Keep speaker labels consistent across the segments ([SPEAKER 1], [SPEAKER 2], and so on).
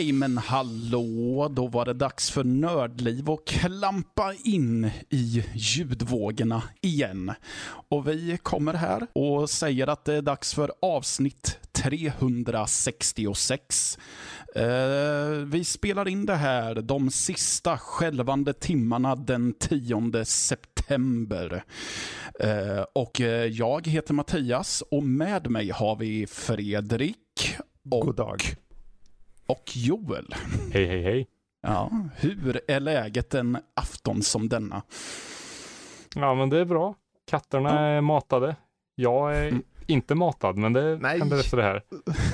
[SPEAKER 1] Nej men hallå, då var det dags för Nördliv och klampa in i ljudvågorna igen. Och vi kommer här och säger att det är dags för avsnitt 366. Eh, vi spelar in det här de sista skälvande timmarna den 10 september. Eh, och eh, jag heter Mattias och med mig har vi Fredrik och
[SPEAKER 2] God dag.
[SPEAKER 1] Och Joel.
[SPEAKER 3] Hej, hej, hej.
[SPEAKER 1] Ja, hur är läget en afton som denna?
[SPEAKER 3] Ja, men det är bra. Katterna är matade. Jag är
[SPEAKER 1] Mm.
[SPEAKER 3] Inte matad, men det
[SPEAKER 2] Nej.
[SPEAKER 3] händer efter det här.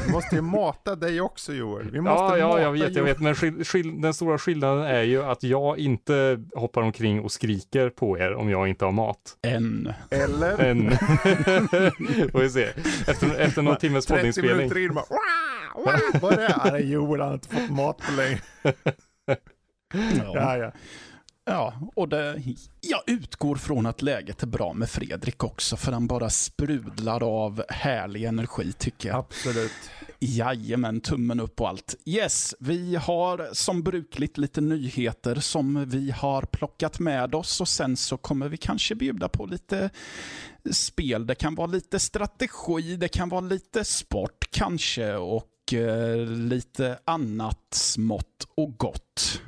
[SPEAKER 2] Vi måste ju mata dig också Joel. Vi måste
[SPEAKER 3] Ja, ja, jag vet, jag vet. Men skill- skill- den stora skillnaden är ju att jag inte hoppar omkring och skriker på er om jag inte har mat.
[SPEAKER 1] En.
[SPEAKER 2] Eller?
[SPEAKER 3] Än. Får vi se. Efter, efter någon timmes
[SPEAKER 2] 30
[SPEAKER 3] poddinspelning.
[SPEAKER 2] minuter in bara vad är det? Joel, han har inte fått mat på länge.
[SPEAKER 1] Ja,
[SPEAKER 2] Ja, ja.
[SPEAKER 1] och det, jag utgår från att läget är bra med Fredrik också, för han bara sprudlar av härlig energi tycker jag.
[SPEAKER 2] Absolut.
[SPEAKER 1] Jajamän, tummen upp och allt. Yes, vi har som brukligt lite nyheter som vi har plockat med oss och sen så kommer vi kanske bjuda på lite spel. Det kan vara lite strategi, det kan vara lite sport kanske och eh, lite annat smått och gott.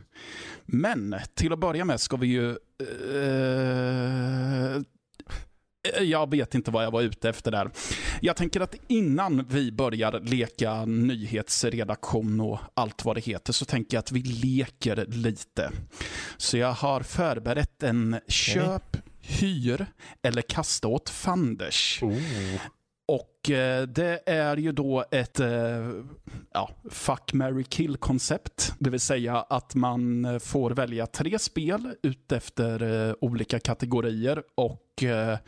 [SPEAKER 1] Men till att börja med ska vi ju... Eh, jag vet inte vad jag var ute efter där. Jag tänker att innan vi börjar leka nyhetsredaktion och allt vad det heter så tänker jag att vi leker lite. Så jag har förberett en köp, hyr eller kasta åt fanders.
[SPEAKER 3] Oh.
[SPEAKER 1] Och eh, det är ju då ett eh, ja, fuck, marry, kill koncept. Det vill säga att man eh, får välja tre spel utefter eh, olika kategorier och eh,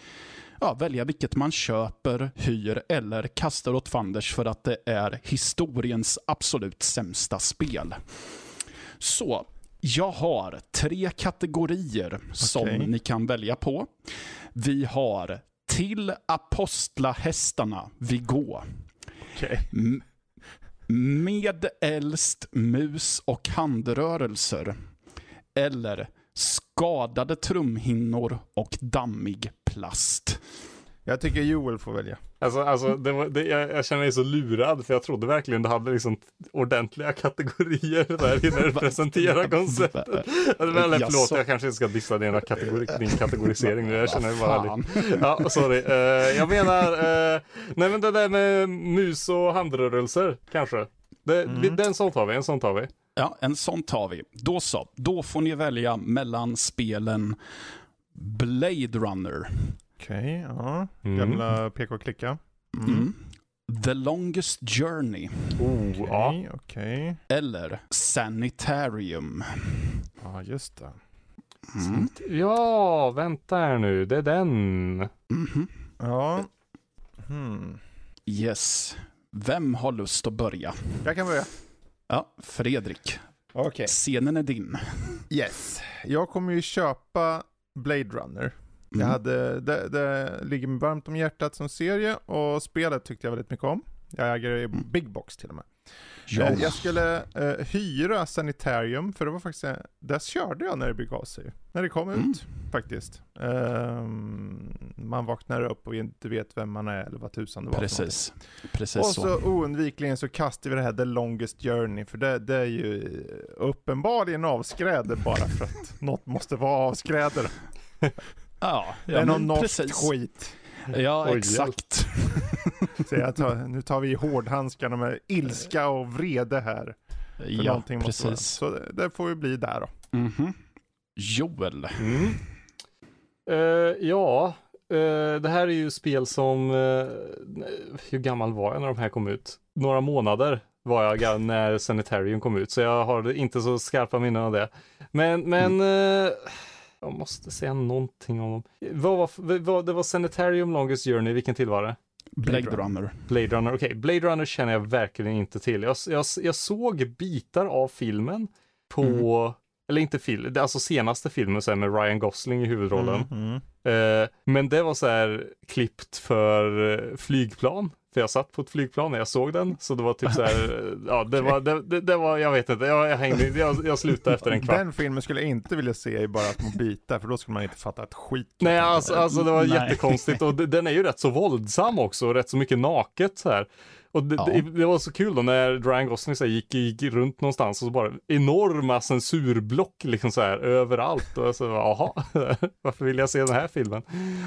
[SPEAKER 1] ja, välja vilket man köper, hyr eller kastar åt fanders för att det är historiens absolut sämsta spel. Så, jag har tre kategorier som ni kan välja på. Vi har till apostlahästarna vi gå. M- med äldst mus och handrörelser. Eller skadade trumhinnor och dammig plast.
[SPEAKER 2] Jag tycker Joel får välja.
[SPEAKER 3] Alltså, alltså det var, det, jag, jag känner mig så lurad för jag trodde verkligen du hade liksom ordentliga kategorier där innan du presenterade konceptet. Eller, förlåt,
[SPEAKER 1] Jaså?
[SPEAKER 3] jag kanske inte ska dissa dina kategori, din kategorisering nu. Jag känner mig bara lite... Ja, sorry. Eh, jag menar, eh, nej men det där med mus och handrörelser kanske. Det, vi, den sån tar vi, en sån tar vi.
[SPEAKER 1] Ja, en sån tar vi. Då så. Då får ni välja mellan spelen Blade Runner,
[SPEAKER 2] Okej, ja.
[SPEAKER 3] Mm.
[SPEAKER 2] Gamla PK-klicka.
[SPEAKER 1] mm. The Longest Journey
[SPEAKER 3] Oh, ja.
[SPEAKER 2] Okej, okej.
[SPEAKER 1] eller Sanitarium.
[SPEAKER 2] Ja, just det.
[SPEAKER 1] Mm.
[SPEAKER 3] ja, vänta här nu, det är den.
[SPEAKER 1] Mhm.
[SPEAKER 2] Ja. Hmm.
[SPEAKER 1] Yes. Vem har lust att börja?
[SPEAKER 2] Jag kan börja.
[SPEAKER 1] Ja, Fredrik.
[SPEAKER 2] Okej.
[SPEAKER 1] Scenen är din.
[SPEAKER 2] Yes. Jag kommer ju köpa Blade Runner. Jag
[SPEAKER 1] Mm.
[SPEAKER 2] hade, det, det ligger mig varmt om hjärtat som serie och spelet tyckte jag väldigt mycket om. Jag äger det i Big Box till och med.
[SPEAKER 1] Ja.
[SPEAKER 2] Eh, Jag skulle eh, hyra Sanitarium, för det var faktiskt, eh, där körde jag när det begav sig. När det kom
[SPEAKER 1] Mm.
[SPEAKER 2] ut, faktiskt. Ehm, man vaknar upp och inte vet vem man är eller vad tusan det var.
[SPEAKER 1] Precis. Precis
[SPEAKER 2] Och
[SPEAKER 1] så.
[SPEAKER 2] så oundvikligen så kastar vi det här The Longest Journey, för det, det är ju uppenbarligen avskräde bara för att något måste vara avskräde.
[SPEAKER 1] Ja,
[SPEAKER 2] Det är någon norskt
[SPEAKER 1] precis.
[SPEAKER 2] skit.
[SPEAKER 1] Ja,
[SPEAKER 3] Oj,
[SPEAKER 1] exakt.
[SPEAKER 2] Så jag tar, nu tar vi i hårdhandskarna med ilska och vrede här. För
[SPEAKER 1] Ja, precis.
[SPEAKER 2] Så det, det får ju bli där då.
[SPEAKER 1] Mhm. Joel.
[SPEAKER 3] Mm. Eh, ja, eh, det här är ju spel som, eh, hur gammal var jag när de här kom ut? Några månader var jag när Sanitarium kom ut, så jag har inte så skarpa minnen av det. Men, men eh, jag måste säga någonting om dem. Vad var, vad, det var Sanitarium Longest Journey, vilken till var det?
[SPEAKER 1] Blade Runner.
[SPEAKER 3] Blade Runner, okej. Blade Runner känner jag verkligen inte till. Jag, jag, jag såg bitar av filmen på,
[SPEAKER 1] Mm.
[SPEAKER 3] eller inte film, det- alltså senaste filmen så här, med Ryan Gosling i huvudrollen.
[SPEAKER 2] Mm, mm.
[SPEAKER 3] Eh, men det var så här klippt för eh, flygplan. För jag satt på ett flygplan när jag såg den. Så det var typ så här, ja det var, det, det, det var, jag vet inte, jag, jag hängde, jag, jag slutade efter en kvart.
[SPEAKER 2] Den filmen skulle jag inte vilja se i bara små bitar, för då skulle man inte fatta ett skit.
[SPEAKER 3] Nej, alltså, alltså det var
[SPEAKER 1] Nej.
[SPEAKER 3] jättekonstigt och den är ju rätt så våldsam också och rätt så mycket naket så här. Och det,
[SPEAKER 1] Ja.
[SPEAKER 3] det, det var så kul då när Ryan Gosling så här, gick, gick runt någonstans och så bara enorma censurblock liksom så här överallt och så jaha, varför vill jag se den här filmen?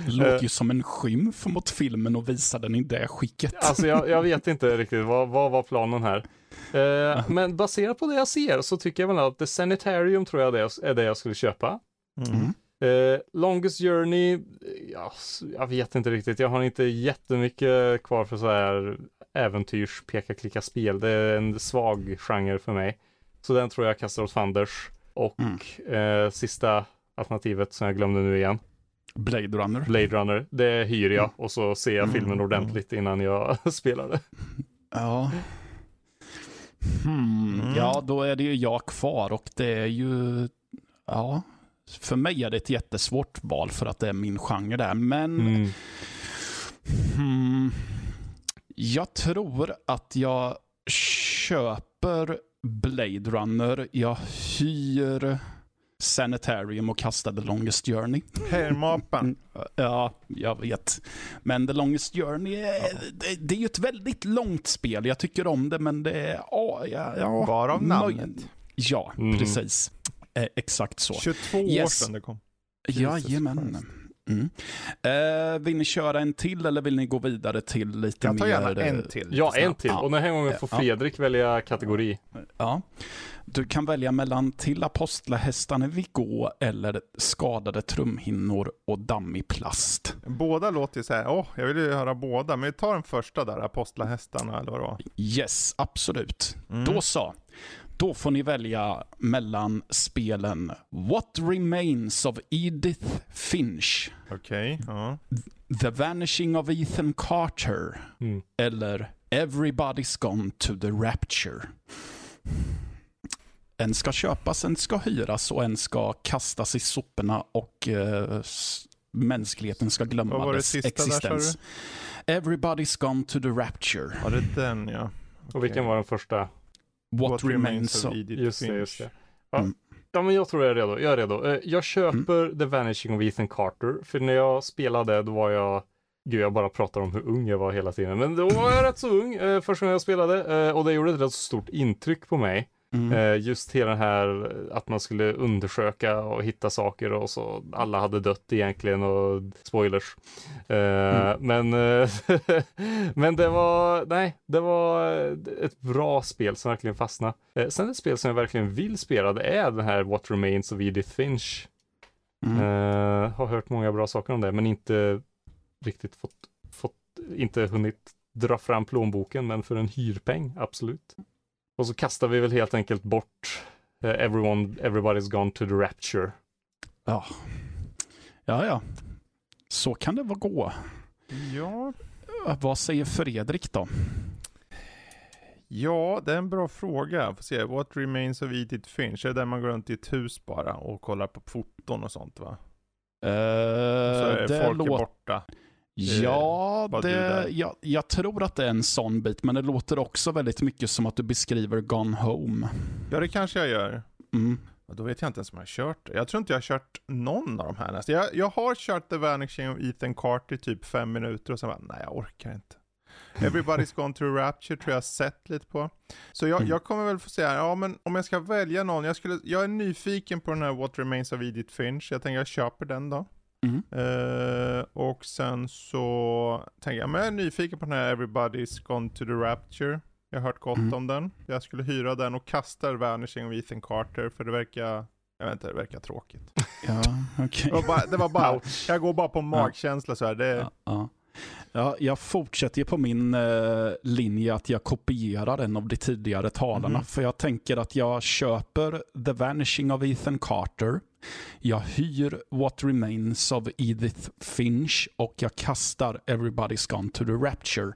[SPEAKER 1] Låter
[SPEAKER 3] Eh.
[SPEAKER 1] ju som en skymf mot filmen och visa den i det skicket.
[SPEAKER 3] Alltså jag, jag vet inte riktigt, vad, vad var planen här? Eh, men baserat på det jag ser så tycker jag väl att The Sanitarium tror jag det är det jag skulle köpa.
[SPEAKER 2] Mm.
[SPEAKER 3] Eh, Longest Journey, ja, jag vet inte riktigt. Jag har inte jättemycket kvar för så här äventyrs peka klicka spel. Det är en svag genre för mig. Så den tror jag kastar åt fanders. Och eh, sista alternativet som jag glömde nu igen,
[SPEAKER 1] Blade Runner.
[SPEAKER 3] Blade Runner, det hyr jag och så ser jag
[SPEAKER 2] Mm.
[SPEAKER 3] filmen ordentligt innan jag spelar det.
[SPEAKER 1] Ja. Hmm.
[SPEAKER 2] Mm.
[SPEAKER 1] Ja, då är det ju jag kvar och det är ju... Ja. För mig är det ett jättesvårt val för att det är min genre där. Men
[SPEAKER 3] Mm.
[SPEAKER 1] hmm, jag tror att jag köper Blade Runner. Jag hyr Sanitarium och kastar The Longest Journey.
[SPEAKER 2] Herrmapan.
[SPEAKER 1] Ja, jag vet. Men The Longest Journey, är, det, det är ju ett väldigt långt spel. Jag tycker om det, men det är... Ja, ja, ja,
[SPEAKER 2] Varav namnet.
[SPEAKER 1] Ja,
[SPEAKER 3] Mm.
[SPEAKER 1] precis. Eh, exakt så.
[SPEAKER 2] 22 år
[SPEAKER 1] Yes.
[SPEAKER 2] sedan det kom. Jesus
[SPEAKER 1] Jajamän.
[SPEAKER 2] Christ.
[SPEAKER 1] Mm. Eh, vill ni köra en till eller vill ni gå vidare till lite
[SPEAKER 2] Jag
[SPEAKER 1] mer?
[SPEAKER 2] tar gärna
[SPEAKER 1] eh,
[SPEAKER 2] en till. lite
[SPEAKER 3] Ja, en till.
[SPEAKER 1] Ja.
[SPEAKER 3] Och den här gången får
[SPEAKER 1] Ja.
[SPEAKER 3] Fredrik välja kategori.
[SPEAKER 1] Ja. Du kan välja mellan till apostlahästarna vi gå eller skadade trumhinnor och dammig plast.
[SPEAKER 2] Båda låter ju så här, åh, jag vill ju höra båda, men vi tar den första där, apostlahästarna eller vad det var.
[SPEAKER 1] Yes, absolut.
[SPEAKER 2] Mm.
[SPEAKER 1] Då så. Då får ni välja mellan spelen What Remains of Edith Finch,
[SPEAKER 2] Okej, ja.
[SPEAKER 1] The Vanishing of Ethan Carter
[SPEAKER 3] Mm.
[SPEAKER 1] eller Everybody's Gone to the Rapture. En ska köpas, en ska hyras och en ska kastas i soporna och s- mänskligheten ska
[SPEAKER 2] Vad
[SPEAKER 1] glömma
[SPEAKER 2] var det
[SPEAKER 1] dess
[SPEAKER 2] sista där,
[SPEAKER 1] existens. Everybody's Gone to the Rapture.
[SPEAKER 2] Var det den ja?
[SPEAKER 3] Och vilken var den första?
[SPEAKER 1] What, Remains of...
[SPEAKER 2] Edith
[SPEAKER 3] Just
[SPEAKER 2] Finch.
[SPEAKER 3] just det. Ja.
[SPEAKER 1] Mm.
[SPEAKER 3] ja, men jag tror jag är redo. Jag är redo. Eh, Jag köper The Vanishing of Ethan Carter. För när jag spelade, då var jag Gud, jag bara pratar om hur ung jag var hela tiden. Men då var jag rätt så ung eh, första gången jag spelade. Eh, och det gjorde ett rätt så stort intryck på mig.
[SPEAKER 1] Mm.
[SPEAKER 3] Eh, just hela den här att man skulle undersöka och hitta saker och så alla hade dött egentligen och spoilers. Eh, Men, eh, men det var, nej, det var ett bra spel som verkligen fastnade. Sen ett spel som jag verkligen vill spela, det är den här What Remains of Edith Finch.
[SPEAKER 1] Mm.
[SPEAKER 3] Har hört många bra saker om det, men inte riktigt fått, fått inte hunnit dra fram plånboken, men för en hyrpeng, absolut. Och så kastar vi väl helt enkelt bort eh, everyone, everybody's gone to the rapture.
[SPEAKER 1] Ja. ja, ja. Så kan det väl gå.
[SPEAKER 2] Ja,
[SPEAKER 1] Vad säger Fredrik då?
[SPEAKER 2] ja, det är en bra fråga. Får se, What Remains of Edith Finch? Är det där man går runt i ett hus bara och kollar på foton och sånt va?
[SPEAKER 1] Eh,
[SPEAKER 2] Så är
[SPEAKER 1] det
[SPEAKER 2] folk är
[SPEAKER 1] låter...
[SPEAKER 2] borta.
[SPEAKER 1] Ja,
[SPEAKER 2] vad du
[SPEAKER 1] det, jag, jag tror att det är en sån bit, men det låter också väldigt mycket som att du beskriver Gone Home.
[SPEAKER 2] Ja, det kanske jag gör.
[SPEAKER 1] Mm.
[SPEAKER 2] Ja, Då vet jag inte ens om jag har kört. Jag tror inte jag har kört någon av de här nästan. Jag, jag har kört The Vanishing of Ethan Carter i typ fem minuter och sen bara, nej jag orkar inte. Everybody's Gone to Rapture tror jag sett lite på. Så jag,
[SPEAKER 1] Mm.
[SPEAKER 2] jag kommer väl få säga, ja men om jag ska välja någon, jag, skulle, jag är nyfiken på den här What Remains of Edith Finch. Jag tänker jag köper den då.
[SPEAKER 1] Mm.
[SPEAKER 2] Eh, och sen så tänker jag, men jag är nyfiken på den här Everybody's Gone to the Rapture. Jag har hört gott
[SPEAKER 1] Mm.
[SPEAKER 2] om den. Jag skulle hyra den och kasta Vanishing of Ethan Carter för det verkar, jag vet inte, det verkar tråkigt.
[SPEAKER 1] Ja, okej.
[SPEAKER 2] Bara, det var bara jag går bara på magkänsla så här. Det,
[SPEAKER 1] Ja, ja. Ja, jag fortsätter ju på min eh, linje att jag kopierar en av de tidigare talarna.
[SPEAKER 2] Mhm.
[SPEAKER 1] För jag tänker att jag köper The Vanishing of Ethan Carter. Jag hyr What Remains of Edith Finch och jag kastar Everybody's Gone to the Rapture.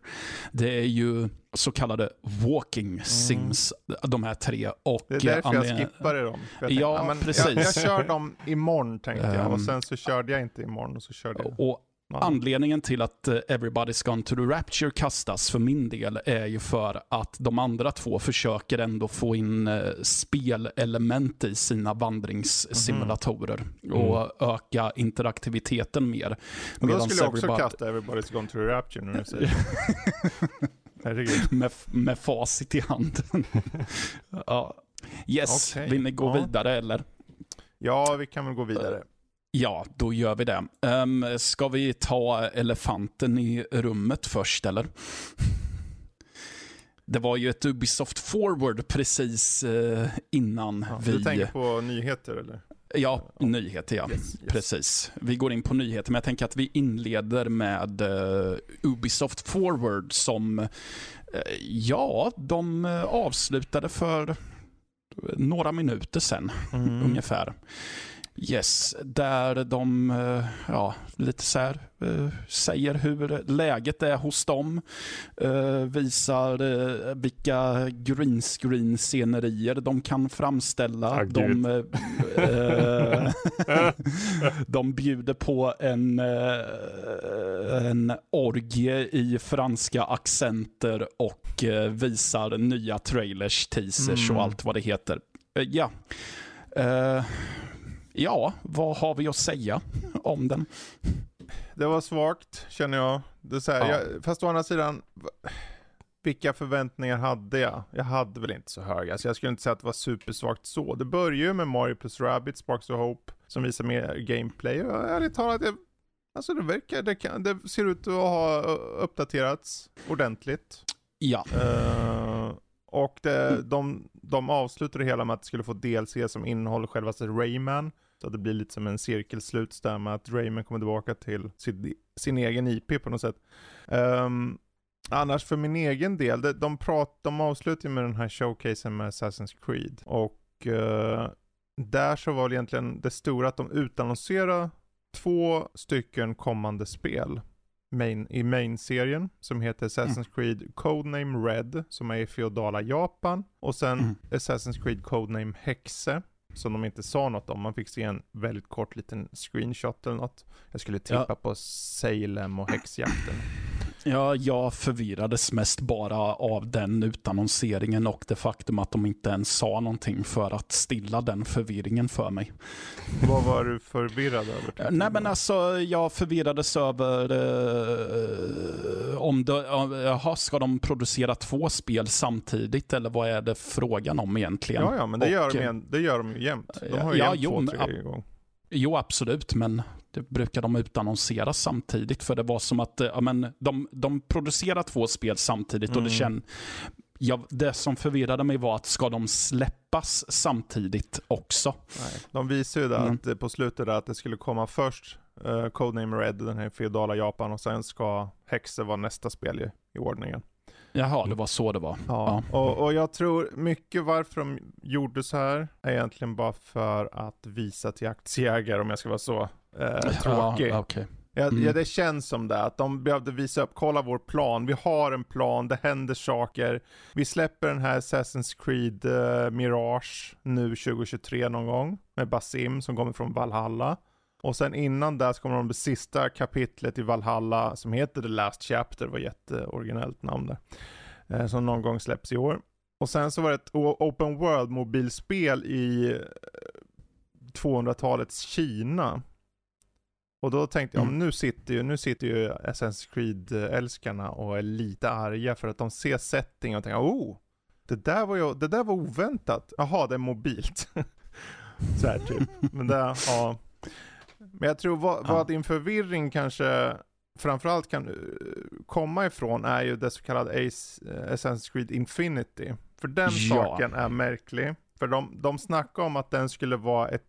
[SPEAKER 1] Det är ju så kallade walking sims, de här tre. Och
[SPEAKER 2] Det är därför jag
[SPEAKER 1] anled-
[SPEAKER 2] skippade dem. Jag
[SPEAKER 1] Ja,
[SPEAKER 2] tänkte, men
[SPEAKER 1] precis.
[SPEAKER 2] Jag, jag kör dem imorgon tänkte jag. Och
[SPEAKER 1] Ehm.
[SPEAKER 2] sen så körde jag inte imorgon och så körde jag.
[SPEAKER 1] Och
[SPEAKER 2] Ja.
[SPEAKER 1] Anledningen till att eh, Everybody's Gone to the Rapture kastas för min del är ju för att de andra två försöker ändå få in eh, spelelement i sina vandringssimulatorer och öka interaktiviteten mer.
[SPEAKER 2] Och då skulle jag också
[SPEAKER 1] Everybody-
[SPEAKER 2] kasta Everybody's Gone to the Rapture när du säger
[SPEAKER 1] med, med facit i hand. ja. Yes,
[SPEAKER 2] Okej,
[SPEAKER 1] vill ni gå
[SPEAKER 2] ja.
[SPEAKER 1] vidare eller?
[SPEAKER 2] Ja, vi kan väl gå vidare.
[SPEAKER 1] Ja, då gör vi det. Um, ska vi ta elefanten i rummet först eller? Det var ju ett Ubisoft Forward precis eh, innan
[SPEAKER 2] Ja,
[SPEAKER 1] vi...
[SPEAKER 2] Du tänker på nyheter eller?
[SPEAKER 1] Ja, nyheter ja.
[SPEAKER 2] Yes, yes.
[SPEAKER 1] Precis. Vi går in på nyheter, men jag tänker att vi inleder med eh, Ubisoft Forward som, eh, ja, de eh, avslutade för några minuter sedan
[SPEAKER 2] Mm.
[SPEAKER 1] ungefär. Yes, där de eh, ja, lite så här, eh, säger hur läget är hos dem. eh, Visar vilka green screen scenerier de kan framställa.
[SPEAKER 3] Ah,
[SPEAKER 1] de, eh, de bjuder på en, en orgie i franska accenter och visar nya trailers, teasers
[SPEAKER 2] Mm.
[SPEAKER 1] och allt vad det heter. Ja. Eh, ja, vad har vi att säga om den?
[SPEAKER 2] Det var svagt känner jag. Det så här,
[SPEAKER 1] Ja.
[SPEAKER 2] jag fast å andra sidan, vilka förväntningar hade jag? Jag hade väl inte så höga, så jag skulle inte säga att det var supersvagt så. Det börjar ju med Mario plus Rabbids Sparks of Hope, som visar mer gameplay. Och ärligt talat, det, alltså det verkar, det, kan, det ser ut att ha uh, uppdaterats ordentligt.
[SPEAKER 1] Ja,
[SPEAKER 2] Eh, och det, de, de avslutade det hela med att det skulle få DLC som innehåller självaste Rayman. Så det blir lite som en cirkelslut där med att Rayman kommer tillbaka till sin, sin egen IP på något sätt. Ehm, annars för min egen del, de, de, prat, de avslutar med den här showcasen med Assassin's Creed. Och eh, där så var det egentligen det stora att de utannonserade två stycken kommande spel main, i main-serien som heter Assassin's Creed Codename Red som är i feodala Japan och sen
[SPEAKER 1] Mm.
[SPEAKER 2] Assassin's Creed Codename Hexe som de inte sa något om. Man fick se en väldigt kort liten screenshot eller något. Jag skulle tippa
[SPEAKER 1] Ja.
[SPEAKER 2] på Salem och häxjakten.
[SPEAKER 1] Ja, jag förvirrades mest bara av den utannonseringen och det faktum att de inte ens sa någonting för att stilla den förvirringen för mig.
[SPEAKER 2] Vad var du förvirrad över? tyckte
[SPEAKER 1] Nej men alltså jag förvirrades över eh, om det, jaha, ska de producera två spel samtidigt eller vad är det frågan om egentligen?
[SPEAKER 2] Ja, ja, men det,
[SPEAKER 1] Och,
[SPEAKER 2] gör de,
[SPEAKER 1] eh,
[SPEAKER 2] det gör de ju jämt. De har ju
[SPEAKER 1] Ja,
[SPEAKER 2] jämt
[SPEAKER 1] jo,
[SPEAKER 2] två, tre igång.
[SPEAKER 1] Jo, absolut, men det brukar de utannonsera samtidigt. För det var som att eh, ja, men de, de producerar två spel samtidigt och det
[SPEAKER 2] Mm.
[SPEAKER 1] känns... Ja, det som förvirrade mig var att ska de släppas samtidigt också?
[SPEAKER 2] Nej. De visar ju
[SPEAKER 1] Mm.
[SPEAKER 2] att, på slutet att det skulle komma först uh, Codename Red, den här feodala Japan, och sen ska Hexe vara nästa spel i, i ordningen.
[SPEAKER 1] Jaha, det var så det var.
[SPEAKER 2] Ja. Och, och jag tror mycket varför de gjorde så här är egentligen bara för att visa till aktieägare, om jag ska vara så eh, tråkig.
[SPEAKER 1] Ja.
[SPEAKER 2] Ja,
[SPEAKER 1] Mm.
[SPEAKER 2] ja, det känns som det. Att de behövde visa upp, kolla vår plan. Vi har en plan, det händer saker. Vi släpper den här Assassin's Creed eh, Mirage nu 2023 någon gång. Med Basim som kommer från Valhalla. Och sen innan där så kommer de det sista kapitlet i Valhalla som heter The Last Chapter. Det var jätteoriginellt namn där. Eh, som någon gång släpps i år. Och sen så var det ett Open World mobilspel i eh, 200-talets Kina. Och då tänkte jag,
[SPEAKER 1] Mm.
[SPEAKER 2] nu sitter ju, nu sitter ju Assassin's Creed-älskarna och är lite arga för att de ser setting och tänker, oh, det där var ju, det där var oväntat. Jaha, det är mobilt. Så här typ. Men det, ja. Men jag tror vad,
[SPEAKER 1] Ja.
[SPEAKER 2] vad din förvirring kanske framförallt kan eh, komma ifrån är ju det så kallade Ace, eh, Assassin's Creed Infinity. För den
[SPEAKER 1] Ja.
[SPEAKER 2] saken är märklig. För de, de snackar om att den skulle vara ett,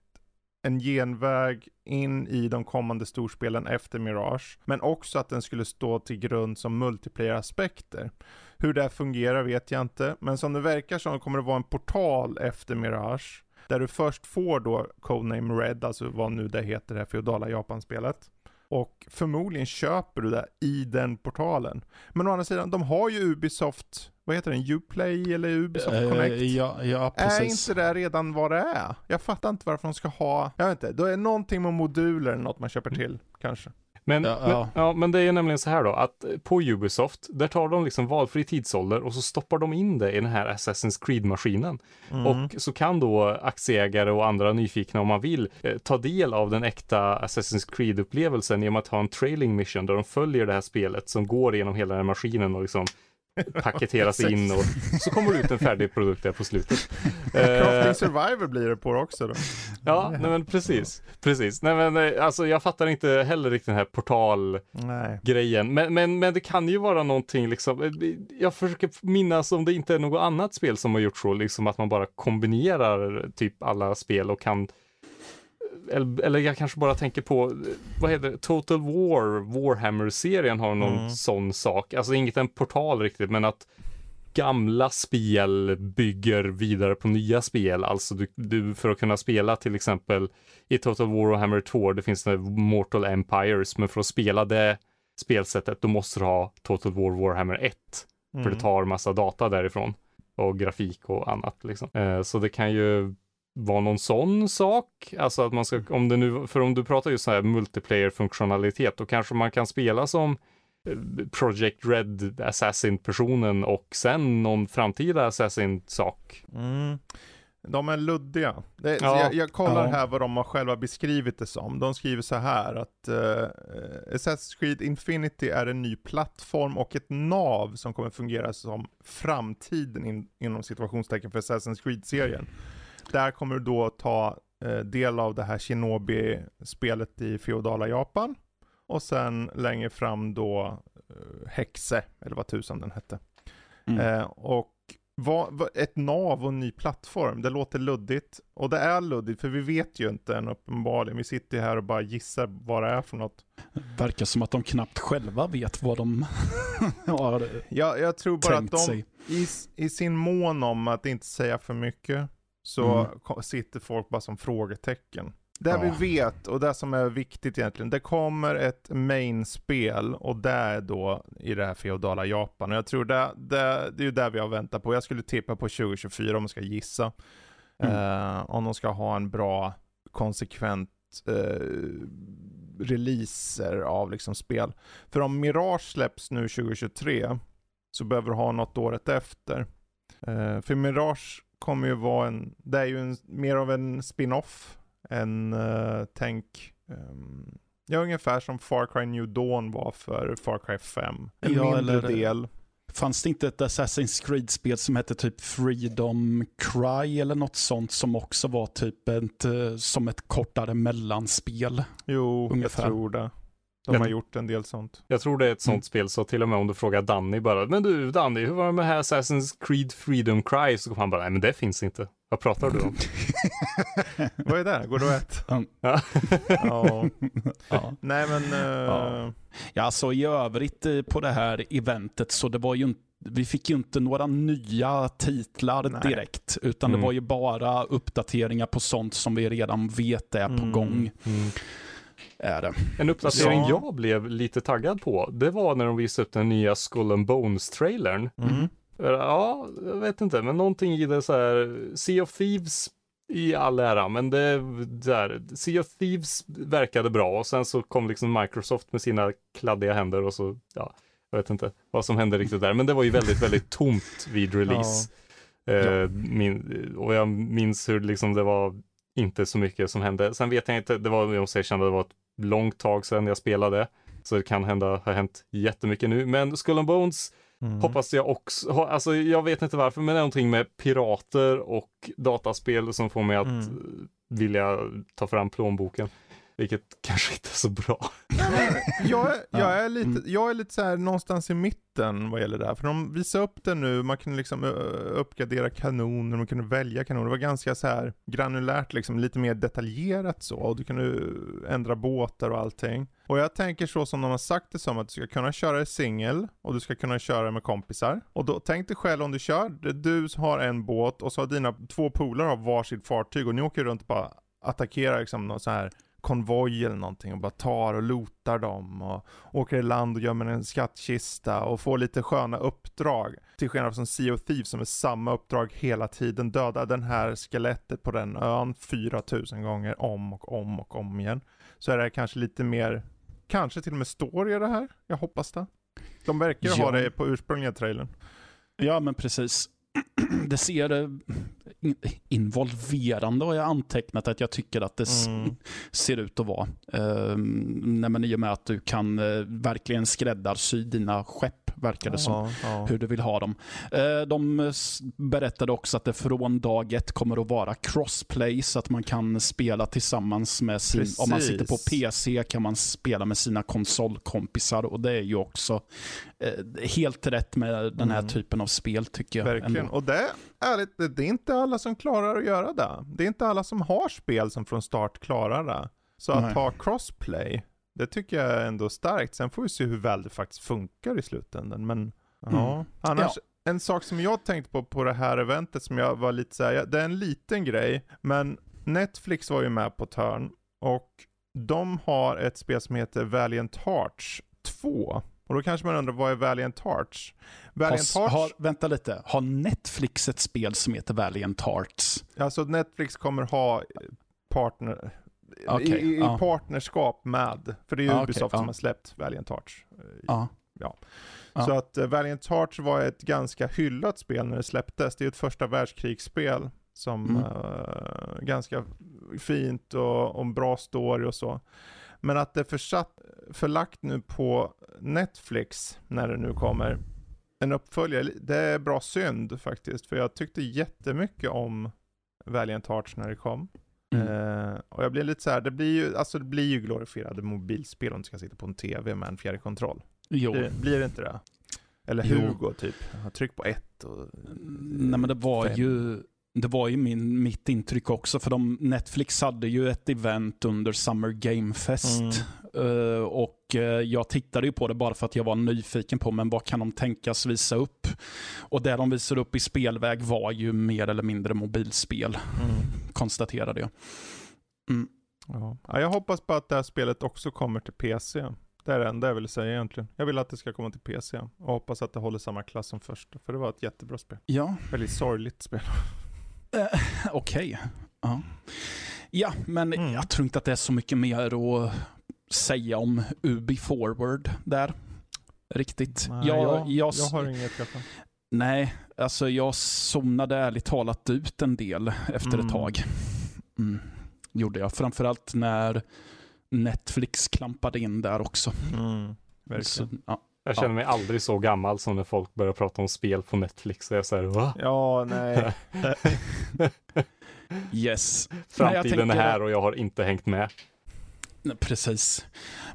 [SPEAKER 2] en genväg in i de kommande storspelen efter Mirage. Men också att den skulle stå till grund som multiplayer-aspekter. Hur det fungerar vet jag inte, men som det verkar som kommer det vara en portal efter Mirage. Där du först får då Codename Red, alltså vad nu det heter, det här feodala Japan-spelet. Och förmodligen köper du det i den portalen. Men å andra sidan, de har ju Ubisoft, vad heter den, Uplay eller Ubisoft
[SPEAKER 1] Eh,
[SPEAKER 2] Connect?
[SPEAKER 1] ja, ja,
[SPEAKER 2] Är
[SPEAKER 1] precis.
[SPEAKER 2] inte det redan vad det är? Jag fattar inte varför de ska ha, jag vet inte, då är det någonting med moduler eller något man köper till, kanske.
[SPEAKER 3] Men,
[SPEAKER 1] Ja,
[SPEAKER 3] men,
[SPEAKER 1] ja.
[SPEAKER 3] ja, men det är ju nämligen så här då, att på Ubisoft, där tar de liksom valfri tidsålder och så stoppar de in det i den här Assassin's Creed-maskinen.
[SPEAKER 2] Mm.
[SPEAKER 3] Och så kan då aktieägare och andra nyfikna om man vill eh, ta del av den äkta Assassin's Creed-upplevelsen genom att ha en trailing mission där de följer det här spelet som går igenom hela den här maskinen och liksom paketeras in och så kommer det ut en färdig produkt där på slutet.
[SPEAKER 2] Crafting
[SPEAKER 3] Eh,
[SPEAKER 2] Survivor blir det på också då.
[SPEAKER 3] ja, nej men precis, precis. Nej men eh, alltså jag fattar inte heller riktigt den här portal
[SPEAKER 2] Nej.
[SPEAKER 3] grejen. Men, men, men det kan ju vara någonting liksom. eh, Jag försöker minnas om det inte är något annat spel som har gjort så, liksom att man bara kombinerar typ alla spel och kan eller, eller jag kanske bara tänker på, vad heter det, Total War, Warhammer-serien har någon
[SPEAKER 2] Mm.
[SPEAKER 3] sån sak. Alltså inget en portal riktigt, men att gamla spel bygger vidare på nya spel. Alltså du, du för att kunna spela till exempel i Total War Warhammer 2, det finns det Mortal Empires, men för att spela det spelsättet, då måste du ha Total War Warhammer 1. För
[SPEAKER 2] Mm.
[SPEAKER 3] det tar massa data därifrån. Och grafik och annat liksom. Eh, så det kan ju vara någon sån sak. Alltså att man ska, om det nu, för om du pratar just så här multiplayer-funktionalitet, då kanske man kan spela som eh, Project Red Assassin-personen och sen någon framtida Assassin-sak.
[SPEAKER 2] Mm. De är luddiga. Det,
[SPEAKER 3] Ja.
[SPEAKER 2] jag, jag kollar
[SPEAKER 1] Ja.
[SPEAKER 2] här vad de har själva beskrivit det som. De skriver så här att uh, Assassin's Creed Infinity är en ny plattform och ett nav som kommer fungera som framtiden in, inom situationstecken för Assassin's Creed-serien. Där kommer du då ta eh, del av det här Shinobi-spelet i feodala Japan. Och sen längre fram då uh, Hexe, eller vad tusan den hette.
[SPEAKER 1] Mm.
[SPEAKER 2] Eh, och vad, vad, ett nav och en ny plattform, det låter luddigt. Och det är luddigt för vi vet ju inte än uppenbarligen. Vi sitter ju här och bara gissar vad det är för något.
[SPEAKER 1] Verkar som att de knappt själva vet vad de har
[SPEAKER 2] Jag, jag tror bara att de i, i sin mån om att inte säga för mycket så
[SPEAKER 1] Mm.
[SPEAKER 2] sitter folk bara som frågetecken. Det
[SPEAKER 1] Ja.
[SPEAKER 2] vi vet och det som är viktigt egentligen, det kommer ett main-spel och det är då i det här feodala Japan. Och jag tror det, det, det är ju där vi har väntat på. Jag skulle tippa på 2024 om man ska gissa.
[SPEAKER 1] Mm.
[SPEAKER 2] Eh, om de ska ha en bra, konsekvent eh, releaser av liksom spel. För om Mirage släpps nu 2023 så behöver du ha något året efter. Eh, för Mirage kommer ju vara en, det är ju en, mer av en spin-off än uh, tänk, ehm, ja ungefär som Far Cry New Dawn var för Far Cry 5. En
[SPEAKER 1] Ja,
[SPEAKER 2] mindre
[SPEAKER 1] eller-
[SPEAKER 2] del.
[SPEAKER 1] Fanns det inte ett Assassin's Creed-spel som hette typ Freedom Cry eller något sånt som också var typ ett, eh, som ett kortare mellanspel?
[SPEAKER 2] Jo,
[SPEAKER 1] Ungefär.
[SPEAKER 2] jag tror det. De
[SPEAKER 3] Ja.
[SPEAKER 2] har gjort en del sånt.
[SPEAKER 3] Jag tror det är ett sånt
[SPEAKER 1] Mm.
[SPEAKER 3] spel så till och med om du frågar Danny bara, men du Danny, hur var det med här Assassin's Creed Freedom Cry? Så kommer han bara, nej men det finns inte. Vad pratar du om?
[SPEAKER 2] Vad är det? Går det ett?
[SPEAKER 1] Mm.
[SPEAKER 3] Ja.
[SPEAKER 2] ja.
[SPEAKER 1] Ja.
[SPEAKER 2] Nej men, eh,
[SPEAKER 1] Ja. Ja, alltså i övrigt eh, på det här eventet så det var ju inte vi fick ju inte några nya titlar
[SPEAKER 2] Nej.
[SPEAKER 1] direkt, utan
[SPEAKER 3] Mm.
[SPEAKER 1] det var ju bara uppdateringar på sånt som vi redan vet är på
[SPEAKER 2] Mm.
[SPEAKER 1] gång. Är det.
[SPEAKER 3] En uppdatering
[SPEAKER 2] Ja.
[SPEAKER 3] jag blev lite taggad på, det var när de visade upp den nya Skull and Bones-trailern.
[SPEAKER 2] mm.
[SPEAKER 3] Ja, jag vet inte, men någonting i det så här, Sea of Thieves i all ära, men det där, Sea of Thieves verkade bra och sen så kom liksom Microsoft med sina kladdiga händer och så, ja, jag vet inte vad som hände riktigt där, men det var ju väldigt, väldigt tomt vid release. Eh, min, och jag minns hur liksom det var inte så mycket som hände. Sen vet jag inte, det var, jag måste erkänna, det var ett långt tag sedan jag spelade. Så det kan hända, ha hänt jättemycket nu. Men Skull and Bones
[SPEAKER 2] Mm.
[SPEAKER 3] hoppas jag också, alltså jag vet inte varför, men det är någonting med pirater och dataspel som får mig att
[SPEAKER 2] Mm.
[SPEAKER 3] vilja ta fram plånboken. Vilket kanske inte är så bra.
[SPEAKER 2] jag, är, jag, är
[SPEAKER 1] Mm.
[SPEAKER 2] lite, jag är lite så här någonstans i mitten vad gäller det här. För de visade upp det nu, man kunde liksom uppgradera kanoner, man kunde välja kanoner. Det var ganska så här granulärt, liksom, lite mer detaljerat så. Och du kunde ändra båtar och allting. Och jag tänker så som de har sagt det som, att du ska kunna köra i singel och du ska kunna köra med kompisar. Och då, tänk dig själv om du kör, du har en båt och så har dina två polare har varsitt fartyg och ni åker runt och bara attackerar liksom någon så här konvoj eller någonting och bara tar och lotar dem och åker i land och gömmer en skattkista och får lite sköna uppdrag. Till skillnad från Sea of Thieves som är samma uppdrag hela tiden. Döda den här skelettet på den ön 4000 gånger om och om och om igen. Så är det kanske lite mer, kanske till och med story i det här. Jag hoppas det. De verkar
[SPEAKER 1] Ja.
[SPEAKER 2] ha det på ursprungliga trailern.
[SPEAKER 1] Ja, men precis. Det ser eh, in- involverande har jag antecknat att jag tycker att det
[SPEAKER 2] Mm.
[SPEAKER 1] ser ut att vara. Um, nej, men I och med att du kan eh, verkligen skräddarsy dina skepp, verkar det som.
[SPEAKER 2] Ja.
[SPEAKER 1] Hur du vill ha dem. Eh, de berättade också att det från dag ett kommer att vara crossplay, så att man kan spela tillsammans med sin... Om man sitter på
[SPEAKER 2] Precis.
[SPEAKER 1] PC kan man spela med sina konsolkompisar och det är ju också eh, helt rätt med den här
[SPEAKER 2] Mm.
[SPEAKER 1] typen av spel tycker jag.
[SPEAKER 2] Verkligen.
[SPEAKER 1] ändå.
[SPEAKER 2] Och det är ärligt, det är inte alla som klarar att göra det. Det är inte alla som har spel som från start klarar det. Så att
[SPEAKER 1] Nej.
[SPEAKER 2] ha crossplay, det tycker jag är ändå starkt. Sen får vi se hur väl det faktiskt funkar i slutändan. Men ja,
[SPEAKER 1] Mm.
[SPEAKER 2] annars, en sak som jag tänkte på på det här eventet som jag var lite såhär, ja, det är en liten grej, men Netflix var ju med på ett hörn och de har ett spel som heter Valiant Hearts 2. Och då kanske man undrar, vad är Valiant Hearts? Valiant
[SPEAKER 1] Har,
[SPEAKER 2] Hearts...
[SPEAKER 1] har, vänta lite, har Netflix ett spel som heter Valiant Hearts?
[SPEAKER 2] Alltså Netflix kommer ha partner,
[SPEAKER 1] Okej,
[SPEAKER 2] i, i
[SPEAKER 1] ja.
[SPEAKER 2] partnerskap med, för det är ju Ubisoft
[SPEAKER 1] ja.
[SPEAKER 2] som har släppt Valiant Hearts. Eh,
[SPEAKER 1] Ja.
[SPEAKER 2] Ja. Så att eh, Valiant Hearts var ett ganska hyllat spel när det släpptes. Det är ett första världskrigsspel som
[SPEAKER 1] Mm.
[SPEAKER 2] eh, ganska fint och, och en bra story och så. Men att det försatt, förlagt nu på Netflix när det nu kommer en uppföljare, det är bra synd faktiskt. För jag tyckte jättemycket om Valiant Hearts när det kom.
[SPEAKER 1] Mm.
[SPEAKER 2] Eh, och jag blir lite så här, det blir ju, alltså det blir ju glorifierade mobilspel om du ska sitta på en tv med en fjärrkontroll.
[SPEAKER 1] Jo.
[SPEAKER 2] Det, blir det inte det? Eller
[SPEAKER 1] Jo.
[SPEAKER 2] Hugo typ, jag tryck på ett och...
[SPEAKER 1] Nej men det var
[SPEAKER 2] fem.
[SPEAKER 1] ju det var ju min, mitt intryck också, för de, Netflix hade ju ett event under Summer Game Fest.
[SPEAKER 2] Mm.
[SPEAKER 1] Eh, och eh, jag tittade ju på det bara för att jag var nyfiken på, men vad kan de tänkas visa upp? Och det de visade upp i spelväg var ju mer eller mindre mobilspel,
[SPEAKER 2] Mm.
[SPEAKER 1] konstaterade jag.
[SPEAKER 2] Ja. Ja, jag hoppas på att det här spelet också kommer till PC. Det är det enda jag vill säga egentligen. Jag vill att det ska komma till PC och hoppas att det håller samma klass som första. För det var ett jättebra spel.
[SPEAKER 1] Ja,
[SPEAKER 2] Väldigt sorgligt spel.
[SPEAKER 1] Eh, Okej. Ja. ja, men
[SPEAKER 2] Mm.
[SPEAKER 1] jag tror inte att det är så mycket mer att säga om Ubi Forward där. Riktigt.
[SPEAKER 2] Nej,
[SPEAKER 1] jag,
[SPEAKER 2] jag,
[SPEAKER 1] jag,
[SPEAKER 2] jag har inget kan.
[SPEAKER 1] Nej, alltså jag zonade ärligt talat ut en del efter
[SPEAKER 2] Mm.
[SPEAKER 1] ett tag. Mm. Gjorde jag. Framförallt när Netflix klampade in där också.
[SPEAKER 2] Mm. Verkligen.
[SPEAKER 1] Så, ja.
[SPEAKER 3] Jag känner mig aldrig så gammal som när folk börjar prata om spel på Netflix. Så jag säger va?
[SPEAKER 2] Ja, nej.
[SPEAKER 1] Yes.
[SPEAKER 3] Framtiden
[SPEAKER 1] tänker-
[SPEAKER 3] är här och jag har inte hängt med.
[SPEAKER 1] Precis.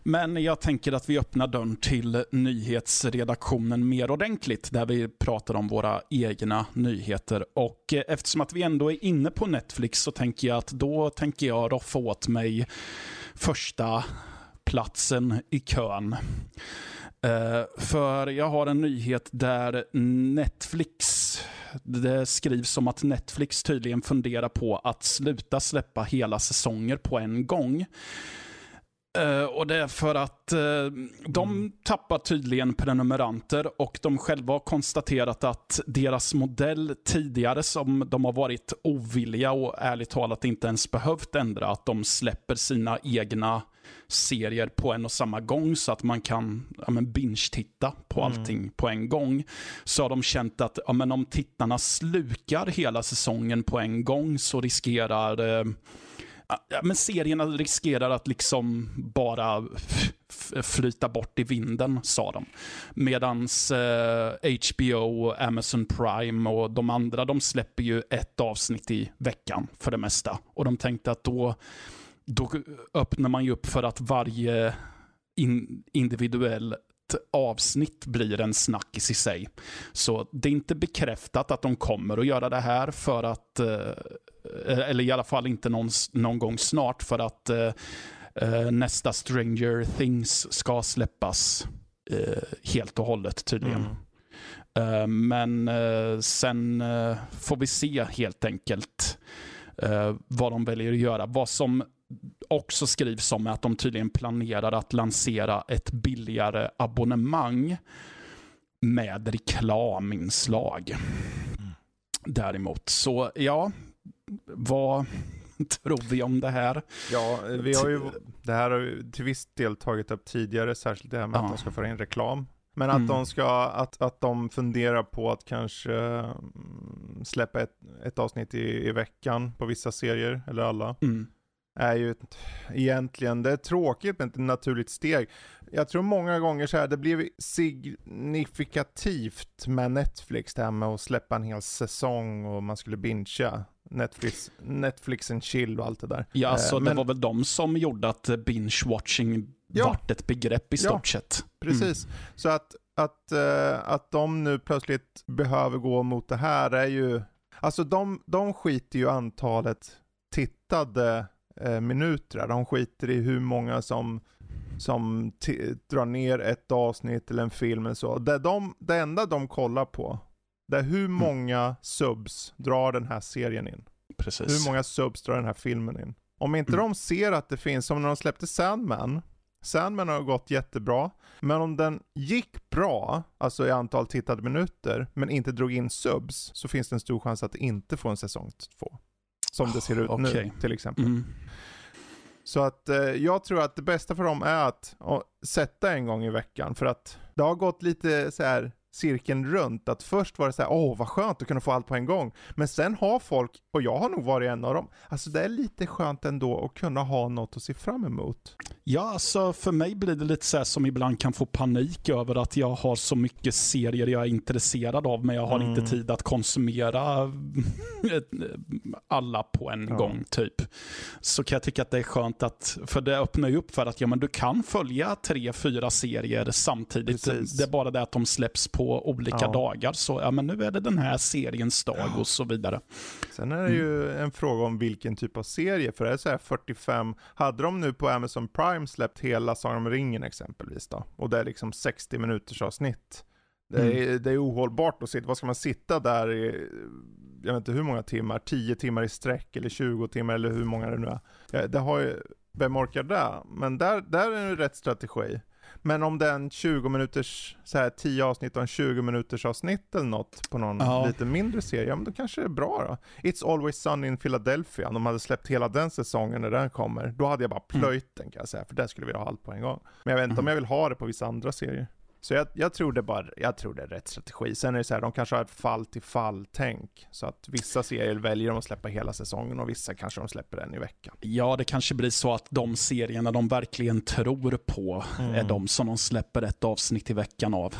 [SPEAKER 1] Men jag tänker att vi öppnar dörren till nyhetsredaktionen mer ordentligt, där vi pratar om våra egna nyheter. Och eh, eftersom att vi ändå är inne på Netflix så tänker jag att då tänker jag roffa åt mig första platsen i kön. Eh, för jag har en nyhet där Netflix, det skrivs om att Netflix tydligen funderar på att sluta släppa hela säsonger på en gång. Eh, och det är för att eh, de
[SPEAKER 2] Mm.
[SPEAKER 1] tappar tydligen prenumeranter och de själva har konstaterat att deras modell tidigare som de har varit ovilliga och ärligt talat inte ens behövt ändra, att de släpper sina egna serier på en och samma gång så att man kan ja, binge-titta på
[SPEAKER 2] Mm.
[SPEAKER 1] allting på en gång. Så har de känt att ja, men om tittarna slukar hela säsongen på en gång så riskerar eh, Ah, ja, men serierna riskerar att liksom bara flyta bort i vinden, sa de. Medan eh, HBO, Amazon Prime och de andra, de släpper ju ett avsnitt i veckan för det mesta. Och de tänkte att då, då öppnar man ju upp för att varje in, individuell avsnitt blir en snackis i sig. Så det är inte bekräftat att de kommer att göra det här för att, eh, eller i alla fall inte någon, någon gång snart för att eh, eh, nästa Stranger Things ska släppas helt och hållet tydligen. Mm. Men sen får vi se helt enkelt vad de väljer att göra. Vad som också skrivs om att de tydligen planerar att lansera ett billigare abonnemang med reklaminslag. Mm. Däremot, så ja, vad tror vi om det här?
[SPEAKER 2] Ja, vi har ju, det här har ju till viss del tagit upp tidigare, särskilt det här med ja. att de ska föra in reklam. Men att mm. de ska, att, att de funderar på att kanske mm, släppa ett, ett avsnitt i, i veckan på vissa serier, eller alla. Mm är ju egentligen, det är tråkigt men ett naturligt steg. Jag tror många gånger så här, det blev signifikativt med Netflix det här med att släppa en hel säsong och man skulle bingea. Netflix, Netflix and chill och allt det där.
[SPEAKER 1] Ja, så eh, men, det var väl de som gjorde att binge-watching ja, vart ett begrepp i stort ja, sett.
[SPEAKER 2] Precis, mm. så att, att, uh, att de nu plötsligt behöver gå mot det här är ju, alltså de, de skiter ju antalet tittade eh, minuter. De skiter i hur många som, som drar ner ett avsnitt eller en film eller så. Det, de, det enda de kollar på, det är hur mm. många subs drar den här serien in.
[SPEAKER 1] Precis.
[SPEAKER 2] Hur många subs drar den här filmen in. Om inte mm. de ser att det finns, som när de släppte Sandman, Sandman har gått jättebra, men om den gick bra, alltså i antal tittade minuter, men inte drog in subs, så finns det en stor chans att det inte får en säsong två. Som det ser ut okay. nu till exempel. Mm. Så att eh, jag tror att det bästa för dem är att å, sätta en gång i veckan. För att det har gått lite så här cirkeln runt. Att först var det så här, åh vad skönt att kunna få allt på en gång. Men sen har folk, och jag har nog varit en av dem, alltså det är lite skönt ändå att kunna ha något att se fram emot.
[SPEAKER 1] Ja, alltså för mig blir det lite så här som ibland kan få panik över att jag har så mycket serier jag är intresserad av, men jag har mm. inte tid att konsumera alla på en ja. gång typ. Så kan jag tycka att det är skönt att, för det öppnar ju upp för att ja, men du kan följa tre, fyra serier samtidigt. Precis. Det är bara det att de släpps på olika ja. dagar. Så ja, men nu är det den här seriens dag ja. och så vidare.
[SPEAKER 2] Sen är det ju mm. en fråga om vilken typ av serie, för det är så här 45, hade de nu på Amazon Prime släppt hela Sagan om ringen exempelvis då, och det är liksom 60 minuters avsnitt. Det är, mm. det är ohållbart att sitta, vad ska man sitta där i, jag vet inte hur många timmar, 10 timmar i sträck eller 20 timmar eller hur många det nu är. Det har ju, vem orkar det? Men där, där är det rätt strategi. Men om det är en 20 minuters, så här 10 avsnitt och en 20 minuters avsnitt eller något på någon ja. lite mindre serie, ja men då kanske det är bra då. It's Always Sunny in Philadelphia, om de hade släppt hela den säsongen när den kommer, då hade jag bara mm. plöjt mm. den kan jag säga, för där skulle vi ha allt på en gång. Men jag vet inte mm. om jag vill ha det på vissa andra serier. Så jag, jag, tror det bara, jag tror det är rätt strategi. Sen är det så här, de kanske har ett fall till fall tänk. Så att vissa serier väljer de att släppa hela säsongen och vissa kanske de släpper en i veckan.
[SPEAKER 1] Ja, det kanske blir så att de serierna de verkligen tror på mm. är de som de släpper ett avsnitt i veckan av.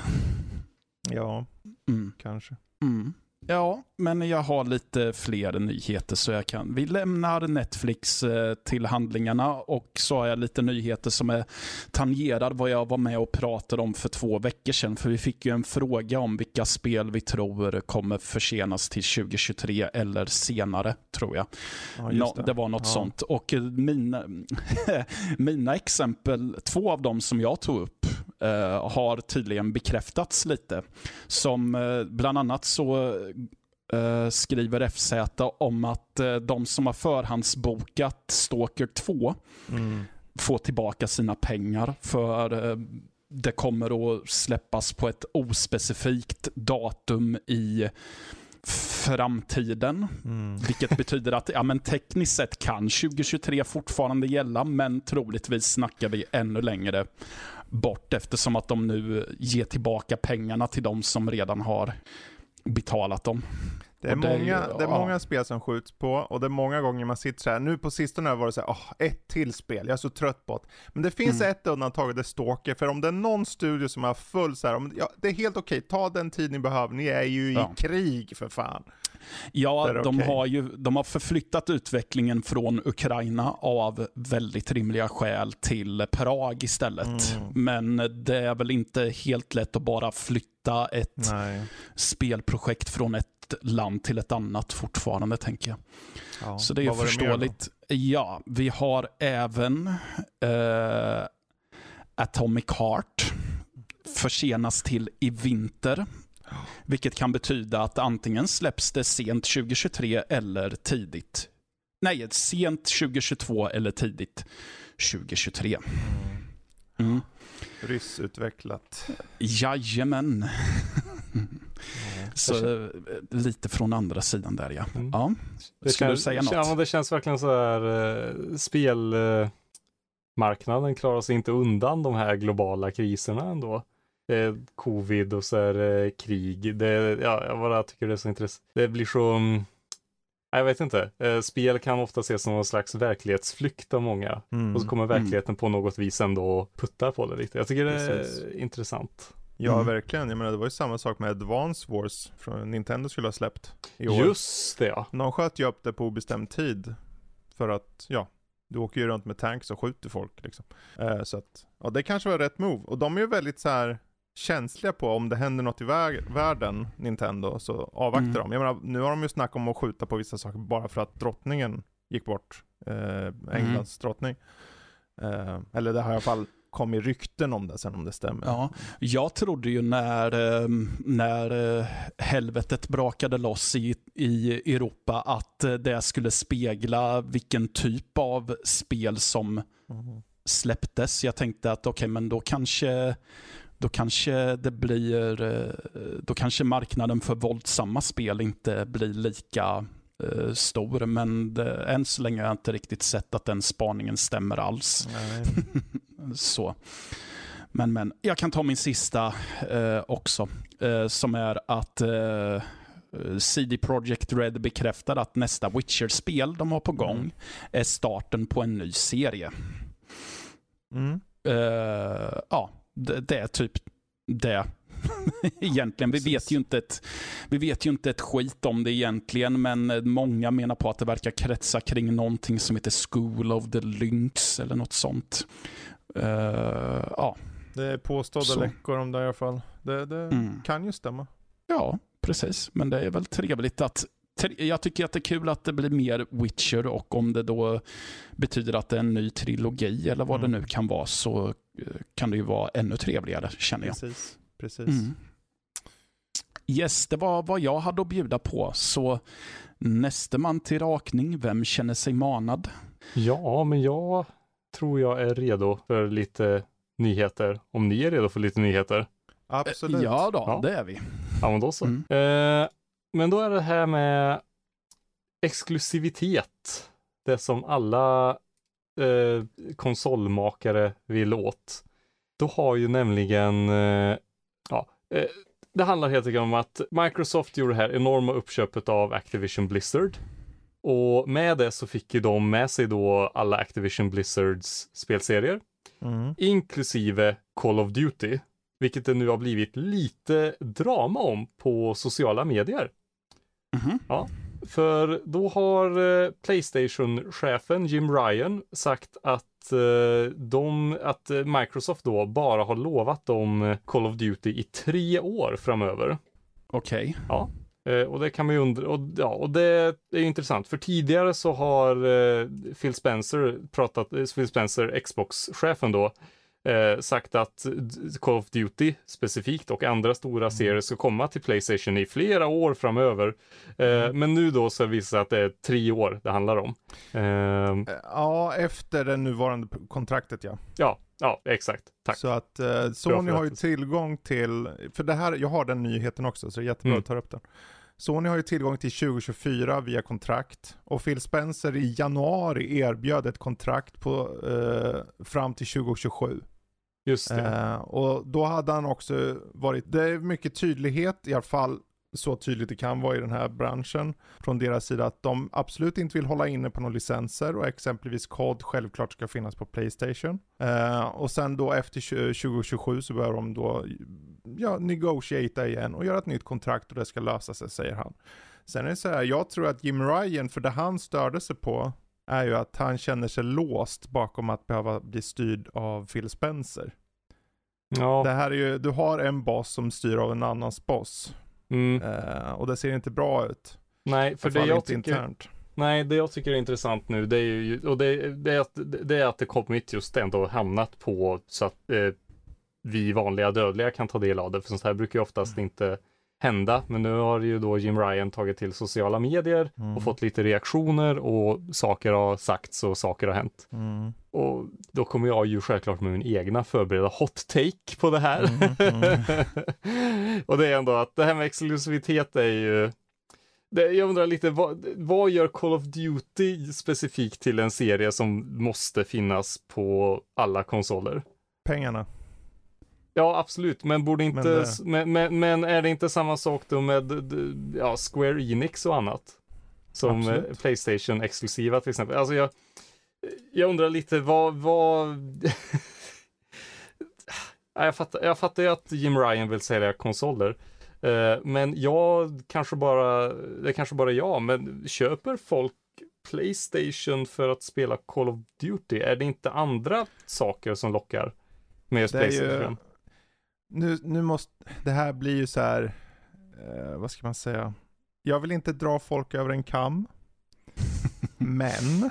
[SPEAKER 2] Ja, mm. kanske.
[SPEAKER 1] Mm. Ja, men jag har lite fler nyheter så jag kan. Vi lämnar Netflix eh, till handlingarna och så har jag lite nyheter som är tangerar vad jag var med och pratade om för två veckor sedan. För vi fick ju en fråga om vilka spel vi tror kommer försenas till 2023 eller senare, tror jag. Ja, det. det. var något ja. sånt. Och mina, mina exempel, två av dem som jag tog upp, uh, har tydligen bekräftats lite. Som uh, bland annat så uh, skriver FZ om att de som har förhandsbokat Stalker 2 mm. får tillbaka sina pengar för det kommer att släppas på ett ospecifikt datum i framtiden. Mm. Vilket betyder att ja, men tekniskt sett kan 2023 fortfarande gälla, men troligtvis snackar vi ännu längre bort eftersom att de nu ger tillbaka pengarna till de som redan har betalat dem.
[SPEAKER 2] Det är, det många, är, det är många spel som skjuts på och det är många gånger man sitter så här. nu på sistone har det varit så här, oh, ett till spel, jag är så trött på det. Men det finns mm. ett undantag, det är Stalker, för om det är någon studio som har full så här, om, ja, det är helt okej, ta den tid ni behöver, ni är ju i ja. krig för fan.
[SPEAKER 1] Ja, de
[SPEAKER 2] okej.
[SPEAKER 1] har ju de har förflyttat utvecklingen från Ukraina av väldigt rimliga skäl till Prag istället.
[SPEAKER 2] Mm.
[SPEAKER 1] Men det är väl inte helt lätt att bara flytta ett
[SPEAKER 2] Nej.
[SPEAKER 1] spelprojekt från ett land till ett annat fortfarande, tänker jag.
[SPEAKER 2] Ja.
[SPEAKER 1] Så det är förståeligt. ja, vi har även eh, Atomic Heart försenas till i vinter. Vilket kan betyda att antingen släpps det sent 2023 eller tidigt. Nej, sent 2022 eller tidigt 2023. Mm.
[SPEAKER 2] Ryssutvecklat.
[SPEAKER 1] Jajamän.
[SPEAKER 2] Ja.
[SPEAKER 1] Så eh, lite från andra sidan där ja.
[SPEAKER 3] Mm.
[SPEAKER 1] ja. Skulle du säga något?
[SPEAKER 3] Ja, det känns verkligen så här, eh, spelmarknaden marknaden klarar sig inte undan de här globala kriserna ändå. Det är covid och så är det krig. Det, ja, jag bara tycker det är så intressant. Det blir så, mm, jag vet inte. Eh, Spel kan ofta ses som någon slags verklighetsflykt av många.
[SPEAKER 2] Mm.
[SPEAKER 3] Och så kommer verkligheten på något vis ändå och puttar på det lite. Jag tycker det
[SPEAKER 2] Precis.
[SPEAKER 3] är intressant.
[SPEAKER 2] Ja,
[SPEAKER 1] Mm.
[SPEAKER 2] verkligen. Jag menar, det var ju samma sak med Advance Wars från Nintendo skulle ha släppt i år.
[SPEAKER 3] Just det ja.
[SPEAKER 2] De sköt ju upp det på obestämd tid. För att, ja, du åker ju runt med tanks och skjuter folk liksom. Eh, så att, ja det kanske var rätt move. Och de är ju väldigt så här känsliga på om det händer något i vär- världen, Nintendo, så avvaktar
[SPEAKER 1] Mm.
[SPEAKER 2] de. Jag menar, nu har de ju snackat om att skjuta på vissa saker bara för att drottningen gick bort. Eh, Englands drottning. Eh, eller det har i alla fall kommit rykten om det, sen om det stämmer.
[SPEAKER 1] Ja, jag trodde ju när, eh, när eh, helvetet brakade loss i, i Europa att eh, det skulle spegla vilken typ av spel som
[SPEAKER 2] Mhm.
[SPEAKER 1] släpptes. Jag tänkte att okej, men då kanske, då kanske det blir, eh, då kanske marknaden för våldsamma spel inte blir lika eh, stor. Men det, än så länge har jag inte riktigt sett att den spaningen stämmer alls. Så. Men, men, jag kan ta min sista eh, också. Eh, som är att eh, CD Projekt Red bekräftar att nästa Witcher-spel de har på gång
[SPEAKER 2] Mm.
[SPEAKER 1] är starten på en ny serie.
[SPEAKER 2] Mm.
[SPEAKER 1] Eh, ja, det, det är typ det. egentligen. Vi vet, ju inte ett, vi vet ju inte ett skit om det egentligen, men många menar på att det verkar kretsa kring någonting som heter School of the Lynx eller något sånt. Eh, ja.
[SPEAKER 2] Det är påstådda
[SPEAKER 1] Så.
[SPEAKER 2] läckor om det i alla fall. Det, det
[SPEAKER 1] Mm.
[SPEAKER 2] kan ju stämma.
[SPEAKER 1] ja, precis. Men det är väl trevligt att jag tycker att det är kul att det blir mer Witcher och om det då betyder att det är en ny trilogi eller vad
[SPEAKER 2] Mm.
[SPEAKER 1] det nu kan vara så eh, kan det ju vara ännu trevligare känner jag.
[SPEAKER 2] Precis. Precis.
[SPEAKER 1] Mm. Yes, det var vad jag hade att bjuda på. Så näste man till rakning, vem känner sig manad?
[SPEAKER 3] Ja, men jag tror jag är redo för lite nyheter. Om ni är redo för lite nyheter.
[SPEAKER 2] Absolut.
[SPEAKER 1] Ja då,
[SPEAKER 3] Ja.
[SPEAKER 1] det är vi.
[SPEAKER 3] Ja, men då så.
[SPEAKER 1] Mm.
[SPEAKER 3] Eh, men då är det här med exklusivitet. Det som alla eh, konsolmakare vill åt. Då har ju nämligen, eh, ja, eh, det handlar helt enkelt om att Microsoft gjorde det här enorma uppköpet av Activision Blizzard. Och med det så fick ju de med sig då alla Activision Blizzards spelserier
[SPEAKER 2] Mm.
[SPEAKER 3] inklusive Call of Duty, vilket det nu har blivit lite drama om på sociala medier.
[SPEAKER 1] Mhm.
[SPEAKER 3] För då har eh, Playstation-chefen Jim Ryan sagt att, eh, de, att eh, Microsoft då bara har lovat dem Call of Duty i tre år framöver.
[SPEAKER 1] Okej.
[SPEAKER 3] Eh, och det kan man ju undra, och, ja, och det är ju intressant, för tidigare så har Phil Spencer pratat, Phil Spencer, Xbox-chefen då, eh, sagt att Call of Duty specifikt och andra stora serier ska komma till Playstation i flera år framöver. Eh, Men nu då så visar det sig att det är tre år det handlar om. Eh,
[SPEAKER 2] Ja, efter det nuvarande kontraktet ja.
[SPEAKER 3] ja, ja, exakt. Tack.
[SPEAKER 2] Så att eh, Sony har ju tillgång till, för det här, jag har den nyheten också så det är jättebra
[SPEAKER 3] Mm.
[SPEAKER 2] att ta upp den. Sony har ju tillgång till 2024 via kontrakt och Phil Spencer i januari erbjöd ett kontrakt på, eh, fram till 2027.
[SPEAKER 3] Just det.
[SPEAKER 2] Eh, och då hade han också varit, det är mycket tydlighet i alla fall så tydligt det kan vara i den här branschen från deras sida att de absolut inte vill hålla inne på några licenser och exempelvis kod självklart ska finnas på Playstation. Eh, och sen då efter 2027 så börjar de då ja, negotiata igen och göra ett nytt kontrakt och det ska lösa sig säger han. Sen är det så här, jag tror att Jim Ryan, för det han störde sig på, är ju att han känner sig låst bakom att behöva bli styrd av Phil Spencer.
[SPEAKER 3] Ja,
[SPEAKER 2] Det här är ju, du har en boss som styr av en annans boss.
[SPEAKER 3] mm,
[SPEAKER 2] Eh, och det ser inte bra ut.
[SPEAKER 3] nej, för det jag tycker,
[SPEAKER 2] internt.
[SPEAKER 3] nej, det jag tycker är intressant nu, det är ju, och det, det, är att, det är att det kommit just ändå hamnat på så att eh, vi vanliga dödliga kan ta del av det, för sånt här brukar ju oftast
[SPEAKER 2] Mm.
[SPEAKER 3] inte hända, men nu har ju då Jim Ryan tagit till sociala medier
[SPEAKER 2] Mm.
[SPEAKER 3] och fått lite reaktioner och saker har sagts och saker har hänt.
[SPEAKER 2] Mm.
[SPEAKER 3] Och då kommer jag ju självklart med min egna förberedda hot take på det här.
[SPEAKER 2] Mm,
[SPEAKER 3] och det är ändå att det här med exklusivitet är ju det, jag undrar lite, vad, vad gör Call of Duty specifikt till en serie som måste finnas på alla konsoler?
[SPEAKER 2] Pengarna.
[SPEAKER 3] Ja, absolut, men borde inte,
[SPEAKER 2] Men
[SPEAKER 3] men,
[SPEAKER 2] det-
[SPEAKER 3] men, men, är det inte samma sak då med ja, Square Enix och annat? Som eh,
[SPEAKER 2] Absolut.
[SPEAKER 3] Playstation-exklusiva till exempel. Alltså jag, jag undrar lite vad, vad... Ja, jag, fattar, jag fattar ju att Jim Ryan vill sälja konsoler. Eh, men jag kanske bara, det kanske bara jag, men köper folk Playstation för att spela Call of Duty? Är det inte andra saker som lockar med
[SPEAKER 2] är ju-
[SPEAKER 3] Playstation?
[SPEAKER 2] Nu, nu måste, det här blir ju så här, eh, vad ska man säga? Jag vill inte dra folk över en kam. men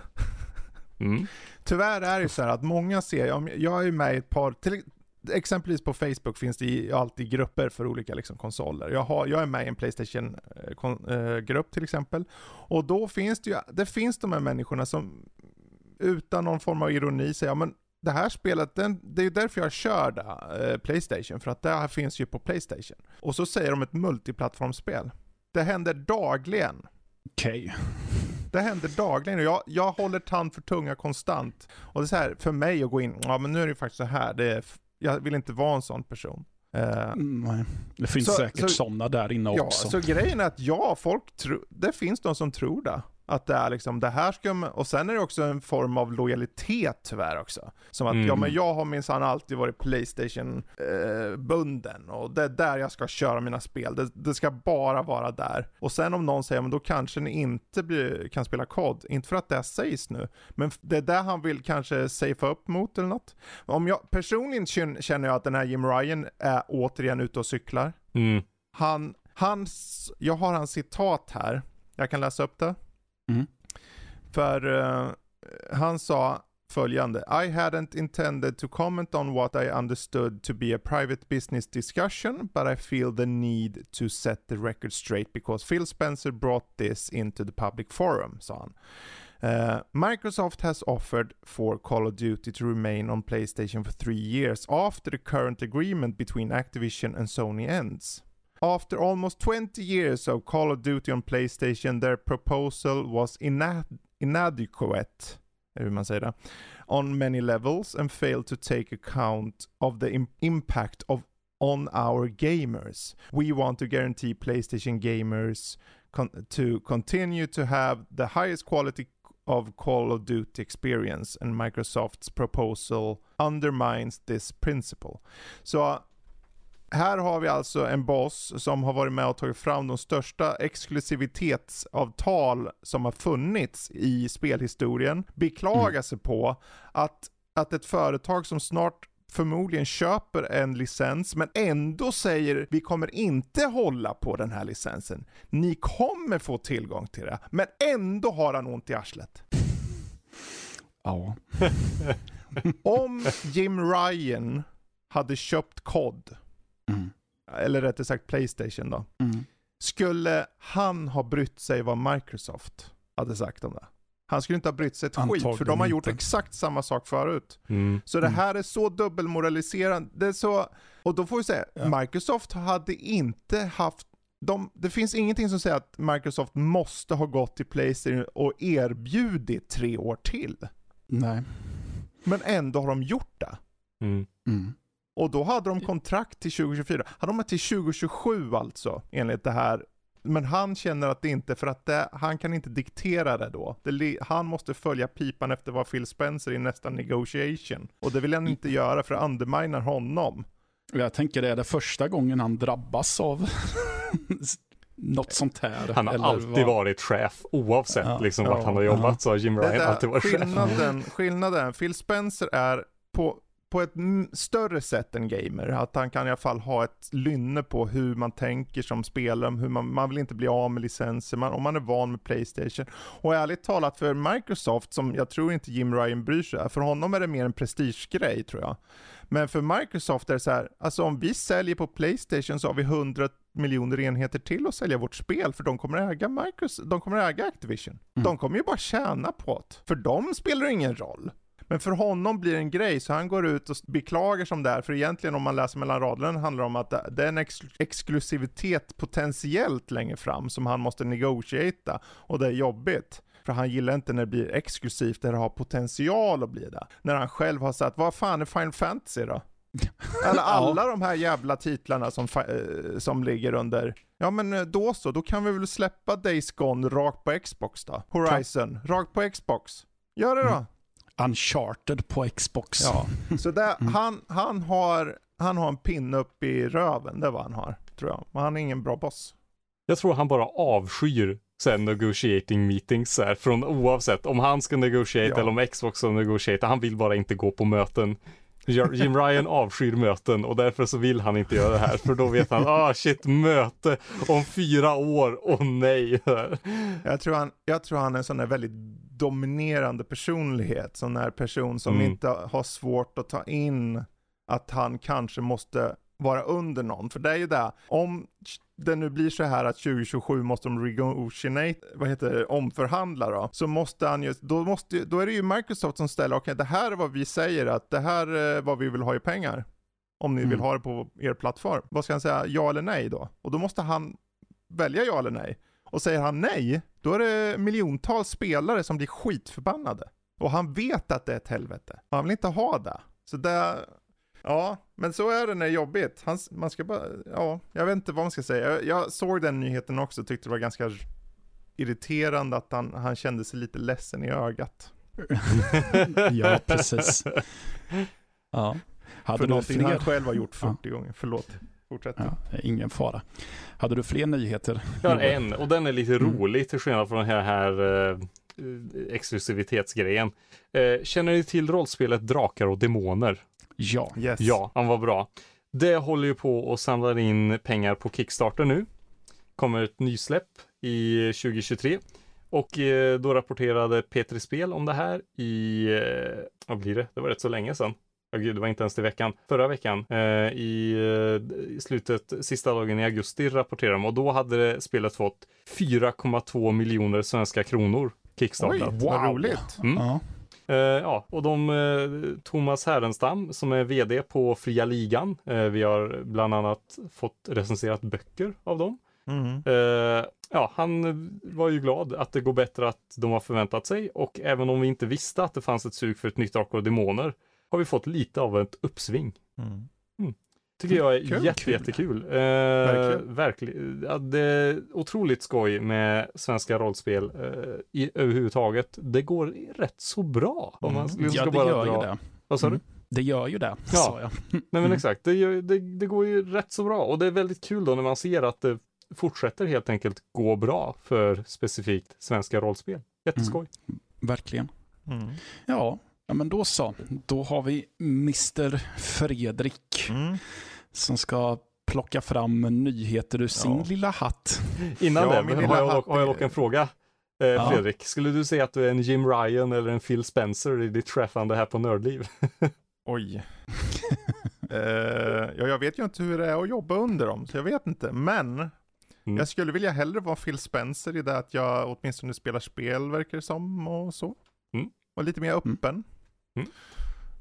[SPEAKER 3] Mm.
[SPEAKER 2] tyvärr är det ju så här att många ser, om- jag är ju med i ett par, till, exempelvis på Facebook finns det ju alltid grupper för olika liksom, konsoler. Jag, har, jag är med i en Playstation-grupp till exempel. Och då finns det ju, det finns de här människorna som utan någon form av ironi säger, ja men det här spelet, den, det är ju därför jag kör det, eh, Playstation, för att det här finns ju på Playstation. Och så säger de ett multiplattformsspel. Det händer dagligen.
[SPEAKER 1] Okej.
[SPEAKER 2] Det händer dagligen och jag, jag håller tand för tunga konstant. Och det är så här, för mig att gå in, ja men nu är det ju faktiskt så här, det är, jag vill inte vara en sån person. Eh,
[SPEAKER 1] Mm, nej. Det finns
[SPEAKER 2] Så-
[SPEAKER 1] säkert
[SPEAKER 2] så-
[SPEAKER 1] sådana där inne
[SPEAKER 2] ja,
[SPEAKER 1] också.
[SPEAKER 2] så grejen är att ja, folk tror, det finns de som tror det. Att det är liksom, det här ska man, och sen är det också en form av lojalitet tyvärr också. Som att,
[SPEAKER 3] Mm.
[SPEAKER 2] ja men jag har minsann alltid varit Playstation-bunden och det är där jag ska köra mina spel. Det, det ska bara vara där. Och sen om någon säger, men då kanske ni inte blir, kan spela kod. Inte för att det sägs nu, men det är där han vill kanske safea upp mot eller något. Om jag, personligen kän- känner jag att den här Jim Ryan är återigen ute och cyklar.
[SPEAKER 3] Mm.
[SPEAKER 2] Han, hans, jag har hans citat här. Jag kan läsa upp det.
[SPEAKER 1] Mm.
[SPEAKER 2] För eh, han sa följande. I hadn't intended to comment on what I understood to be a private business discussion, but I feel the need to set the record straight because Phil Spencer brought this into the public forum, sa han. Uh, Microsoft has offered for Call of Duty to remain on PlayStation for three years after the current agreement between Activision and Sony ends. After almost 20 years of Call of Duty on PlayStation, their proposal was ina- inadequate, hur man säger det, on many levels and failed to take account of the im- impact of on our gamers. We want to guarantee PlayStation gamers con- to continue to have the highest quality of Call of Duty experience and Microsoft's proposal undermines this principle. Så uh, här har vi alltså en boss som har varit med och tagit fram de största exklusivitetsavtal som har funnits i spelhistorien, beklagar sig på att, att ett företag som snart förmodligen köper en licens men ändå säger vi kommer inte hålla på den här licensen. Ni kommer få tillgång till det, men ändå har han ont i arslet.
[SPEAKER 1] Ja.
[SPEAKER 2] Om Jim Ryan hade köpt kod,
[SPEAKER 1] Mm.
[SPEAKER 2] eller rättare sagt Playstation då,
[SPEAKER 1] Mm.
[SPEAKER 2] skulle han ha brytt sig vad Microsoft hade sagt om det? Han skulle inte ha brytt sig ett skit, för
[SPEAKER 1] Antagligen
[SPEAKER 2] de har gjort
[SPEAKER 1] inte.
[SPEAKER 2] exakt samma sak förut.
[SPEAKER 3] Mm.
[SPEAKER 2] Så det
[SPEAKER 1] Mm.
[SPEAKER 2] här är så dubbelmoraliserande. Det är så, och då får vi säga,
[SPEAKER 1] Ja.
[SPEAKER 2] Microsoft hade inte haft de, det finns ingenting som säger att Microsoft måste ha gått till Playstation och erbjudit tre år till.
[SPEAKER 1] Nej.
[SPEAKER 2] Men ändå har de gjort det.
[SPEAKER 3] Mm.
[SPEAKER 1] Mm.
[SPEAKER 2] Och då hade de kontrakt till 2024. Hade de till 2027 alltså, enligt det här. Men han känner att det inte, för att det, han kan inte diktera det då. Det, han måste följa pipan efter vad Phil Spencer i nästa negotiation. Och det vill han inte göra för det underminar honom.
[SPEAKER 1] Jag tänker det är det första gången han drabbas av Något sånt här.
[SPEAKER 3] Han har
[SPEAKER 1] eller
[SPEAKER 3] alltid
[SPEAKER 1] vad-
[SPEAKER 3] varit chef oavsett
[SPEAKER 1] Ja.
[SPEAKER 3] liksom
[SPEAKER 2] Ja.
[SPEAKER 3] vart han har jobbat så har Jim
[SPEAKER 2] Det
[SPEAKER 3] Ryan alltid varit chef.
[SPEAKER 2] skillnaden, skillnaden, Phil Spencer är på, på ett större sätt än gamer. Att han kan i alla fall ha ett lynne på hur man tänker som spelare, hur man, man vill inte bli av med licenser, man, om man är van med Playstation. Och ärligt talat för Microsoft, som jag tror inte Jim Ryan bryr sig, för honom är det mer en prestigegrej tror jag. Men för Microsoft är det så här, alltså om vi säljer på Playstation så har vi 100 miljoner enheter till att sälja vårt spel, för de kommer äga Microsoft, de kommer äga Activision.
[SPEAKER 1] Mm.
[SPEAKER 2] De kommer ju bara tjäna på det. För dem spelar det ingen roll. Men för honom blir det en grej, så han går ut och beklagar som det är, för egentligen om man läser mellan raderna handlar det om att det är en ex exklusivitet potentiellt längre fram som han måste negotiata och det är jobbigt. För han gillar inte när det blir exklusivt, där det har potential att bli det. När han själv har sagt, vad fan är Final Fantasy då? Eller alla de här jävla titlarna som, eh, som ligger under, ja men eh, då så, då kan vi väl släppa Days Gone rakt på Xbox då? Horizon, rakt på Xbox. Gör det då.
[SPEAKER 1] Mm. Uncharted på Xbox.
[SPEAKER 2] Ja, så där, han, han, har, han har en pinne upp i röven, det är vad han har, tror jag. Men han är ingen bra boss.
[SPEAKER 3] Jag tror han bara avskyr sen negotiating meetings här, från oavsett om han ska negotiate
[SPEAKER 2] Ja.
[SPEAKER 3] eller om Xbox ska negotiate. Han vill bara inte gå på möten. Jim Ryan avskyr möten och därför så vill han inte göra det här för då vet han, ah shit, möte om fyra år, åh nej.
[SPEAKER 2] Jag tror han, jag tror han är en sån där väldigt dominerande personlighet, sån där person som
[SPEAKER 3] Mm.
[SPEAKER 2] inte har svårt att ta in att han kanske måste vara under någon. För det är ju det, om det nu blir så här att 2027 måste de renegotiate, vad heter det, omförhandla då, så måste han ju, då, måste, då är det ju Microsoft som ställer, okej det här är vad vi säger att det här är vad vi vill ha i pengar. Om ni vill
[SPEAKER 1] Mm.
[SPEAKER 2] ha det på er plattform. Vad ska han säga, ja eller nej då? Och då måste han välja ja eller nej. Och säger han nej, då är det miljontals spelare som blir skitförbannade. Och han vet att det är ett helvete. Och han vill inte ha det. Så det, ja, men så är det när det är jobbigt. Han, man ska bara, ja, jag vet inte vad man ska säga. Jag, jag såg den nyheten också, tyckte det var ganska irriterande att han, han kände sig lite ledsen i ögat.
[SPEAKER 1] ja, precis. Ja. Hade
[SPEAKER 2] För
[SPEAKER 1] du
[SPEAKER 2] någonting
[SPEAKER 1] fler?
[SPEAKER 2] han själv har gjort
[SPEAKER 1] Ja.
[SPEAKER 2] 40 gånger. Förlåt, fortsätt.
[SPEAKER 1] Ja, ingen fara. Hade du fler nyheter?
[SPEAKER 3] Jag har en och den är lite
[SPEAKER 1] Mm.
[SPEAKER 3] rolig till skillnad från den här, här eh, exklusivitetsgrejen. Eh, känner ni till rollspelet Drakar och Demoner?
[SPEAKER 1] Ja.
[SPEAKER 2] Yes.
[SPEAKER 3] Ja, han var bra. Det håller ju på och samlar in pengar på Kickstarter nu. Kommer ett nysläpp i 2023. Och eh, då rapporterade Petri Spel om det här i, eh, vad blir det? Det var rätt så länge sedan. Ja, gud, det var inte ens till veckan. Förra veckan, eh, i, slutet, sista dagen i augusti rapporterade de och då hade det spelet fått 4,2 miljoner svenska kronor
[SPEAKER 2] Oj,
[SPEAKER 3] kickstartat.
[SPEAKER 2] vad roligt.
[SPEAKER 3] Mm.
[SPEAKER 1] Ja.
[SPEAKER 3] Eh, ja, och de, eh, Thomas Härenstam som är vd på Fria Ligan. Eh, vi har bland annat fått recenserat böcker av dem.
[SPEAKER 2] Mm.
[SPEAKER 3] Eh, ja, han var ju glad att det går bättre att de har förväntat sig och även om vi inte visste att det fanns ett sug för ett nytt Drakar och Demoner har vi fått lite av ett uppsving.
[SPEAKER 2] Mm.
[SPEAKER 3] Tycker jag är
[SPEAKER 2] Kul.
[SPEAKER 3] jätte,
[SPEAKER 1] Kul.
[SPEAKER 3] jättekul. Eh,
[SPEAKER 2] Verkligen.
[SPEAKER 3] verkligen. Ja, det är otroligt skoj med svenska rollspel eh, i, överhuvudtaget. Det går rätt så bra. Om man
[SPEAKER 2] Mm.
[SPEAKER 3] liksom
[SPEAKER 1] ja,
[SPEAKER 3] ska
[SPEAKER 1] det
[SPEAKER 3] bara
[SPEAKER 1] gör
[SPEAKER 3] dra.
[SPEAKER 1] ju det.
[SPEAKER 3] Vad sa
[SPEAKER 1] Mm.
[SPEAKER 3] du?
[SPEAKER 1] Det gör ju det,
[SPEAKER 3] Ja.
[SPEAKER 1] sa jag.
[SPEAKER 3] Nej men
[SPEAKER 1] Mm.
[SPEAKER 3] exakt, det, gör, det, det går ju rätt så bra och det är väldigt kul då när man ser att det fortsätter helt enkelt gå bra för specifikt svenska rollspel. Jätteskoj.
[SPEAKER 1] Verkligen.
[SPEAKER 2] Mm.
[SPEAKER 1] Ja, ja, men då så. Då har vi Mr Fredrik
[SPEAKER 2] Mm.
[SPEAKER 1] Som ska plocka fram nyheter ur sin
[SPEAKER 2] Ja.
[SPEAKER 1] lilla hatt.
[SPEAKER 3] Innan
[SPEAKER 2] Ja,
[SPEAKER 3] det har jag,
[SPEAKER 2] hatt
[SPEAKER 3] har jag dock en fråga. Eh,
[SPEAKER 1] Ja.
[SPEAKER 3] Fredrik, skulle du säga att du är en Jim Ryan eller en Phil Spencer i ditt träffande här på Nördliv?
[SPEAKER 2] Oj. Eh, ja, jag vet ju inte hur det är att jobba under dem, så jag vet inte. Men
[SPEAKER 3] Mm.
[SPEAKER 2] jag skulle vilja hellre vara Phil Spencer i det att jag åtminstone spelar spel, verkar det som, och så.
[SPEAKER 3] Mm.
[SPEAKER 2] Och lite mer öppen.
[SPEAKER 3] Mm.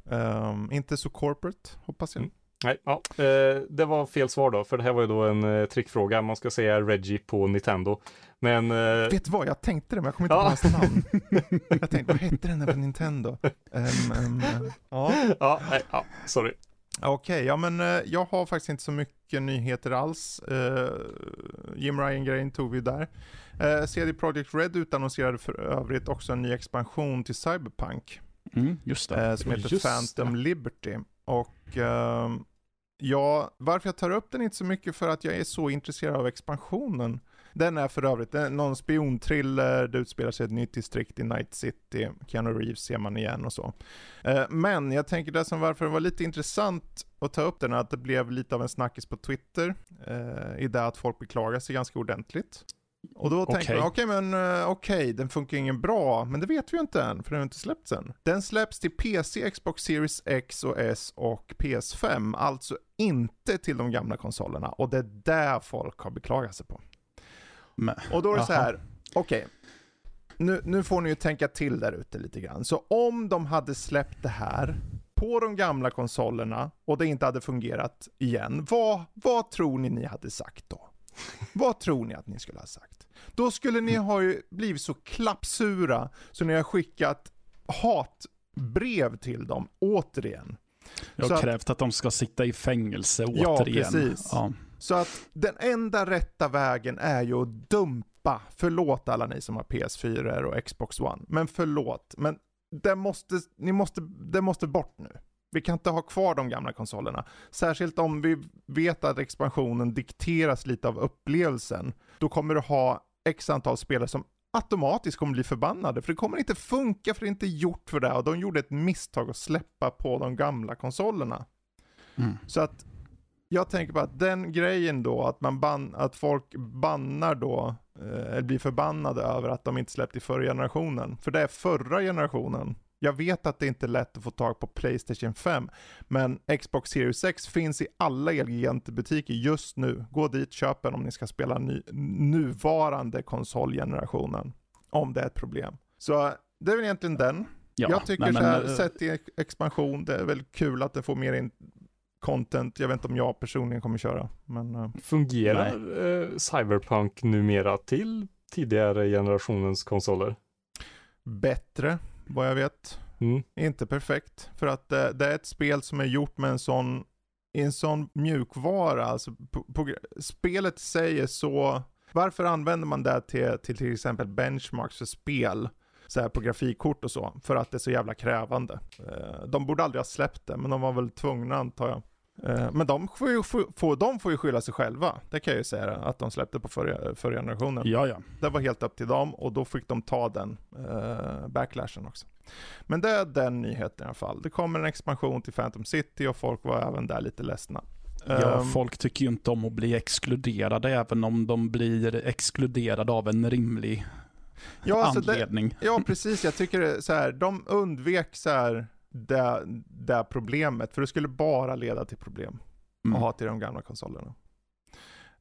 [SPEAKER 2] Ehm, inte så corporate, hoppas jag.
[SPEAKER 3] Nej, ja, eh, det var fel svar då, för det här var ju då en eh, trickfråga. Man ska säga Reggie på Nintendo. Men eh,
[SPEAKER 2] Vet du vad, jag tänkte det, men jag kommer inte
[SPEAKER 3] Ja.
[SPEAKER 2] på hans namn. jag tänkte, vad hette den där på Nintendo? Ehm, ehm, ja.
[SPEAKER 3] ja, nej, ja, sorry.
[SPEAKER 2] Okej, ja men jag har faktiskt inte så mycket nyheter alls. Jim Ryan-grejen tog vi där. Uh, CD Projekt Red utannonserade för övrigt också en ny expansion till Cyberpunk.
[SPEAKER 1] Mm, just det.
[SPEAKER 2] som heter
[SPEAKER 3] Just
[SPEAKER 2] Phantom Liberty. Och ehm, ja, varför jag tar upp den inte så mycket för att jag är så intresserad av expansionen. Den är för övrigt är någon spionthriller, det utspelar sig ett nytt distrikt i Night City, Keanu Reeves ser man igen och så. Eh, men jag tänker det som varför det var lite intressant att ta upp den är att det blev lite av en snackis på Twitter, eh, i det att folk beklagar sig ganska ordentligt. Och då
[SPEAKER 1] Okej.
[SPEAKER 2] tänker man, okej men eh, okej, den funkar ingen bra, men det vet vi ju inte än, för den har inte släppts än. Den släpps till PC, Xbox Series X och S och PS5, alltså inte till de gamla konsolerna. Och det är där folk har beklagat sig på.
[SPEAKER 1] Men,
[SPEAKER 2] Och då är det så
[SPEAKER 1] Jaha.
[SPEAKER 2] här, okej. Nu, nu får ni ju tänka till där ute lite grann. Så om de hade släppt det här på de gamla konsolerna och det inte hade fungerat igen, vad, vad tror ni ni hade sagt då? Vad tror ni att ni skulle ha sagt? Då skulle ni ha blivit så klappsura så ni har skickat hatbrev till dem återigen.
[SPEAKER 1] jag
[SPEAKER 2] så
[SPEAKER 1] har
[SPEAKER 2] att-
[SPEAKER 1] krävt att de ska sitta i fängelse
[SPEAKER 2] Ja,
[SPEAKER 1] återigen.
[SPEAKER 2] precis.
[SPEAKER 1] Ja.
[SPEAKER 2] Så att den enda rätta vägen är ju att dumpa, förlåt alla ni som har PS4 och Xbox One, men förlåt, men det måste, ni måste, det måste bort nu. Vi kan inte ha kvar de gamla konsolerna. Särskilt om vi vet att expansionen dikteras lite av upplevelsen. Då kommer du ha x antal spelare som automatiskt kommer bli förbannade. För det kommer inte funka, för det är inte gjort för det. Och de gjorde ett misstag att släppa på de gamla konsolerna.
[SPEAKER 1] Mm.
[SPEAKER 2] Så att jag tänker på att den grejen då, att, man ban, att folk bannar då, eh, blir förbannade över att de inte släppte i förra generationen. För det är förra generationen. Jag vet att det inte är lätt att få tag på Playstation 5, men Xbox Series X finns i alla Elgiganter-butiker just nu. Gå dit, köp en om ni ska spela ny, nuvarande konsolgenerationen. Om det är ett problem. Så det är väl egentligen den.
[SPEAKER 1] Ja,
[SPEAKER 2] jag tycker
[SPEAKER 1] nej,
[SPEAKER 2] så
[SPEAKER 1] men,
[SPEAKER 2] här,
[SPEAKER 1] eh,
[SPEAKER 2] sett i expansion, det är väl kul att det får mer in content. Jag vet inte om jag personligen kommer köra, men eh,
[SPEAKER 3] Fungerar eh, Cyberpunk numera till tidigare generationens konsoler?
[SPEAKER 2] bättre vad jag vet.
[SPEAKER 3] Mm.
[SPEAKER 2] Inte perfekt, för att det, det är ett spel som är gjort med en sån, en sån mjukvara. Alltså, på, på, spelet säger så, varför använder man det till, till till exempel benchmarks för spel? Så här på grafikkort och så, för att det är så jävla krävande. Eh, De borde aldrig ha släppt det, men de var väl tvungna antar jag. Eh, Men de får ju, få, få- de får ju skylla sig själva, det kan jag ju säga, att de släppte på förra, förra generationen.
[SPEAKER 1] Ja, ja.
[SPEAKER 2] Det var helt upp till dem och då fick de ta den eh, backlashen också. Men det är den nyheten i alla fall. Det kommer en expansion till Phantom City och folk var även där lite ledsna.
[SPEAKER 1] Ja,
[SPEAKER 2] Ehm,
[SPEAKER 1] folk tycker ju inte om att bli exkluderade, även om de blir exkluderade av en rimlig
[SPEAKER 2] ja, alltså det,
[SPEAKER 1] anledning.
[SPEAKER 2] ja, precis. Jag tycker det så här, de undvek så här det, det problemet, för det skulle bara leda till problem.
[SPEAKER 1] Mm.
[SPEAKER 2] och ha till de gamla konsolerna.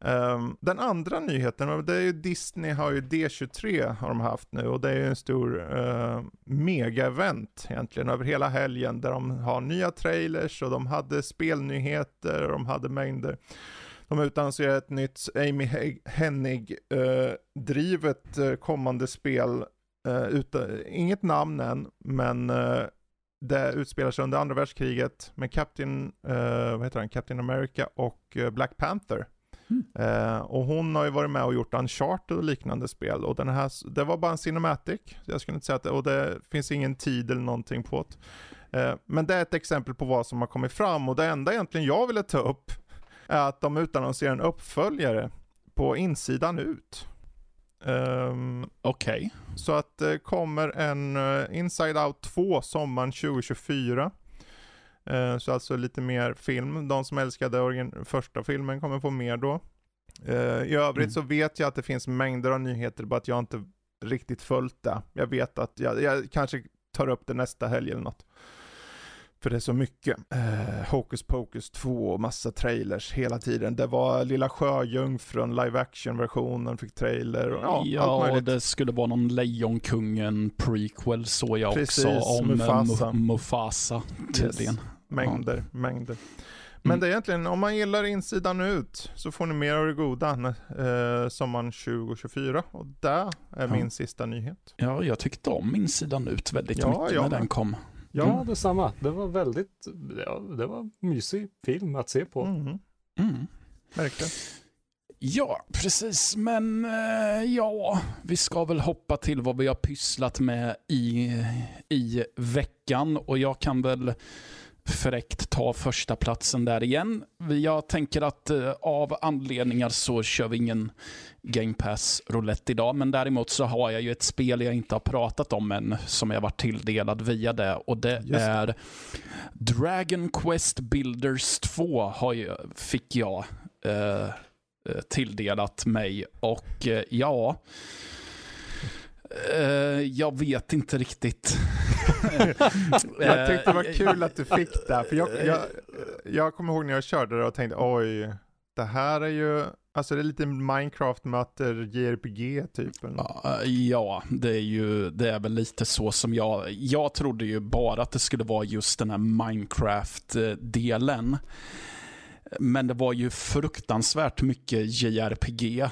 [SPEAKER 2] Ehm, den andra nyheten, det är ju Disney har ju D23 har de haft nu och det är ju en stor uh, mega-event egentligen över hela helgen där de har nya trailers och de hade spelnyheter och de hade mängder. De utannonserade ett nytt Amy He- Hennig eh, drivet eh, kommande spel, eh, utan, inget namn än, men det utspelar sig under andra världskriget med Captain, eh, vad heter han? Captain America och eh, Black Panther.
[SPEAKER 1] Mm.
[SPEAKER 2] Eh, och hon har ju varit med och gjort Uncharted och liknande spel och den här, det var bara en cinematic. Jag skulle inte säga att det, och det finns ingen tid eller någonting på det. Eh, men det är ett exempel på vad som har kommit fram och det enda egentligen jag ville ta upp är att de utannonserar en uppföljare på insidan ut. Ehm,
[SPEAKER 1] Okej.
[SPEAKER 2] så att det kommer en eh, Inside Out 2 sommaren 2024. Eh, så alltså lite mer film. De som älskade första filmen kommer få mer då. Eh, I övrigt
[SPEAKER 1] Mm.
[SPEAKER 2] så vet jag att det finns mängder av nyheter, bara att jag inte riktigt följt det. Jag vet att jag, jag kanske tar upp det nästa helg eller något. För det är så mycket. Eh, Hocus Pocus 2 och massa trailers hela tiden. Det var Lilla Sjöjungfrun, live action-versionen fick trailer. Och, ja, allt
[SPEAKER 1] Ja, och
[SPEAKER 2] möjligt.
[SPEAKER 1] det skulle vara någon Lejonkungen prequel såg jag
[SPEAKER 2] Precis,
[SPEAKER 1] också om
[SPEAKER 2] Mufasa.
[SPEAKER 1] Mufasa, Mufasa tydligen.
[SPEAKER 2] Mängder, mängder. Men
[SPEAKER 1] Mm.
[SPEAKER 2] det är egentligen, om man gillar insidan ut så får ni mer av det goda eh, sommaren 2024. Och där är
[SPEAKER 1] Ja.
[SPEAKER 2] min sista nyhet.
[SPEAKER 1] Ja, jag tyckte om insidan ut väldigt
[SPEAKER 2] Ja,
[SPEAKER 1] mycket när den kom.
[SPEAKER 3] Ja,
[SPEAKER 1] Mm.
[SPEAKER 3] detsamma. Det var väldigt, ja, det var mysig film att se på.
[SPEAKER 2] Mhm,
[SPEAKER 1] Mm.
[SPEAKER 2] Verkligen.
[SPEAKER 1] Ja, precis. Men eh, ja, vi ska väl hoppa till vad vi har pysslat med i, i veckan. Och jag kan väl fräckt ta första platsen där igen. Jag tänker att eh, av anledningar så kör vi ingen Game Pass roulette idag, men däremot så har jag ju ett spel jag inte har pratat om än, som jag varit tilldelad via det, och det,
[SPEAKER 2] det.
[SPEAKER 1] är Dragon Quest Builders 2 har ju, fick jag eh, eh, tilldelat mig, och eh, ja, eh, jag vet inte riktigt.
[SPEAKER 2] Jag tyckte det var kul att du fick det, för jag, jag, jag kommer ihåg när jag körde det och tänkte oj, det här är ju, alltså det är lite Minecraft möter JRPG typ.
[SPEAKER 1] Ja, det är ju det är väl lite så som jag... Jag trodde ju bara att det skulle vara just den här Minecraft-delen. Men det var ju fruktansvärt mycket JRPG.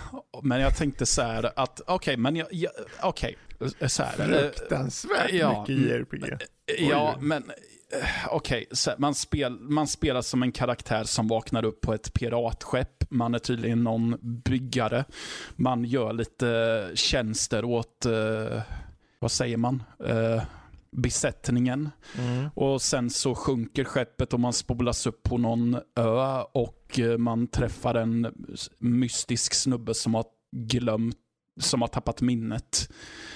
[SPEAKER 1] Men jag tänkte så här att, okej, men jag, jag okej, så här. eh,
[SPEAKER 2] Fruktansvärt
[SPEAKER 1] ja,
[SPEAKER 2] mycket JRPG.
[SPEAKER 1] Ja,
[SPEAKER 2] Oj.
[SPEAKER 1] men eh, okej, här, man, spel, man spelar som en karaktär som vaknar upp på ett piratskepp. Man är tydligen någon byggare. Man gör lite tjänster åt, eh, vad säger man, eh, besättningen.
[SPEAKER 2] Mm.
[SPEAKER 1] Och sen så sjunker skeppet och man spolas upp på någon ö och eh, man träffar en mystisk snubbe som har glömt, som har tappat minnet.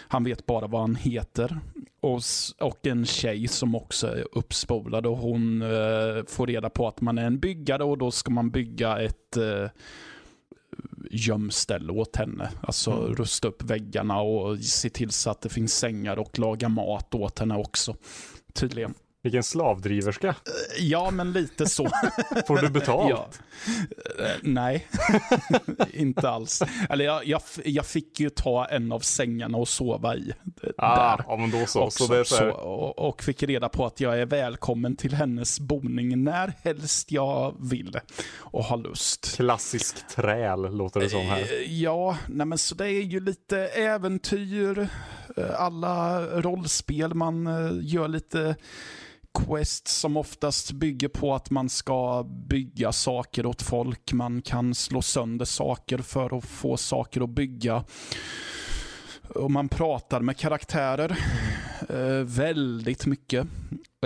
[SPEAKER 1] Han vet bara vad han heter. Och, och en tjej som också är uppspolad och hon eh, får reda på att man är en byggare och då ska man bygga ett eh, gömställe åt henne. Alltså
[SPEAKER 2] Mm.
[SPEAKER 1] rusta upp väggarna och se till så att det finns sängar och laga mat åt henne också. Tydligen.
[SPEAKER 3] Vilken slavdriverska.
[SPEAKER 1] Ja, men lite så.
[SPEAKER 3] Får du betalt?
[SPEAKER 1] Ja. Eh, nej, inte alls. Eller jag, jag, jag fick ju ta en av sängarna och sova i. eh,
[SPEAKER 3] Ah,
[SPEAKER 1] där.
[SPEAKER 3] ja, men då så.
[SPEAKER 1] Också,
[SPEAKER 3] så så
[SPEAKER 1] så, och, och fick reda på att jag är välkommen till hennes boning när helst jag vill och har lust.
[SPEAKER 3] klassisk träl låter det som här.
[SPEAKER 1] Eh, Ja, nej men så det är ju lite äventyr, eh, alla rollspel, man eh, gör lite quest som oftast bygger på att man ska bygga saker åt folk. Man kan slå sönder saker för att få saker att bygga. Och man pratar med karaktärer eh, väldigt mycket.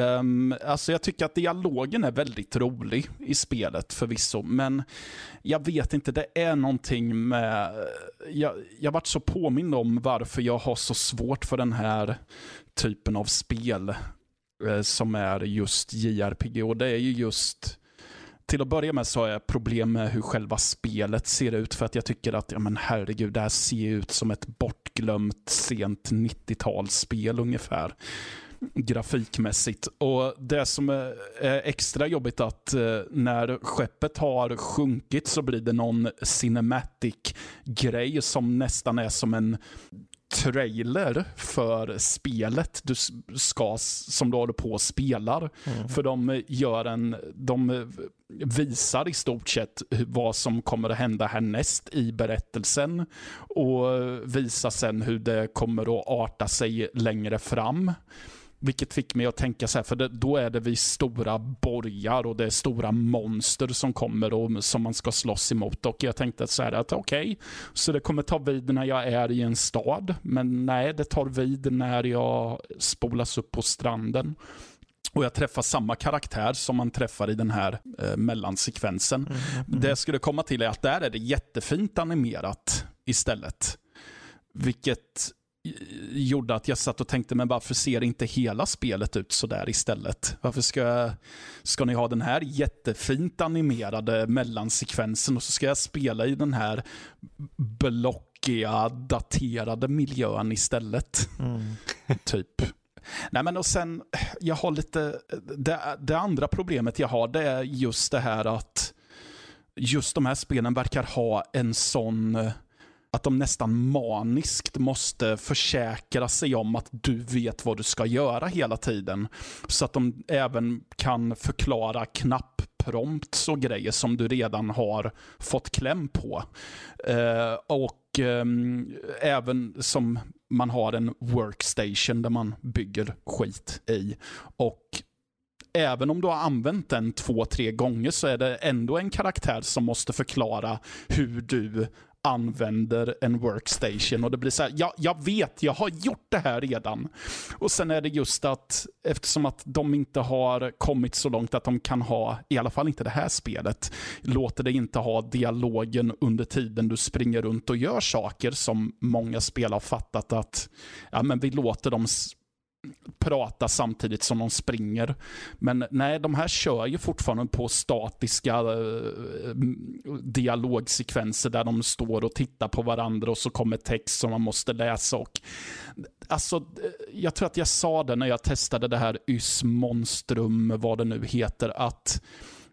[SPEAKER 1] Um, alltså jag tycker att dialogen är väldigt rolig i spelet förvisso, men jag vet inte, det är någonting med... Jag, jag varit så påmind om varför jag har så svårt för den här typen av spel Eh, som är just JRPG. Och det är ju just... Till att börja med så har jag problem med hur själva spelet ser ut för att jag tycker att, ja men herregud, det här ser ju ut som ett bortglömt sent 90-talsspel ungefär grafikmässigt. Och det som är extra jobbigt att eh, när skeppet har sjunkit så blir det någon cinematic grej som nästan är som en trailer för spelet du ska, som du håller på och spelar. För de gör en, de visar i stort sett vad som kommer att hända härnäst i berättelsen och visar sen hur det kommer att arta sig längre fram. Vilket fick mig att tänka så här, för det, då är det vid stora borgar och det är stora monster som kommer och som man ska slåss emot. Och jag tänkte så här att okej, så det kommer ta vid när jag är i en stad. Men nej, det tar vid när jag spolas upp på stranden. Och jag träffar samma karaktär som man träffar i den här eh, mellansekvensen. Det jag skulle komma till är att där är det jättefint animerat istället. Vilket gjorde att jag satt och tänkte, men varför ser inte hela spelet ut så där istället? Varför ska, ska ni ha den här jättefint animerade mellansekvensen och så ska jag spela i den här blockiga, daterade miljön istället?
[SPEAKER 2] Mm.
[SPEAKER 1] typ. Nej men och sen, jag har lite, det, det andra problemet jag har det är just det här att just de här spelen verkar ha en sån, att de nästan maniskt måste försäkra sig om att du vet vad du ska göra hela tiden. Så att de även kan förklara knappprompts och grejer som du redan har fått kläm på. Eh, och eh, även som man har en workstation där man bygger skit i. Och även om du har använt den två, tre gånger så är det ändå en karaktär som måste förklara hur du använder en workstation. Och det blir så här, ja, jag vet, jag har gjort det här redan. Och sen är det just att, eftersom att de inte har kommit så långt att de kan ha, i alla fall inte det här spelet, låter det inte ha dialogen under tiden du springer runt och gör saker som många spel har fattat att, ja men vi låter dem prata samtidigt som de springer. Men nej, de här kör ju fortfarande på statiska eh, dialogsekvenser där de står och tittar på varandra och så kommer text som man måste läsa. Och, alltså, eh, jag tror att jag sa det när jag testade det här Ys Monstrum, vad det nu heter, att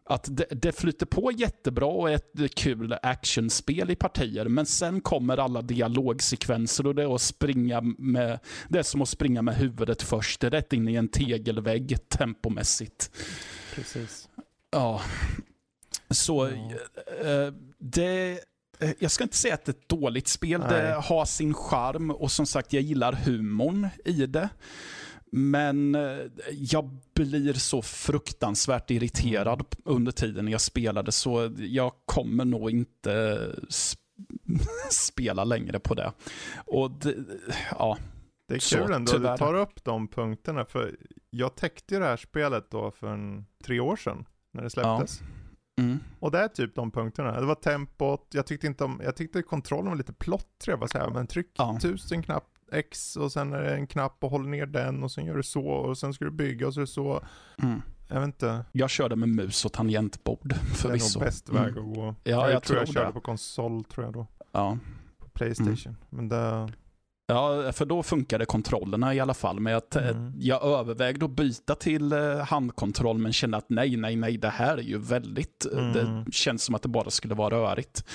[SPEAKER 1] att det, det flyter på jättebra och är ett kul actionspel i partier, men sen kommer alla dialogsekvenser och det är, att springa med, det är som att springa med huvudet först, rätt in i en tegelvägg tempomässigt.
[SPEAKER 2] Precis.
[SPEAKER 1] Ja. Så ja. det jag ska inte säga att det är ett dåligt spel. Nej. Det har sin charm och som sagt, jag gillar humorn i det. Men eh, jag blir så fruktansvärt irriterad under tiden jag spelade så jag kommer nog inte spela längre på det. Och det, ja.
[SPEAKER 2] Det är kul så, ändå att du tar upp de punkterna för jag täckte ju det här spelet då för en, tre år sedan när det släpptes. Ja. Mm. Och det är typ de punkterna. Det var tempot, jag tyckte inte om, jag tyckte kontrollen var lite plottrig. Jag var så här, men tryck ja. tusen knapp X och sen är det en knapp och håller ner den och sen gör du så och sen ska du bygga och så är det så. Mm. Jag vet inte.
[SPEAKER 1] Jag körde med mus och tangentbord förvisso.
[SPEAKER 2] Det är nog bäst väg mm. att gå.
[SPEAKER 1] Ja, jag,
[SPEAKER 2] jag
[SPEAKER 1] tror jag,
[SPEAKER 2] jag körde det. på konsol tror jag då.
[SPEAKER 1] Ja.
[SPEAKER 2] På Playstation. Mm. Men det...
[SPEAKER 1] Ja, för då funkade kontrollerna i alla fall. Men jag, mm. jag övervägde att byta till eh, handkontroll men kände att nej, nej, nej, det här är ju väldigt, mm. det känns som att det bara skulle vara rörigt.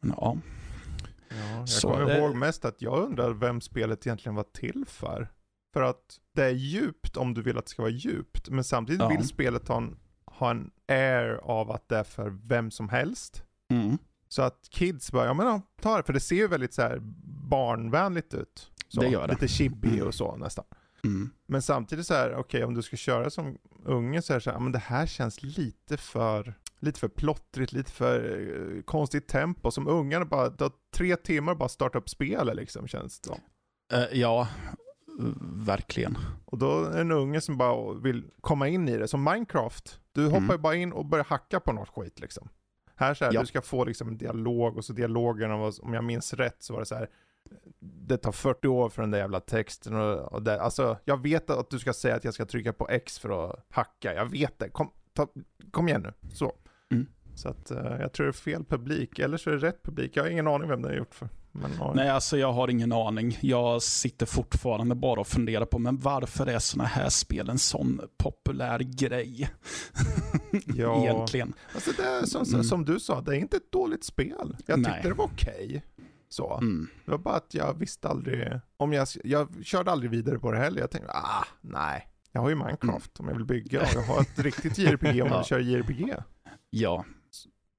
[SPEAKER 1] Men, ja.
[SPEAKER 2] Ja, jag så kommer det... ihåg mest att jag undrar vem spelet egentligen var till för. För att det är djupt om du vill att det ska vara djupt, men samtidigt ja. vill spelet ha en, ha en air av att det är för vem som helst.
[SPEAKER 1] Mm.
[SPEAKER 2] Så att kids bara, ja men ta det, för det ser ju väldigt så här barnvänligt ut. Så,
[SPEAKER 1] det gör det.
[SPEAKER 2] Lite chibi och så nästan.
[SPEAKER 1] Mm.
[SPEAKER 2] Men samtidigt så här, okej okay, om du ska köra som unge så är det så här, men det här känns lite för lite för plottrigt, lite för uh, konstigt tempo. Som ungarna bara, det har tre timmar bara starta upp spelet liksom känns det som.
[SPEAKER 1] Uh, ja, verkligen.
[SPEAKER 2] Och då är det en unge som bara vill komma in i det, som Minecraft. Du hoppar mm. bara in och börjar hacka på något skit liksom. Här så här, ja. du ska få liksom en dialog och så dialogen, om jag minns rätt så var det så här, det tar 40 år för den där jävla texten och, och det, alltså jag vet att du ska säga att jag ska trycka på X för att hacka, jag vet det, kom, ta, kom igen nu, så.
[SPEAKER 1] Mm.
[SPEAKER 2] Så att uh, jag tror det är fel publik, eller så är det rätt publik. Jag har ingen aning vem det är gjort för. Men.
[SPEAKER 1] Nej, alltså jag har ingen aning. Jag sitter fortfarande bara och funderar på, men varför är sådana här spel en sån populär grej?
[SPEAKER 2] ja.
[SPEAKER 1] Egentligen.
[SPEAKER 2] Alltså det är som, mm. som, du sa, det är inte ett dåligt spel. Jag Nej. tyckte det var okej. Okay. Så.
[SPEAKER 1] Mm.
[SPEAKER 2] Det var bara att jag visste aldrig, om jag, jag körde aldrig vidare på det heller. Jag tänkte, ah, nej. Jag har ju Minecraft mm. om jag vill bygga och jag har ett riktigt JRPG om jag kör JRPG.
[SPEAKER 1] Ja,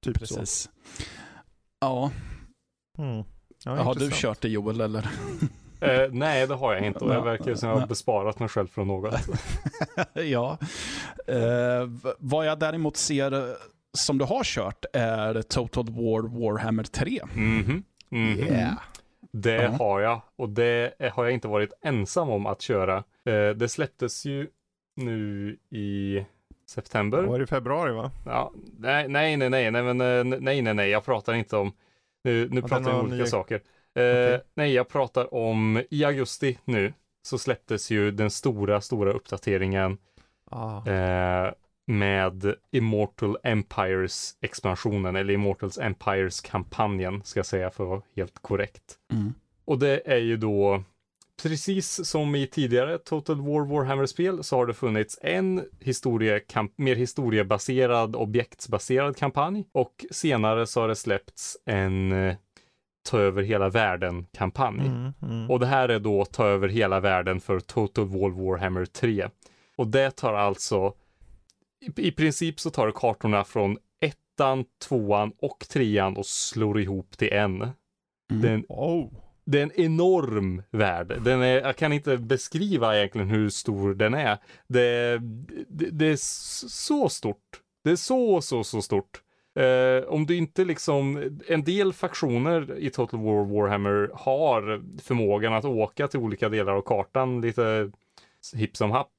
[SPEAKER 2] typ
[SPEAKER 1] precis.
[SPEAKER 2] Så.
[SPEAKER 1] Ja.
[SPEAKER 2] Mm. ja
[SPEAKER 1] har du kört det Joel eller?
[SPEAKER 3] Eh, nej, det har jag inte och jag verkar som jag har besparat mig själv från något.
[SPEAKER 1] ja. Eh, vad jag däremot ser eh, som du har kört är Total War Warhammer 3.
[SPEAKER 3] Mm -hmm. Mm -hmm.
[SPEAKER 1] Yeah.
[SPEAKER 3] Det uh -huh. har jag och det har jag inte varit ensam om att köra. Eh, det släpptes ju nu i September.
[SPEAKER 2] Var det i februari va?
[SPEAKER 3] Ja, nej, nej, nej, nej, nej, men eh, nej, nej, nej, jag pratar inte om, nu, nu pratar jag om olika nya... saker. Eh, okay. Nej, jag pratar om i augusti nu så släpptes ju den stora, stora uppdateringen
[SPEAKER 2] ah.
[SPEAKER 3] eh, med Immortal Empires expansionen eller Immortals Empires kampanjen ska jag säga för att vara helt korrekt.
[SPEAKER 1] Mm.
[SPEAKER 3] Och det är ju då Precis som i tidigare Total War Warhammer-spel så har det funnits en historie mer historiebaserad, objektsbaserad kampanj och senare så har det släppts en eh, ta över hela världen-kampanj.
[SPEAKER 2] Mm, mm.
[SPEAKER 3] Och det här är då ta över hela världen för Total War Warhammer 3. Och det tar alltså, i, i princip så tar det kartorna från ettan, tvåan och trean och slår ihop till en.
[SPEAKER 2] Mm.
[SPEAKER 3] Den,
[SPEAKER 2] oh
[SPEAKER 3] det är en enorm värld. Den är, jag kan inte beskriva egentligen hur stor den är. Det, det, det är så stort. Det är så, så, så stort. Eh, om du inte liksom, en del faktioner i Total War Warhammer har förmågan att åka till olika delar av kartan lite hipp som happ.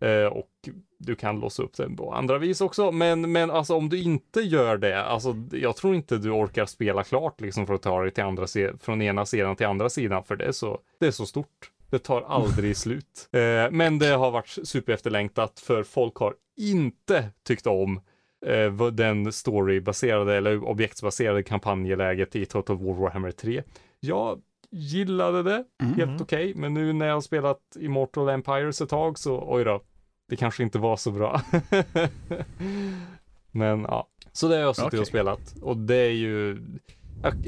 [SPEAKER 3] Eh, och du kan låsa upp den på andra vis också. Men, men alltså om du inte gör det, alltså jag tror inte du orkar spela klart liksom för att ta dig till andra från ena sidan till andra sidan, för det är så, det är så stort. Det tar aldrig slut. Eh, men det har varit superefterlängtat för folk har inte tyckt om eh, den storybaserade eller objektsbaserade kampanjeläget i Total War Warhammer 3. Jag gillade det, mm. helt okej, okay, men nu när jag har spelat Immortal Empires ett tag så oj då, det kanske inte var så bra. men ja, så det har jag suttit okay. och spelat och det är ju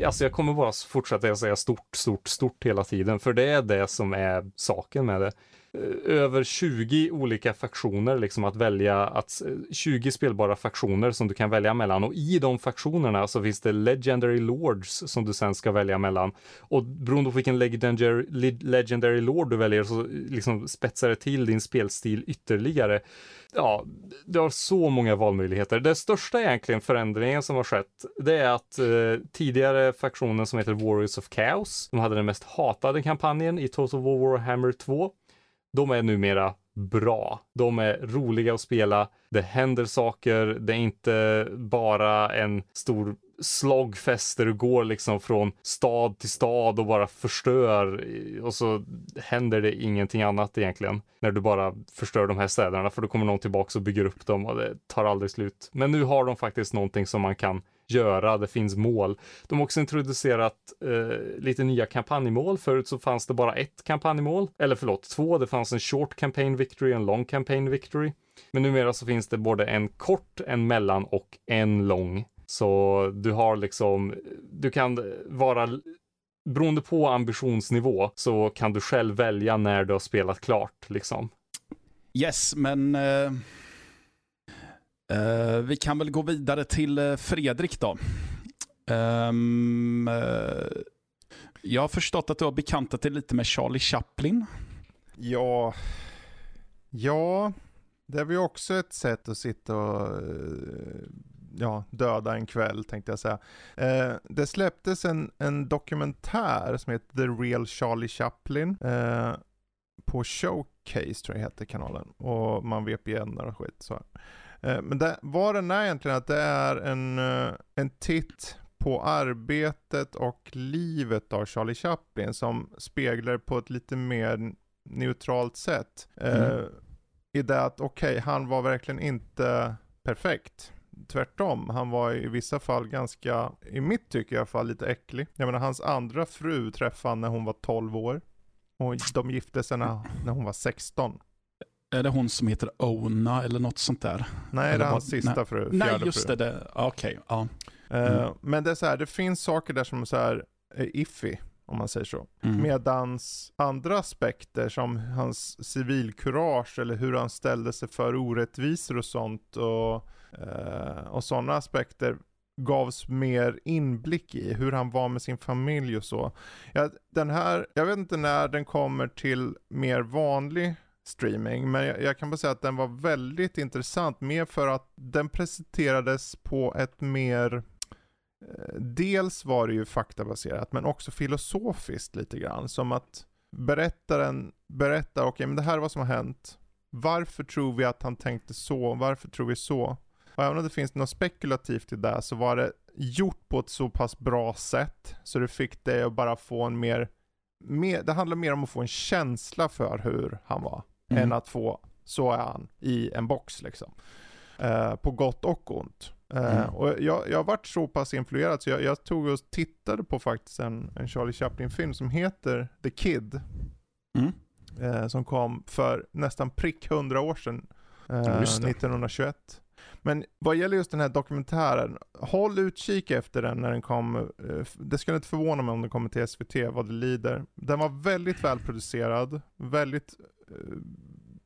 [SPEAKER 3] Alltså jag kommer bara fortsätta säga stort, stort, stort hela tiden, för det är det som är saken med det. Eh, över 20 olika faktioner, liksom att välja, att, 20 eh, spelbara faktioner som du kan välja mellan och i de faktionerna så finns det Legendary Lords som du sen ska välja mellan. Och beroende på vilken Legendary, legendary Lord du väljer så eh, liksom spetsar det till din spelstil ytterligare ja, du har så många valmöjligheter. Den största egentligen förändringen som har skett, det är att eh, tidigare faktionen som heter Warriors of Chaos, de hade den mest hatade kampanjen i Total War Warhammer 2. De är numera bra. De är roliga att spela. Det händer saker. Det är inte bara en stor slagfest där du går liksom från stad till stad och bara förstör och så händer det ingenting annat egentligen när du bara förstör de här städerna för då kommer någon tillbaka och bygger upp dem och det tar aldrig slut. Men nu har de faktiskt någonting som man kan göra, det finns mål. De har också introducerat eh, lite nya kampanjmål. Förut så fanns det bara ett kampanjmål, eller förlåt, två. Det fanns en short campaign victory och en long campaign victory. Men numera så finns det både en kort, en mellan och en lång. Så du har liksom, du kan vara beroende på ambitionsnivå så kan du själv välja när du har spelat klart liksom.
[SPEAKER 1] Yes, men uh, Eh, vi kan väl gå vidare till uh, Fredrik då. Um, jag har förstått att du har bekantat dig lite med Charlie Chaplin.
[SPEAKER 2] Ja, ja, det är väl också ett sätt att sitta och ja, döda en kväll tänkte jag säga. Eh, det släpptes en, en dokumentär som heter The Real Charlie Chaplin. Eh, på Showcase tror jag heter kanalen. Och man VPN och skit så men det, vad den är egentligen att det är en, eh, en titt på arbetet och livet av Charlie Chaplin som speglar på ett lite mer neutralt sätt. Eh, mm. I det att okej, okay, han var verkligen inte perfekt tvärtom. Han var i vissa fall ganska, i mitt tycke i alla fall, lite äcklig. Jag menar hans andra fru träffade han när hon var 12 år. Och de gifte sig när, när hon var 16.
[SPEAKER 1] Är det hon som heter Ona eller något sånt där?
[SPEAKER 2] Nej, det är hans sista
[SPEAKER 1] nej.
[SPEAKER 2] fru.
[SPEAKER 1] Nej, just fru. det. Okej, okay, ja.
[SPEAKER 2] Eh, mm. men det är så här, det finns saker där som så här är iffy om man säger så. Mm. Medans andra aspekter som hans civilkurage eller hur han ställde sig för orättvisor och sånt och Uh, och sådana aspekter gavs mer inblick i hur han var med sin familj och så. Ja, den här, jag vet inte när den kommer till mer vanlig streaming, men jag, jag, kan bara säga att den var väldigt intressant, mer för att den presenterades på ett mer eh, Dels var det ju faktabaserat, men också filosofiskt lite grann. Som att berättaren berättar, okej okay, men det här är vad som har hänt. Varför tror vi att han tänkte så? Varför tror vi så? Och även om det finns något spekulativt i det så var det gjort på ett så pass bra sätt så det fick dig att bara få en mer, mer det handlar mer om att få en känsla för hur han var mm. än att få, så är han i en box liksom. Uh, på gott och ont. Uh, mm. Och jag, jag har varit så pass influerad så jag, jag tog och tittade på faktiskt en, en Charlie Chaplin-film som heter The Kid. Mm. Uh, som kom för nästan prick 100 år sedan. 1921. Men vad gäller just den här dokumentären, håll utkik efter den när den kommer. Eh, det skulle inte förvåna mig om den kommer till SVT vad det lider. Den var väldigt välproducerad, väldigt eh,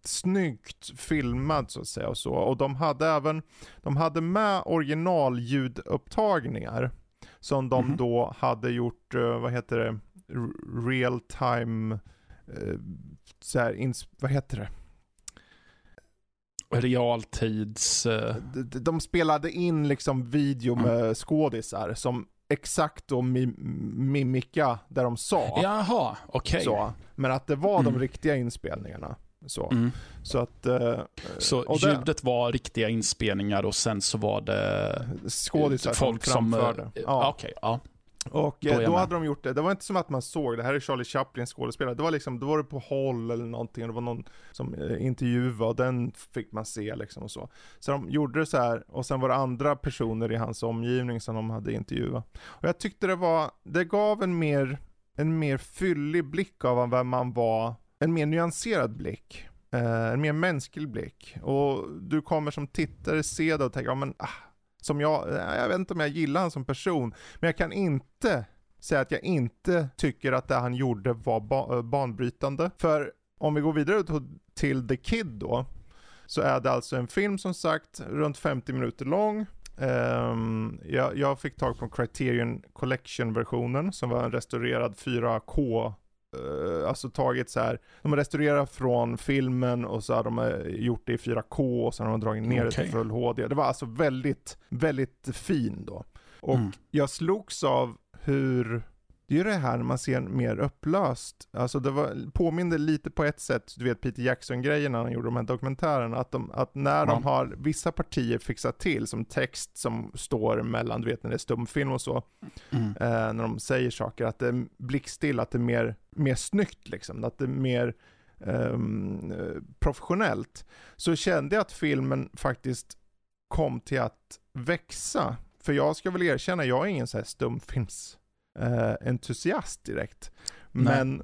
[SPEAKER 2] snyggt filmad så att säga och så. Och de hade även, de hade med originalljudupptagningar. Som de mm -hmm. då hade gjort, uh, vad heter det, real time, uh, så här, vad heter det?
[SPEAKER 1] realtids... eh,
[SPEAKER 2] de, de spelade in liksom video med skådisar som exakt då mi, mimika där de sa.
[SPEAKER 1] Jaha, okej.
[SPEAKER 2] Så, men att det var de
[SPEAKER 1] Mm.
[SPEAKER 2] riktiga inspelningarna. Så,
[SPEAKER 1] Mm.
[SPEAKER 2] så att... eh,
[SPEAKER 1] Så
[SPEAKER 2] och det-
[SPEAKER 1] ljudet var riktiga inspelningar och sen så var det
[SPEAKER 2] skådisar
[SPEAKER 1] folk
[SPEAKER 2] som
[SPEAKER 1] som... eh,
[SPEAKER 2] framförde.
[SPEAKER 1] Ja.
[SPEAKER 2] Ja.
[SPEAKER 1] Okej, ja.
[SPEAKER 2] Och
[SPEAKER 1] Då
[SPEAKER 2] eh, då hade de gjort det, det var inte som att man såg, det här är Charlie Chaplin skådespelare, det var liksom, då var det på håll eller någonting, det var någon som eh, intervjuade och den fick man se liksom och så. Så de gjorde det så här och sen var det andra personer i hans omgivning som de hade intervjuat. Och jag tyckte det var, det gav en mer, en mer fyllig blick av vem man var, en mer nyanserad blick. Eh, en mer mänsklig blick. Och du kommer som tittare se det och tänka, ja men ah, som jag, eh, jag vet inte om jag gillar honom som person, men jag kan inte säga att jag inte tycker att det han gjorde var ba- eh, banbrytande. För om vi går vidare till- The Kid då, så är det alltså en film som sagt runt 50 minuter lång. Um, jag, jag fick tag på Criterion Collection-versionen som var en restaurerad 4K eh, alltså tagit så här, de har restaurerat från filmen och så har de eh, gjort det i 4K och sen har de dragit ner det
[SPEAKER 1] Okej.
[SPEAKER 2] till full HD. Det var alltså väldigt, väldigt fin då. Och
[SPEAKER 1] Mm.
[SPEAKER 2] jag slogs av hur, det är ju det här man ser mer upplöst, alltså det var, påminner lite på ett sätt, du vet Peter Jackson-grejen när han gjorde de här dokumentärerna, att, de, att när de
[SPEAKER 1] Ja.
[SPEAKER 2] har vissa partier fixat till, som text som står mellan, du vet när det är stumfilm och så,
[SPEAKER 1] Mm.
[SPEAKER 2] eh, när de säger saker, att det är blickstill, att det är mer, mer snyggt liksom, att det är mer eh, professionellt. Så kände jag att filmen faktiskt kom till att växa. För jag ska väl erkänna, jag är ingen så här stumfilms eh, entusiast direkt.
[SPEAKER 1] Nej.
[SPEAKER 2] Men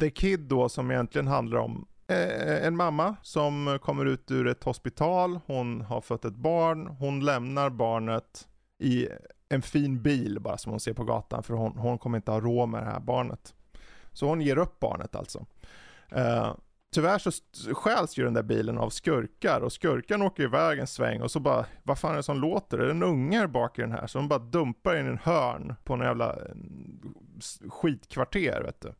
[SPEAKER 2] The Kid då som egentligen handlar om eh, en mamma som kommer ut ur ett hospital, hon har fött ett barn, hon lämnar barnet i en fin bil bara som hon ser på gatan för hon, hon kommer inte ha råd med det här barnet. Så hon ger upp barnet alltså. Eh, tyvärr så st- stjäls ju den där bilen av skurkar och skurken åker iväg en sväng och så bara, vad fan är det som låter? Är det en unge bak i den här? Så de bara dumpar in en hörn på en jävla s- skitkvarter vet du.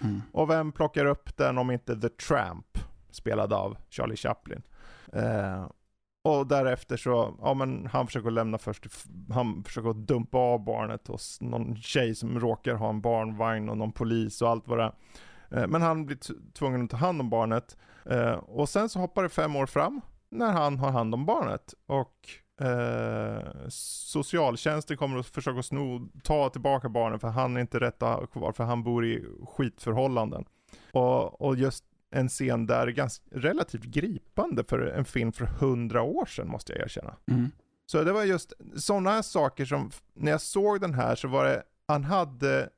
[SPEAKER 1] Mm.
[SPEAKER 2] Och vem plockar upp den om inte The Tramp, spelad av Charlie Chaplin. Eh, och därefter så, ja men han försöker lämna först, han försöker dumpa av barnet hos någon tjej som råkar ha en barnvagn och någon polis och allt vad det är. Eh, Men han blir tvungen att ta hand om barnet. Eh, och sen så hoppar det fem år fram när han har hand om barnet. Och eh, socialtjänsten kommer att försöka sno, ta tillbaka barnet för han är inte rätt att ha kvar för han bor i skitförhållanden. Och, och just en scen där är ganska relativt gripande för en film för hundra år sedan måste jag erkänna.
[SPEAKER 1] Mm.
[SPEAKER 2] Så det var just sådana saker som, när jag såg den här så var det, han hade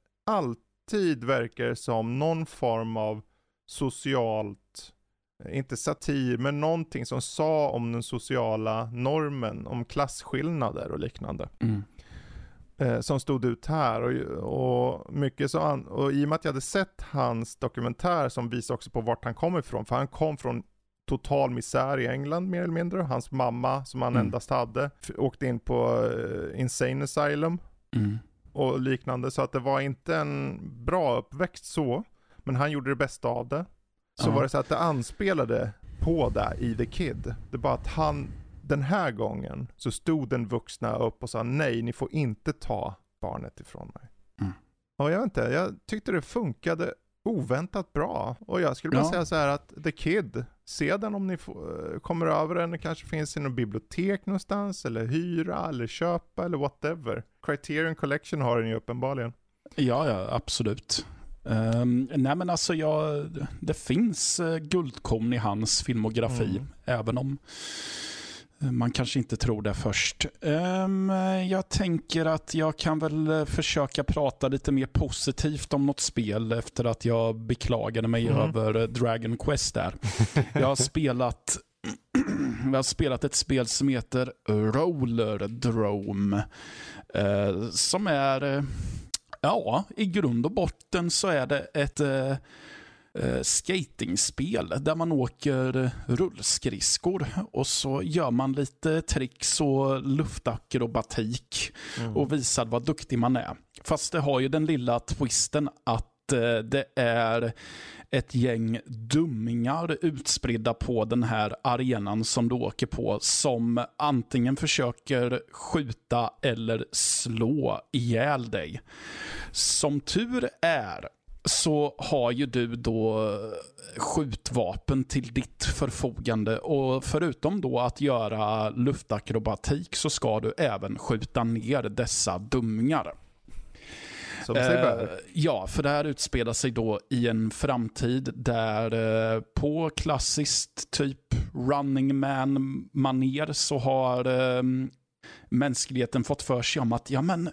[SPEAKER 2] alltid verkar det som någon form av socialt, inte satir, men någonting som sa om den sociala normen, om klasskillnader och liknande.
[SPEAKER 1] Mm.
[SPEAKER 2] Eh, som stod ut här och, och mycket så han, och i och med att jag hade sett hans dokumentär som visar också på vart han kommer ifrån, för han kom från total misär i England mer eller mindre. Hans mamma som han
[SPEAKER 1] Mm.
[SPEAKER 2] endast hade åkte in på eh, insane asylum
[SPEAKER 1] Mm.
[SPEAKER 2] Och liknande. Så att det var inte en bra uppväxt så. Men han gjorde det bästa av det. Så
[SPEAKER 1] Ja.
[SPEAKER 2] var det så att det anspelade på det i The Kid. Det bara att han, den här gången, så stod den vuxna upp och sa nej, ni får inte ta barnet ifrån mig.
[SPEAKER 1] Mm.
[SPEAKER 2] Och jag vet inte, jag tyckte det funkade oväntat bra. Och jag skulle bara
[SPEAKER 1] Ja.
[SPEAKER 2] säga så här att The Kid, se den om ni får, eh, kommer över den. Det kanske finns i något bibliotek någonstans, eller hyra, eller köpa, eller whatever. Criterion Collection har den ju uppenbarligen.
[SPEAKER 1] Ja, ja, absolut. Um, nej men alltså, jag, det finns uh, guldkorn i hans filmografi,
[SPEAKER 2] Mm.
[SPEAKER 1] även om eh, man kanske inte tror det först. Ehm, jag tänker att jag kan väl eh, försöka prata lite mer positivt om något spel efter att jag beklagade mig
[SPEAKER 2] Mm.
[SPEAKER 1] över eh, Dragon Quest där. Jag har spelat jag har spelat ett spel som heter Roller Drome. Eh, som är, eh, ja, i grund och botten så är det ett eh, skatingspel där man åker rullskridskor och så gör man lite tricks och luftakrobatik och visar vad duktig man är. Fast det har ju den lilla twisten att att eh, det är ett gäng dummingar utspridda på den här arenan som du åker på som antingen försöker skjuta eller slå ihjäl dig. Som tur är så har ju du då skjutvapen till ditt förfogande och förutom då att göra luftakrobatik så ska du även skjuta ner dessa dummingar.
[SPEAKER 2] Som sig bör.
[SPEAKER 1] Eh, ja, för det här utspelar sig då i en framtid där eh, på klassiskt typ running man maner så har eh, mänskligheten fått för sig om att ja men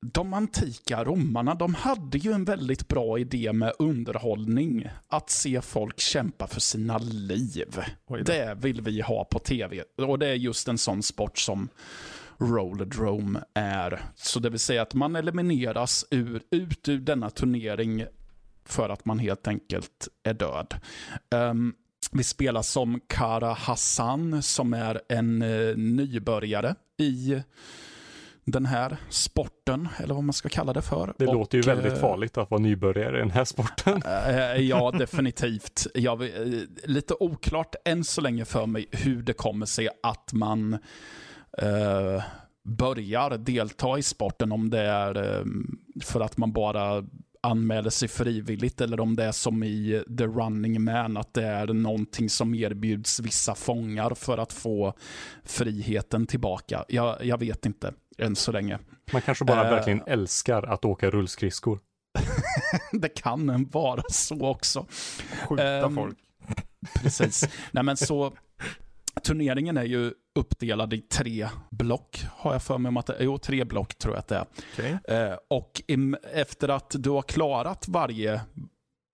[SPEAKER 1] de antika romarna, de hade ju en väldigt bra idé med underhållning. Att se folk kämpa för sina liv. Det vill vi ha på tv. Och det är just en sån sport som Rollerdrome är. Så det vill säga att man elimineras ur, ut ur denna turnering för att man helt enkelt är död. Ehm, vi spelar som Kara Hassan som är en eh, nybörjare i den här sporten, eller vad man ska kalla det för.
[SPEAKER 3] Det
[SPEAKER 1] Och,
[SPEAKER 3] låter ju väldigt
[SPEAKER 1] eh,
[SPEAKER 3] farligt att vara nybörjare i den här sporten.
[SPEAKER 1] Eh, ja, definitivt. Jag, eh, lite oklart än så länge för mig hur det kommer sig att man eh, börjar delta i sporten. Om det är eh, för att man bara anmäler sig frivilligt eller om det är som i The Running Man, att det är någonting som erbjuds vissa fångar för att få friheten tillbaka. Jag, jag vet inte än så länge.
[SPEAKER 3] Man kanske bara
[SPEAKER 1] Eh.
[SPEAKER 3] verkligen älskar att åka rullskridskor.
[SPEAKER 1] Det kan vara så också.
[SPEAKER 2] Skjuta
[SPEAKER 1] ehm,
[SPEAKER 2] folk.
[SPEAKER 1] Precis. Nej, men så, turneringen är ju uppdelad i tre block, har jag för mig om att det. Jo, tre block tror jag att det är.
[SPEAKER 2] Okej.
[SPEAKER 1] Eh, och im, efter att du har klarat varje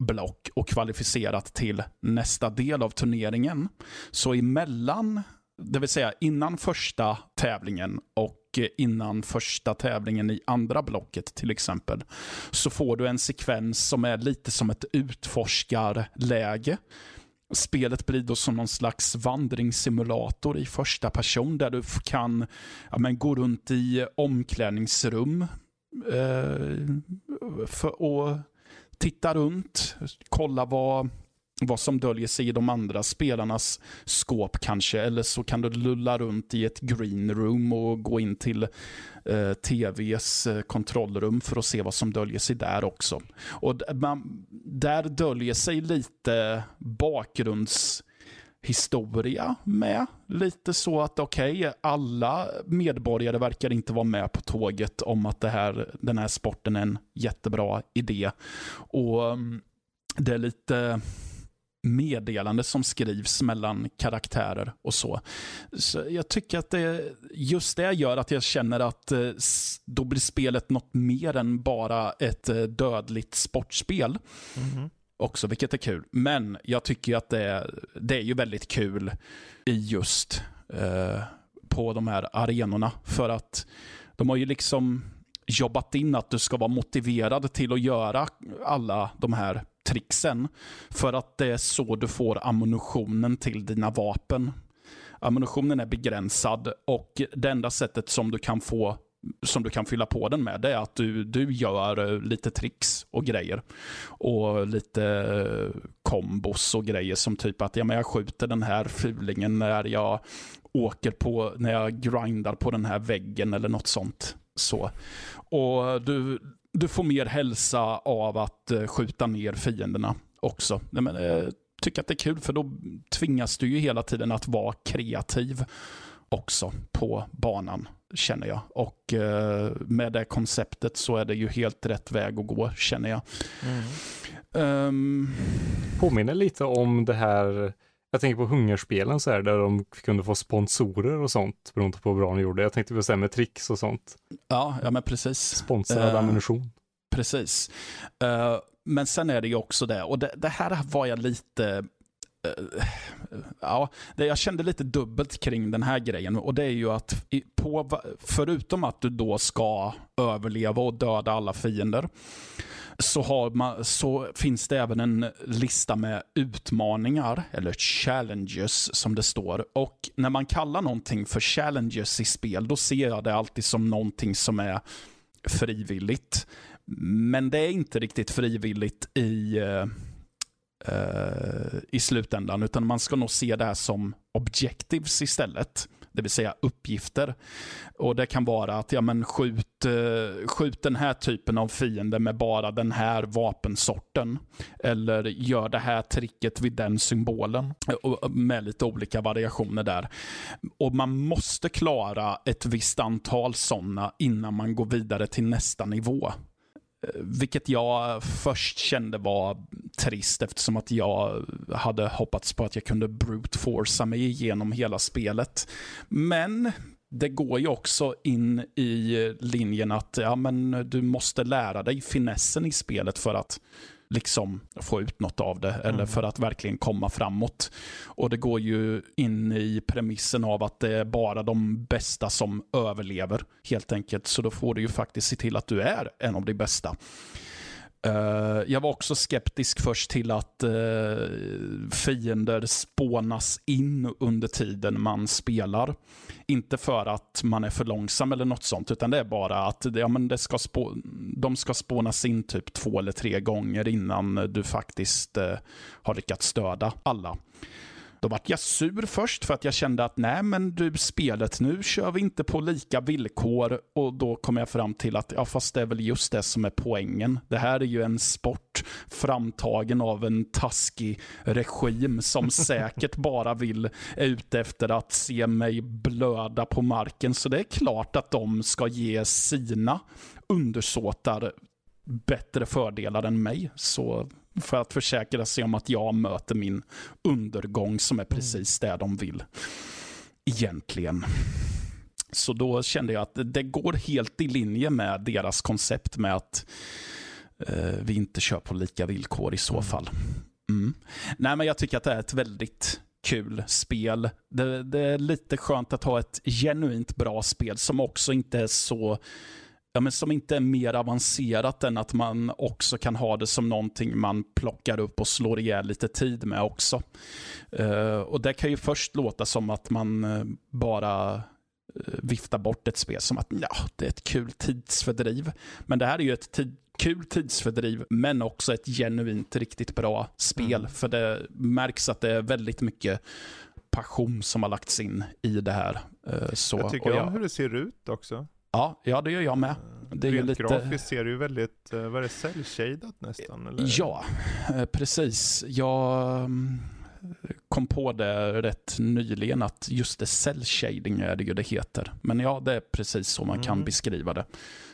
[SPEAKER 1] block och kvalificerat till nästa del av turneringen, så emellan, det vill säga innan första tävlingen och eh, Eh, innan första tävlingen i andra blocket till exempel, så får du en sekvens som är lite som ett utforskarläge. Spelet blir då som någon slags vandringssimulator i första person där du kan ja, men, gå runt i omklädningsrum eh, för, och titta runt, kolla vad, vad som döljer sig i de andra spelarnas skåp kanske. Eller så kan du lulla runt i ett green room och gå in till eh, tvs eh, kontrollrum för att se vad som döljer sig där också. Och man, där döljer sig lite bakgrundshistoria med. Lite så att okej, alla medborgare verkar inte vara med på tåget om att det här, den här sporten är en jättebra idé. Och mm, det är lite meddelande som skrivs mellan karaktärer och så. Så jag tycker att det, just det gör att jag känner att eh, då blir spelet något mer än bara ett eh, dödligt sportspel
[SPEAKER 2] Mhm.
[SPEAKER 1] också, vilket är kul. Men jag tycker att det är, det är ju väldigt kul i just eh, på de här arenorna. För att de har ju liksom jobbat in att du ska vara motiverad till att göra alla de här tricksen. För att det är så du får ammunitionen till dina vapen. Ammunitionen är begränsad och det enda sättet som du kan få som du kan fylla på den med, det är att du, du gör eh, lite tricks och grejer. Och lite eh, kombos och grejer som typ att ja, men jag skjuter den här fulingen när jag åker på, när jag grindar på den här väggen eller något sånt. Så. Och du, du får mer hälsa av att eh, skjuta ner fienderna också. Nej, men, eh, tycker att det är kul för då tvingas du ju hela tiden att vara kreativ också på banan känner jag. Och eh, med det konceptet så är det ju helt rätt väg att gå känner jag.
[SPEAKER 2] Mm.
[SPEAKER 1] Ehm,
[SPEAKER 3] Påminner lite om det här, jag tänker på hungerspelen så här, där de kunde få sponsorer och sånt beroende på hur bra de gjorde. Jag tänkte på så här med tricks och sånt.
[SPEAKER 1] ja, ja, men precis.
[SPEAKER 3] Sponsrad
[SPEAKER 1] Eh,
[SPEAKER 3] ammunition.
[SPEAKER 1] Precis. Eh, men sen är det ju också det, och det, det här var jag lite... Eh, ja, det, jag kände lite dubbelt kring den här grejen. Och det är ju att på, förutom att du då ska överleva och döda alla fiender, så, har man, så finns det även en lista med utmaningar, eller challenges som det står. Och när man kallar någonting för challenges i spel, då ser jag det alltid som någonting som är frivilligt. Men det är inte riktigt frivilligt i, eh, Eh, i slutändan, utan man ska nog se det här som objectives istället det vill säga uppgifter. Och Det kan vara att ja, men skjut, eh, skjut den här typen av fiende med bara den här vapensorten. Eller gör det här tricket vid den symbolen. Och, med lite olika variationer där. Och Man måste klara ett visst antal sådana innan man går vidare till nästa nivå. Vilket jag först kände var trist eftersom att jag hade hoppats på att jag kunde brute forca mig igenom hela spelet. Men det går ju också in i linjen att ja, men du måste lära dig finessen i spelet för att liksom få ut något av det eller mm. för att verkligen komma framåt. Och det går ju in i premissen av att det är bara de bästa som överlever helt enkelt. Så då får du ju faktiskt se till att du är en av de bästa. Eh, jag var också skeptisk först till att uh, fiender spånas in under tiden man spelar. Inte för att man är för långsam eller något sånt, utan det är bara att ja, men det ska spå de ska spånas in typ två eller tre gånger innan du faktiskt uh, har lyckats stöda alla. Då vart jag sur först för att jag kände att nej men du spelet nu kör vi inte på lika villkor och då kom jag fram till att ja fast det är väl just det som är poängen. Det här är ju en sport framtagen av en taskig regim som säkert bara vill är ute efter att se mig blöda på marken. Så det är klart att de ska ge sina undersåtar bättre fördelar än mig. Så för att försäkra sig om att jag möter min undergång som är precis det de vill. Egentligen. Så då kände jag att det går helt i linje med deras koncept med att eh, vi inte kör på lika villkor i så mm. fall. Mm. Nej, men Jag tycker att det är ett väldigt kul spel. Det, det, är lite skönt att ha ett genuint bra spel som också inte är så ja, men som inte är mer avancerat än att man också kan ha det som någonting man plockar upp och slår ihjäl lite tid med också. Uh, och Det kan ju först låta som att man uh, bara uh, viftar bort ett spel som att ja, det är ett kul tidsfördriv. Men det här är ju ett tid kul tidsfördriv, men också ett genuint riktigt bra spel. Mm. För det märks att det är väldigt mycket passion som har lagts in i det här. Så,
[SPEAKER 2] jag tycker om hur det ser ut också.
[SPEAKER 1] Ja, ja det gör jag med. Det är
[SPEAKER 2] Rent lite... grafiskt ser det ju väldigt, eh, vad är det, cell nästan? Eller?
[SPEAKER 1] Ja, eh, precis. Jag mm, kom på det rätt nyligen att just det cell shading är det ju det heter. Men ja, det är precis så man mm. kan beskriva det.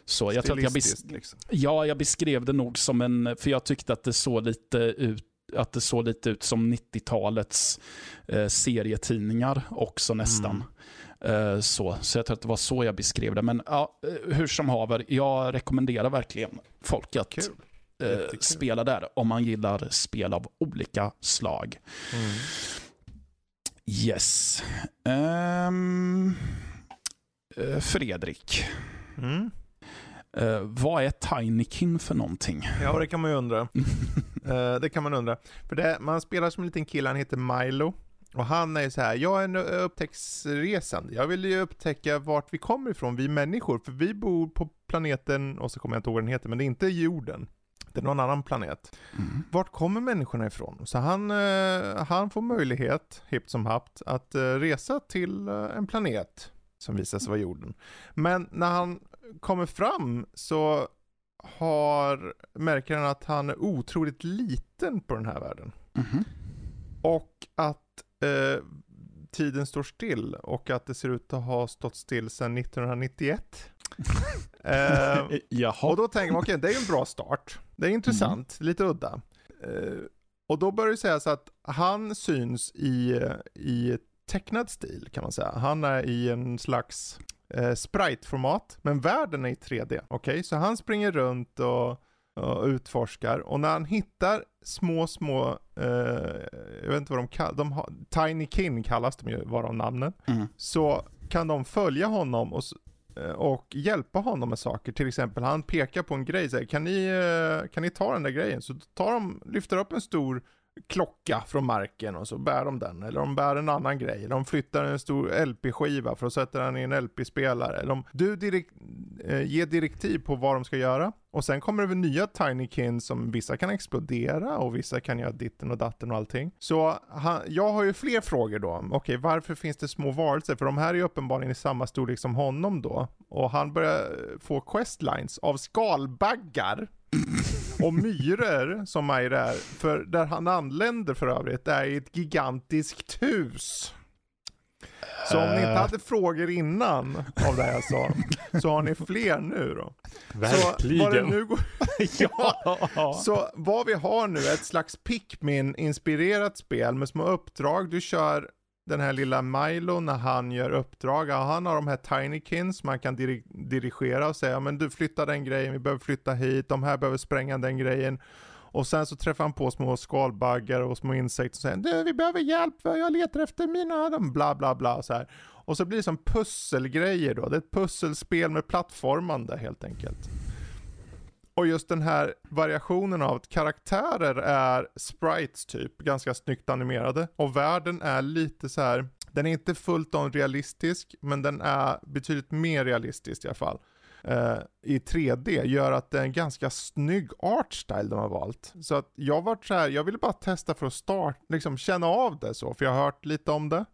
[SPEAKER 1] Så jag tror att jag, bes... liksom. ja, jag beskrev det nog som en, för jag tyckte att det såg lite ut att det såg lite ut som 90-talets eh, serietidningar också nästan. Mm. Eh, så, så jag tror att det var så jag beskrev det. Men ja, eh, hur som haver, jag rekommenderar verkligen folk att uh, spela där om man gillar spel av olika slag. Mm. Yes. Um, Fredrik. Mm. Uh, vad är Tinykin för någonting?
[SPEAKER 2] Ja, det kan man ju undra. uh, det kan man undra. För det, man spelar som en liten kille, han heter Milo. Och han är ju så här, jag är en upptäcktsresande. Jag vill ju upptäcka vart vi kommer ifrån, vi människor. För vi bor på planeten, och så kommer jag inte ihåg vad den heter, men det är inte jorden. Det är någon annan planet. Mm. Vart kommer människorna ifrån? Så han, eh, han får möjlighet, hipp som hapt, att eh, resa till eh, en planet som visar sig vara jorden. Men när han kommer fram så har, märker han att han är otroligt liten på den här världen. Mm. Och att eh, tiden står still och att det ser ut att ha stått still sedan 1991. eh, och då tänker man, okej, okay, det är en bra start. Det är intressant, mm. lite udda. Eh, och då börjar det sägas att han syns i, i tecknad stil kan man säga. Han är i en slags eh, sprite-format, men världen är i 3D. Okej, okay? så han springer runt och och utforskar. Och när han hittar små, små, eh, jag vet inte vad de kallas, de Tiny Kin kallas de ju, var de namnen. Mm. Så kan de följa honom och, eh, och hjälpa honom med saker. Till exempel, han pekar på en grej, så kan, ni, eh, kan ni ta den där grejen? Så tar de, lyfter upp en stor klocka från marken och så bär de den. Eller de bär en annan grej. De flyttar en stor LP-skiva för att sätta den i en LP-spelare. De, du direkt, eh, ger direktiv på vad de ska göra. Och sen kommer det väl nya Tinykins som vissa kan explodera och vissa kan göra ditten och datten och allting. Så han, jag har ju fler frågor då. Okej, okay, varför finns det små varelser? För de här är ju uppenbarligen i samma storlek som honom då. Och han börjar få questlines av skalbaggar och myror som är där, för där han anländer för övrigt, är i ett gigantiskt hus. Så om ni inte hade frågor innan av det jag sa, så har ni fler nu då.
[SPEAKER 3] Verkligen.
[SPEAKER 2] Så vad, det nu går... ja. så vad vi har nu är ett slags Pikmin-inspirerat spel med små uppdrag. Du kör den här lilla Milo när han gör uppdrag. Han har de här Tinykins man kan dir dirigera och säga men du flyttar den grejen, vi behöver flytta hit, de här behöver spränga den grejen. Och sen så träffar han på små skalbaggar och små insekter och säger du vi behöver hjälp, jag letar efter mina, bla bla bla och så här. Och så blir det som pusselgrejer då, det är ett pusselspel med plattformande helt enkelt. Och just den här variationen av att karaktärer är sprites typ, ganska snyggt animerade. Och världen är lite så här, den är inte fullt on realistisk, men den är betydligt mer realistisk i alla fall. Uh, i 3D gör att det är en ganska snygg art style de har valt. Så att jag vart så här, jag ville bara testa för att starta, liksom känna av det så, för jag har hört lite om det.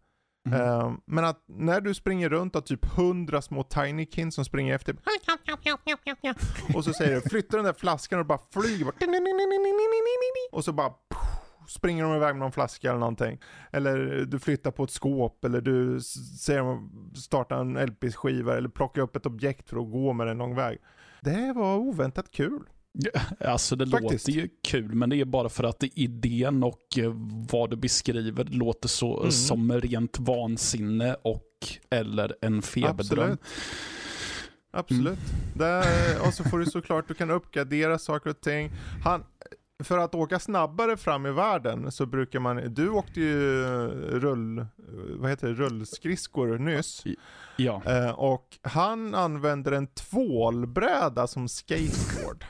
[SPEAKER 2] Mm. Uh, men att när du springer runt av typ hundra små Tinykins som springer efter och så säger du flytta den där flaskan och bara flyger bort. Och så bara springer de iväg med någon flaska eller någonting. Eller du flyttar på ett skåp eller du säger dem starta en LP-skiva eller plocka upp ett objekt för att gå med den lång väg. Det var oväntat kul.
[SPEAKER 1] Alltså det Faktiskt. låter ju kul, men det är bara för att idén och eh, vad du beskriver låter så mm. som rent vansinne och eller en feberdröm.
[SPEAKER 2] Absolut. Absolut. Mm. Där, och så får du såklart, du kan uppgradera saker och ting. Han, för att åka snabbare fram i världen så brukar man, du åkte ju rull, vad heter det, rullskridskor nyss.
[SPEAKER 1] Ja.
[SPEAKER 2] Eh, och han använder en tvålbräda som skateboard.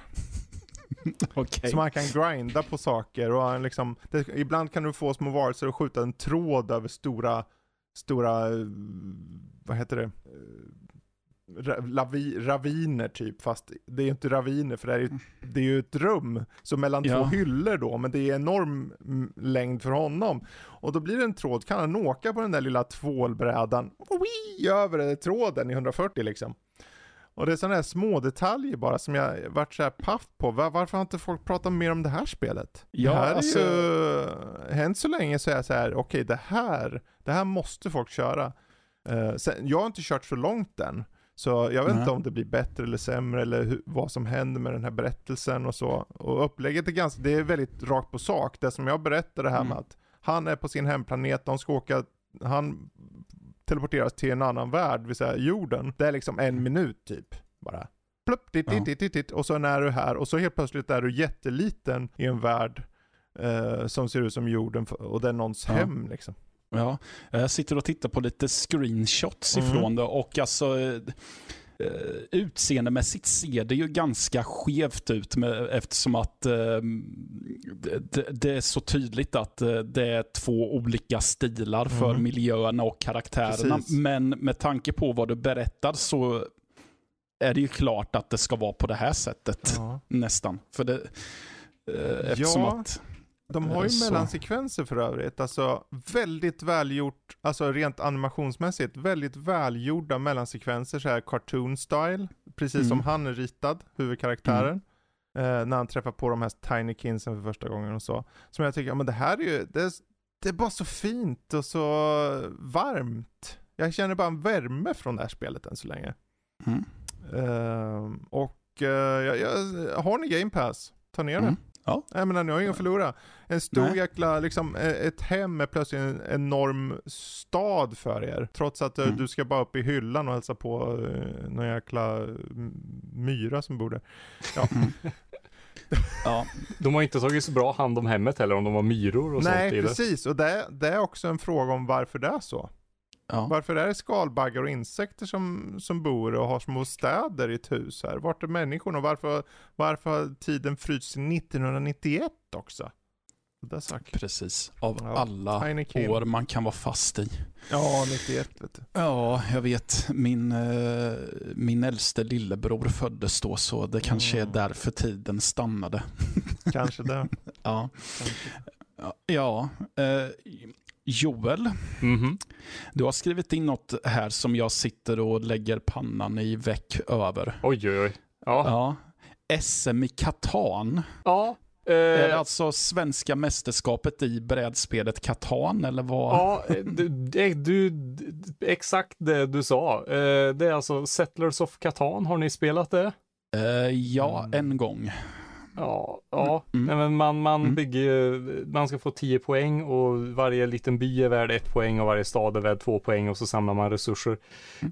[SPEAKER 1] Okay.
[SPEAKER 2] Så man kan grinda på saker och liksom, det, ibland kan du få små varelser att skjuta en tråd över stora, stora, vad heter det, Lavi, raviner typ, fast det är ju inte raviner för det är ju, det är ju ett rum. Så mellan ja. två hyllor då, men det är enorm längd för honom. Och då blir det en tråd, kan han åka på den där lilla tvålbrädan, wii, över tråden i 140 liksom. Och det är sådana här små detaljer bara som jag varit så här paff på. Var, varför har inte folk pratat mer om det här spelet? Ja, det här alltså... är ju, än så länge så är jag så här, okej okay, det här, det här måste folk köra. Uh, sen, jag har inte kört så långt än. Så jag vet Nej. inte om det blir bättre eller sämre eller hur, vad som händer med den här berättelsen och så. Och upplägget är ganska, det är väldigt rakt på sak. Det som jag berättade här mm. med att han är på sin hemplanet, de ska åka, han teleporteras till en annan värld, det vill säga jorden. Det är liksom en minut typ, bara. Plupp, dit, dit, dit, dit, dit, och så är du här och så helt plötsligt är du jätteliten i en värld eh, som ser ut som jorden och det är någons ja. hem liksom.
[SPEAKER 1] Ja, jag sitter och tittar på lite screenshots mm. ifrån det och alltså uh, utseendemässigt ser det ju ganska skevt ut med, eftersom att uh, det, det, är så tydligt att uh, det är två olika stilar för mm. miljöerna och karaktärerna. Precis. Men med tanke på vad du berättar så är det ju klart att det ska vara på det här sättet. Ja. Nästan. För det, eftersom ja. att
[SPEAKER 2] de har ju så. mellansekvenser för övrigt, alltså väldigt välgjort, alltså rent animationsmässigt, väldigt välgjorda mellansekvenser så här cartoon style, precis mm. som han är ritad, huvudkaraktären. Mm. Eh, när han träffar på de här Tiny Kinsen för första gången och så. Som jag tycker, ja, men det här är ju, det är, det är bara så fint och så varmt. Jag känner bara en värme från det här spelet än så länge. Mm. Uh, och uh, jag, jag, har ni Game Pass, ta ner mm. det.
[SPEAKER 1] Ja.
[SPEAKER 2] Jag menar, ni har inget att förlora. En stor Nej. jäkla, liksom, e- ett hem är plötsligt en enorm stad för er. Trots att eh, mm. du ska bara upp i hyllan och hälsa på uh, någon jäkla myra som bor där. Ja.
[SPEAKER 1] Mm. ja.
[SPEAKER 3] De har inte tagit så bra hand om hemmet heller, om de har myror och
[SPEAKER 2] Nej,
[SPEAKER 3] sånt i
[SPEAKER 2] det. Nej, precis. Och det, det är också en fråga om varför det är så. Ja. Varför är det skalbaggar och insekter som, som bor och har små städer i ett hus här? Vart är människorna varför, varför har tiden frysts till 1991 också? Udda sak.
[SPEAKER 1] Precis. Av
[SPEAKER 2] Ja,
[SPEAKER 1] alla år man kan vara fast i.
[SPEAKER 2] Ja, 91 vet du.
[SPEAKER 1] Ja, jag vet. Min, eh, min äldste lillebror föddes då, så det kanske är
[SPEAKER 2] Mm.
[SPEAKER 1] därför tiden stannade.
[SPEAKER 2] Kanske det.
[SPEAKER 1] Ja,
[SPEAKER 2] Kanske.
[SPEAKER 1] ja, ja eh, Joel,
[SPEAKER 3] Mhm.
[SPEAKER 1] du har skrivit in något här som jag sitter och lägger pannan i väck över.
[SPEAKER 3] Oj, oj, oj. Ja.
[SPEAKER 1] Ja. SM i Katan.
[SPEAKER 3] Ja.
[SPEAKER 1] Är det
[SPEAKER 3] Eh,
[SPEAKER 1] alltså svenska mästerskapet i brädspelet Katan eller vad?
[SPEAKER 3] ja, eh, du, du, exakt det du sa. Eh, Det är alltså Settlers of Catan. Har ni spelat det?
[SPEAKER 1] Eh, ja,
[SPEAKER 2] Mm.
[SPEAKER 1] en gång.
[SPEAKER 3] Ja, ja.
[SPEAKER 1] Mm.
[SPEAKER 3] Men man, man
[SPEAKER 1] Mm.
[SPEAKER 3] bygger ju- man ska få 10 poäng och varje liten by är värd ett poäng och varje stad är värd två poäng och så samlar man resurser.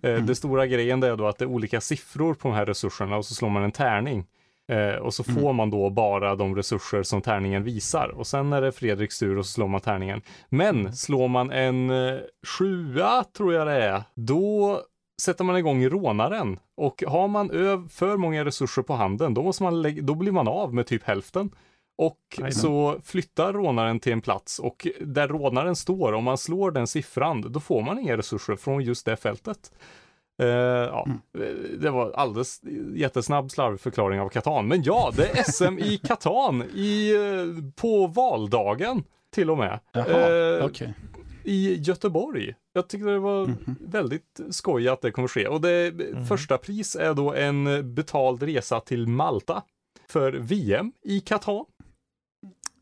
[SPEAKER 3] Eh,
[SPEAKER 1] Mm.
[SPEAKER 3] Det stora grejen är då att det är olika siffror på de här resurserna och så slår man en tärning. Eh, och så får
[SPEAKER 1] Mm.
[SPEAKER 3] man då bara de resurser som tärningen visar. Och sen är det Fredriks tur och så slår man tärningen. Men slår man en eh, sjua, tror jag det är, då sätter man igång rånaren. Och har man ö- för många resurser på handen, då, måste man lägga, då blir man av med typ hälften. Och så flyttar rånaren till en plats och där rånaren står, om man slår den siffran, då får man inga resurser från just det fältet. Eh, ja,
[SPEAKER 1] Mm.
[SPEAKER 3] det var alldeles jättesnabb slarvig förklaring av Katan. Men ja, det är SM i Katan i, eh, på valdagen till och med.
[SPEAKER 1] Jaha,
[SPEAKER 3] Eh,
[SPEAKER 1] okej.
[SPEAKER 3] I Göteborg. Jag tyckte det var
[SPEAKER 1] Mhm.
[SPEAKER 3] väldigt skoj att det kommer ske. Och det första pris är då en betald resa till Malta för VM i Katan.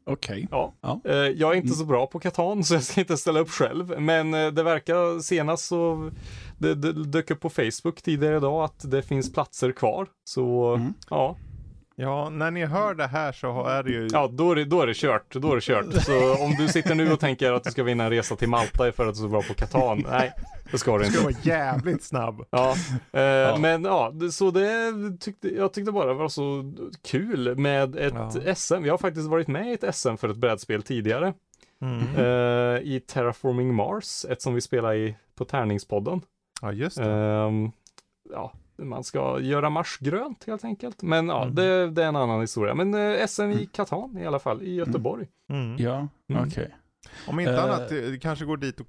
[SPEAKER 1] Okej.
[SPEAKER 3] Ja.
[SPEAKER 1] Ja.
[SPEAKER 3] Eh, Jag är inte
[SPEAKER 1] Mm.
[SPEAKER 3] så bra på Katan så jag ska inte ställa upp själv. Men eh, det verkar senast så det, det dök upp på Facebook tidigare idag att det finns platser kvar. Så
[SPEAKER 1] Mm.
[SPEAKER 3] ja,
[SPEAKER 2] Ja, när ni hör det här så är det ju...
[SPEAKER 3] ja då, är det, då är det kört. Då är det kört. Så om du sitter nu och tänker att du ska vinna en resa till Malta för att du är så bra på Katan. Nej, det ska du
[SPEAKER 2] Du
[SPEAKER 3] inte.
[SPEAKER 2] ska vara jävligt snabb.
[SPEAKER 3] Ja, eh, men ja, så det tyckte, jag tyckte bara var så kul med ett
[SPEAKER 2] Ja.
[SPEAKER 3] SM. Jag har faktiskt varit med i ett SM för ett brädspel tidigare.
[SPEAKER 2] Mm.
[SPEAKER 3] Eh, I Terraforming Mars, ett som vi spelar i på Tärningspodden.
[SPEAKER 2] Ja, just det.
[SPEAKER 3] Ehm, ja, man ska göra Mars grönt helt enkelt. Men ja,
[SPEAKER 2] Mm.
[SPEAKER 3] det, det är en annan historia. Men eh, SM i Katan i alla fall, i Göteborg.
[SPEAKER 2] Mm.
[SPEAKER 1] Ja,
[SPEAKER 3] Mm.
[SPEAKER 1] okej.
[SPEAKER 2] Om inte
[SPEAKER 1] Eh.
[SPEAKER 2] annat eh, kanske går dit och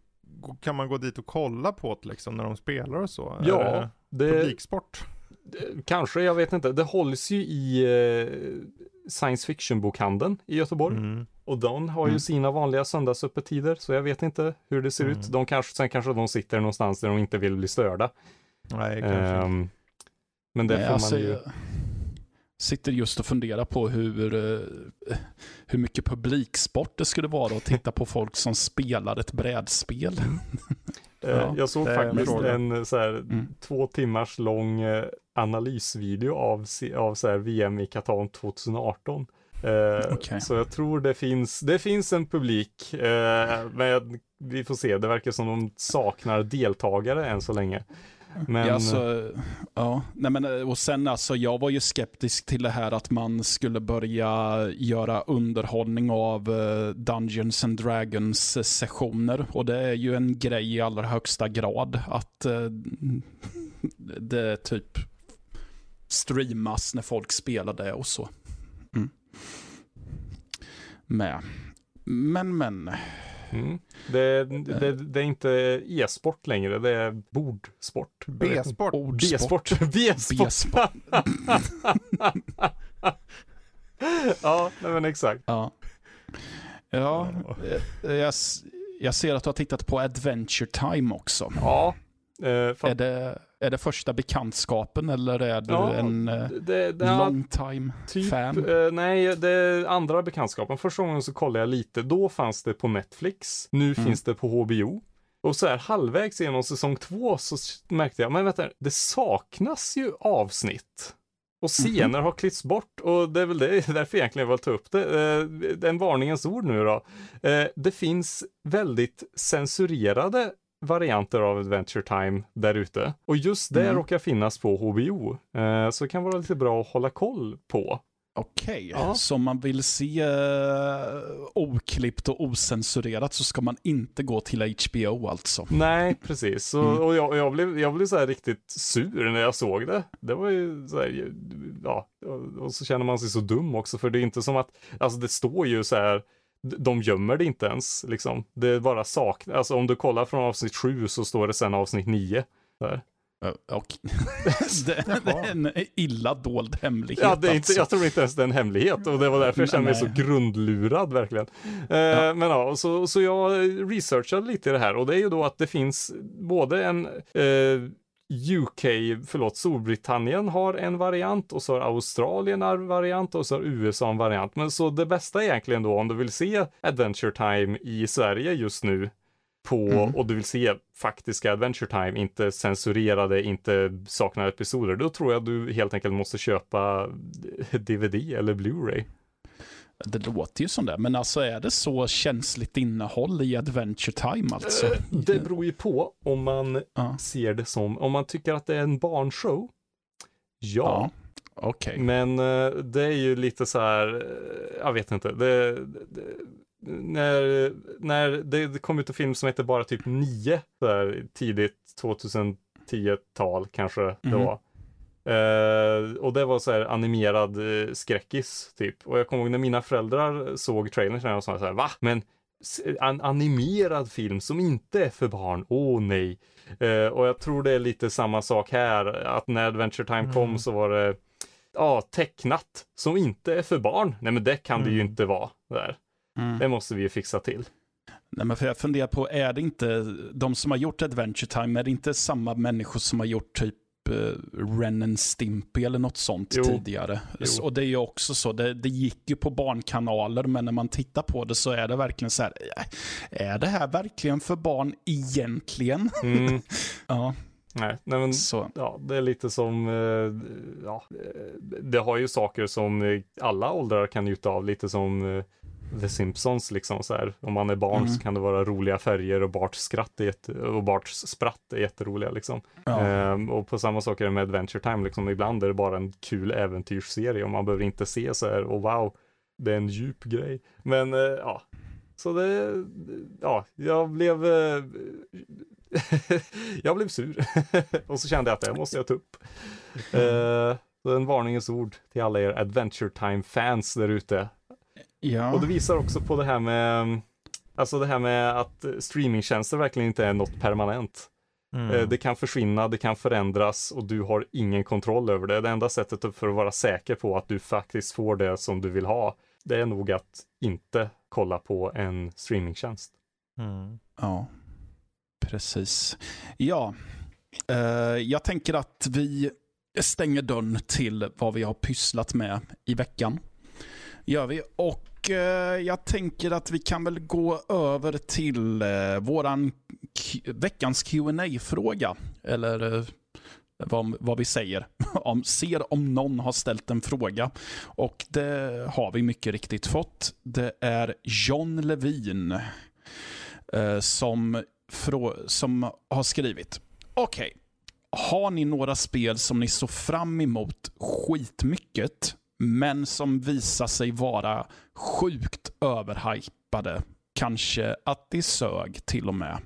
[SPEAKER 2] kan man gå dit och kolla på det liksom när de spelar och så? Är
[SPEAKER 3] Ja,
[SPEAKER 2] det
[SPEAKER 3] det,
[SPEAKER 2] Publiksport?
[SPEAKER 3] det, kanske, jag vet inte. Det hålls ju i eh, science fiction-bokhandeln i Göteborg.
[SPEAKER 2] Mm.
[SPEAKER 3] Och de har ju
[SPEAKER 1] Mm.
[SPEAKER 3] sina vanliga söndagsöppettider, så jag vet inte hur det ser
[SPEAKER 2] Mm.
[SPEAKER 3] ut. De kanske, sen kanske de sitter någonstans där de inte vill bli störda.
[SPEAKER 2] Nej, kanske.
[SPEAKER 3] Ehm, men det
[SPEAKER 1] Nej,
[SPEAKER 3] får
[SPEAKER 1] alltså,
[SPEAKER 3] man ju...
[SPEAKER 1] jag sitter just och funderar på hur, eh, hur mycket publiksport det skulle vara att titta på folk som spelar ett brädspel.
[SPEAKER 3] Eh,
[SPEAKER 1] Ja,
[SPEAKER 3] jag såg faktiskt en eh, så här,
[SPEAKER 1] Mm.
[SPEAKER 3] två timmars lång analysvideo av, av så här, VM i Katan 2018. Eh,
[SPEAKER 1] Okej.
[SPEAKER 3] Så jag tror det finns, det finns en publik, men vi får se. Det verkar som de saknar deltagare än så länge. Men,
[SPEAKER 1] Ja, alltså, ja. Nej, men, eh, och sen alltså, jag var ju skeptisk till det här att man skulle börja göra underhållning av eh, Dungeons and Dragons sessioner. Och det är ju en grej i allra högsta grad att eh, det typ streamas när folk spelar det och så. Mm. Med. Men, men.
[SPEAKER 3] Mm, det, det, det är inte e-sport längre, det är bordsport.
[SPEAKER 2] B-sport.
[SPEAKER 3] B-sport. B-sport. Ja, nej, men exakt.
[SPEAKER 1] Ja. Ja, eh, jag, jag ser att du har tittat på Adventure Time också.
[SPEAKER 3] Ja. Eh, för,
[SPEAKER 1] Är det, är det första bekantskapen eller är du
[SPEAKER 3] Ja,
[SPEAKER 1] en eh,
[SPEAKER 3] det, det, ja,
[SPEAKER 1] long time
[SPEAKER 3] typ,
[SPEAKER 1] fan?
[SPEAKER 3] eh, nej, det är andra bekantskapen. Första gången så kollade jag lite. Då fanns det på Netflix. Nu
[SPEAKER 1] Mm.
[SPEAKER 3] finns det på HBO. Och så här halvvägs genom säsong två så märkte jag, men vänta, det saknas ju avsnitt. Och
[SPEAKER 1] Mhm.
[SPEAKER 3] scener har klippts bort och det är väl det, därför egentligen jag vill ta upp det. Eh, en varningens ord nu då. Eh, det finns väldigt censurerade varianter av Adventure Time där ute. Och just det
[SPEAKER 1] Mm.
[SPEAKER 3] råkar finnas på HBO. Eh, så det kan vara lite bra att hålla koll på.
[SPEAKER 1] Okej,
[SPEAKER 3] Ja.
[SPEAKER 1] så om man vill se uh, oklippt och osensurerat så ska man inte gå till HBO alltså?
[SPEAKER 3] Nej, precis. Så,
[SPEAKER 1] Mm.
[SPEAKER 3] Och jag, jag blev, jag blev så här riktigt sur när jag såg det. Det var ju så här, ja, och, så känner man sig så dum också, för det är inte som att, alltså det står ju så här, de gömmer det inte ens liksom. Det är bara saknas, alltså om du kollar från avsnitt 7 så står det sen avsnitt 9. Där.
[SPEAKER 1] Och det, det är en illa dold hemlighet.
[SPEAKER 3] Ja, det är inte,
[SPEAKER 1] alltså.
[SPEAKER 3] jag tror inte ens det är en hemlighet och det var därför jag kände mig så grundlurad verkligen. Eh,
[SPEAKER 1] Ja.
[SPEAKER 3] Men ja, så, så jag researchade lite i det här och det är ju då att det finns både en eh, UK, förlåt, Storbritannien har en variant och så har Australien en variant och så har USA en variant. Men så det bästa egentligen då om du vill se Adventure Time i Sverige just nu på,
[SPEAKER 1] Mm.
[SPEAKER 3] och du vill se faktiska Adventure Time, inte censurerade, inte saknar episoder, då tror jag du helt enkelt måste köpa DVD eller Blu-ray.
[SPEAKER 1] Det låter ju som det, men alltså är det så känsligt innehåll i Adventure Time alltså?
[SPEAKER 3] Eh, Det beror ju på om man
[SPEAKER 1] Ja.
[SPEAKER 3] ser det som, om man tycker att det är en barnshow. Ja,
[SPEAKER 1] Ja, okej.
[SPEAKER 3] men eh, det är ju lite så här, eh, jag vet inte, det, det, när, när det, kom ut en film som heter bara typ 9, så här, tidigt 2010-tal kanske det
[SPEAKER 1] Mhm.
[SPEAKER 3] var. Eh, och det var så här animerad eh, skräckis typ. Och jag kommer ihåg när mina föräldrar såg trailern så sa så här, va? Men en animerad film som inte är för barn, åh nej. Eh, och jag tror det är lite samma sak här, att när Adventure Time kom
[SPEAKER 2] Mm.
[SPEAKER 3] så var det ja, tecknat som inte är för barn. Nej men det kan det ju
[SPEAKER 2] Mm.
[SPEAKER 3] inte vara. Där.
[SPEAKER 1] Mm.
[SPEAKER 3] Det måste vi ju fixa till.
[SPEAKER 1] Nej, men för jag funderar på, är det inte de som har gjort Adventure Time, är det inte samma människor som har gjort typ uh, Ren and Stimpy eller något sånt
[SPEAKER 3] Jo.
[SPEAKER 1] tidigare?
[SPEAKER 3] Jo.
[SPEAKER 1] Och det är ju också så, det, det gick ju på barnkanaler, men när man tittar på det så är det verkligen så här, äh, är det här verkligen för barn egentligen?
[SPEAKER 3] Mm,
[SPEAKER 1] Ja,
[SPEAKER 3] nej, nej men
[SPEAKER 1] så.
[SPEAKER 3] Ja, det är lite som, eh, ja, eh, det har ju saker som eh, alla åldrar kan njuta av, lite som eh, Simpsons liksom så här. Om man är barn
[SPEAKER 1] Mm.
[SPEAKER 3] så kan det vara roliga färger och Barts skratt är jätte, och Barts spratt är jätteroliga liksom.
[SPEAKER 1] Ja.
[SPEAKER 3] Ehm, och på samma sak är det med Adventure Time, liksom ibland är det bara en kul äventyrsserie och man behöver inte se så här, och wow, det är en djup grej. Men eh, ja, så det, ja, jag blev, eh, jag blev sur. och så kände jag att det måste jag ta upp. Eh, så en varningens ord till alla er Adventure Time-fans där ute.
[SPEAKER 1] Ja.
[SPEAKER 3] Och det visar också på det här med, alltså det här med att streamingtjänster verkligen inte är något permanent.
[SPEAKER 2] Mm.
[SPEAKER 3] Eh, Det kan försvinna, det kan förändras och du har ingen kontroll över det. Det enda sättet för att vara säker på att du faktiskt får det som du vill ha, det är nog att inte kolla på en streamingtjänst.
[SPEAKER 2] Mm.
[SPEAKER 1] Ja, precis. Ja, eh, jag tänker att vi stänger dörren till vad vi har pysslat med i veckan. Gör vi. Och eh, jag tänker att vi kan väl gå över till eh, våran veckans qa fråga Eller eh, vad, vad vi säger. om, ser om någon har ställt en fråga. Och det har vi mycket riktigt fått. Det är John Levin eh, som, som har skrivit. Okej, har ni några spel som ni såg fram emot skitmycket, men som visar sig vara sjukt överhypade? Kanske att det sög till och med.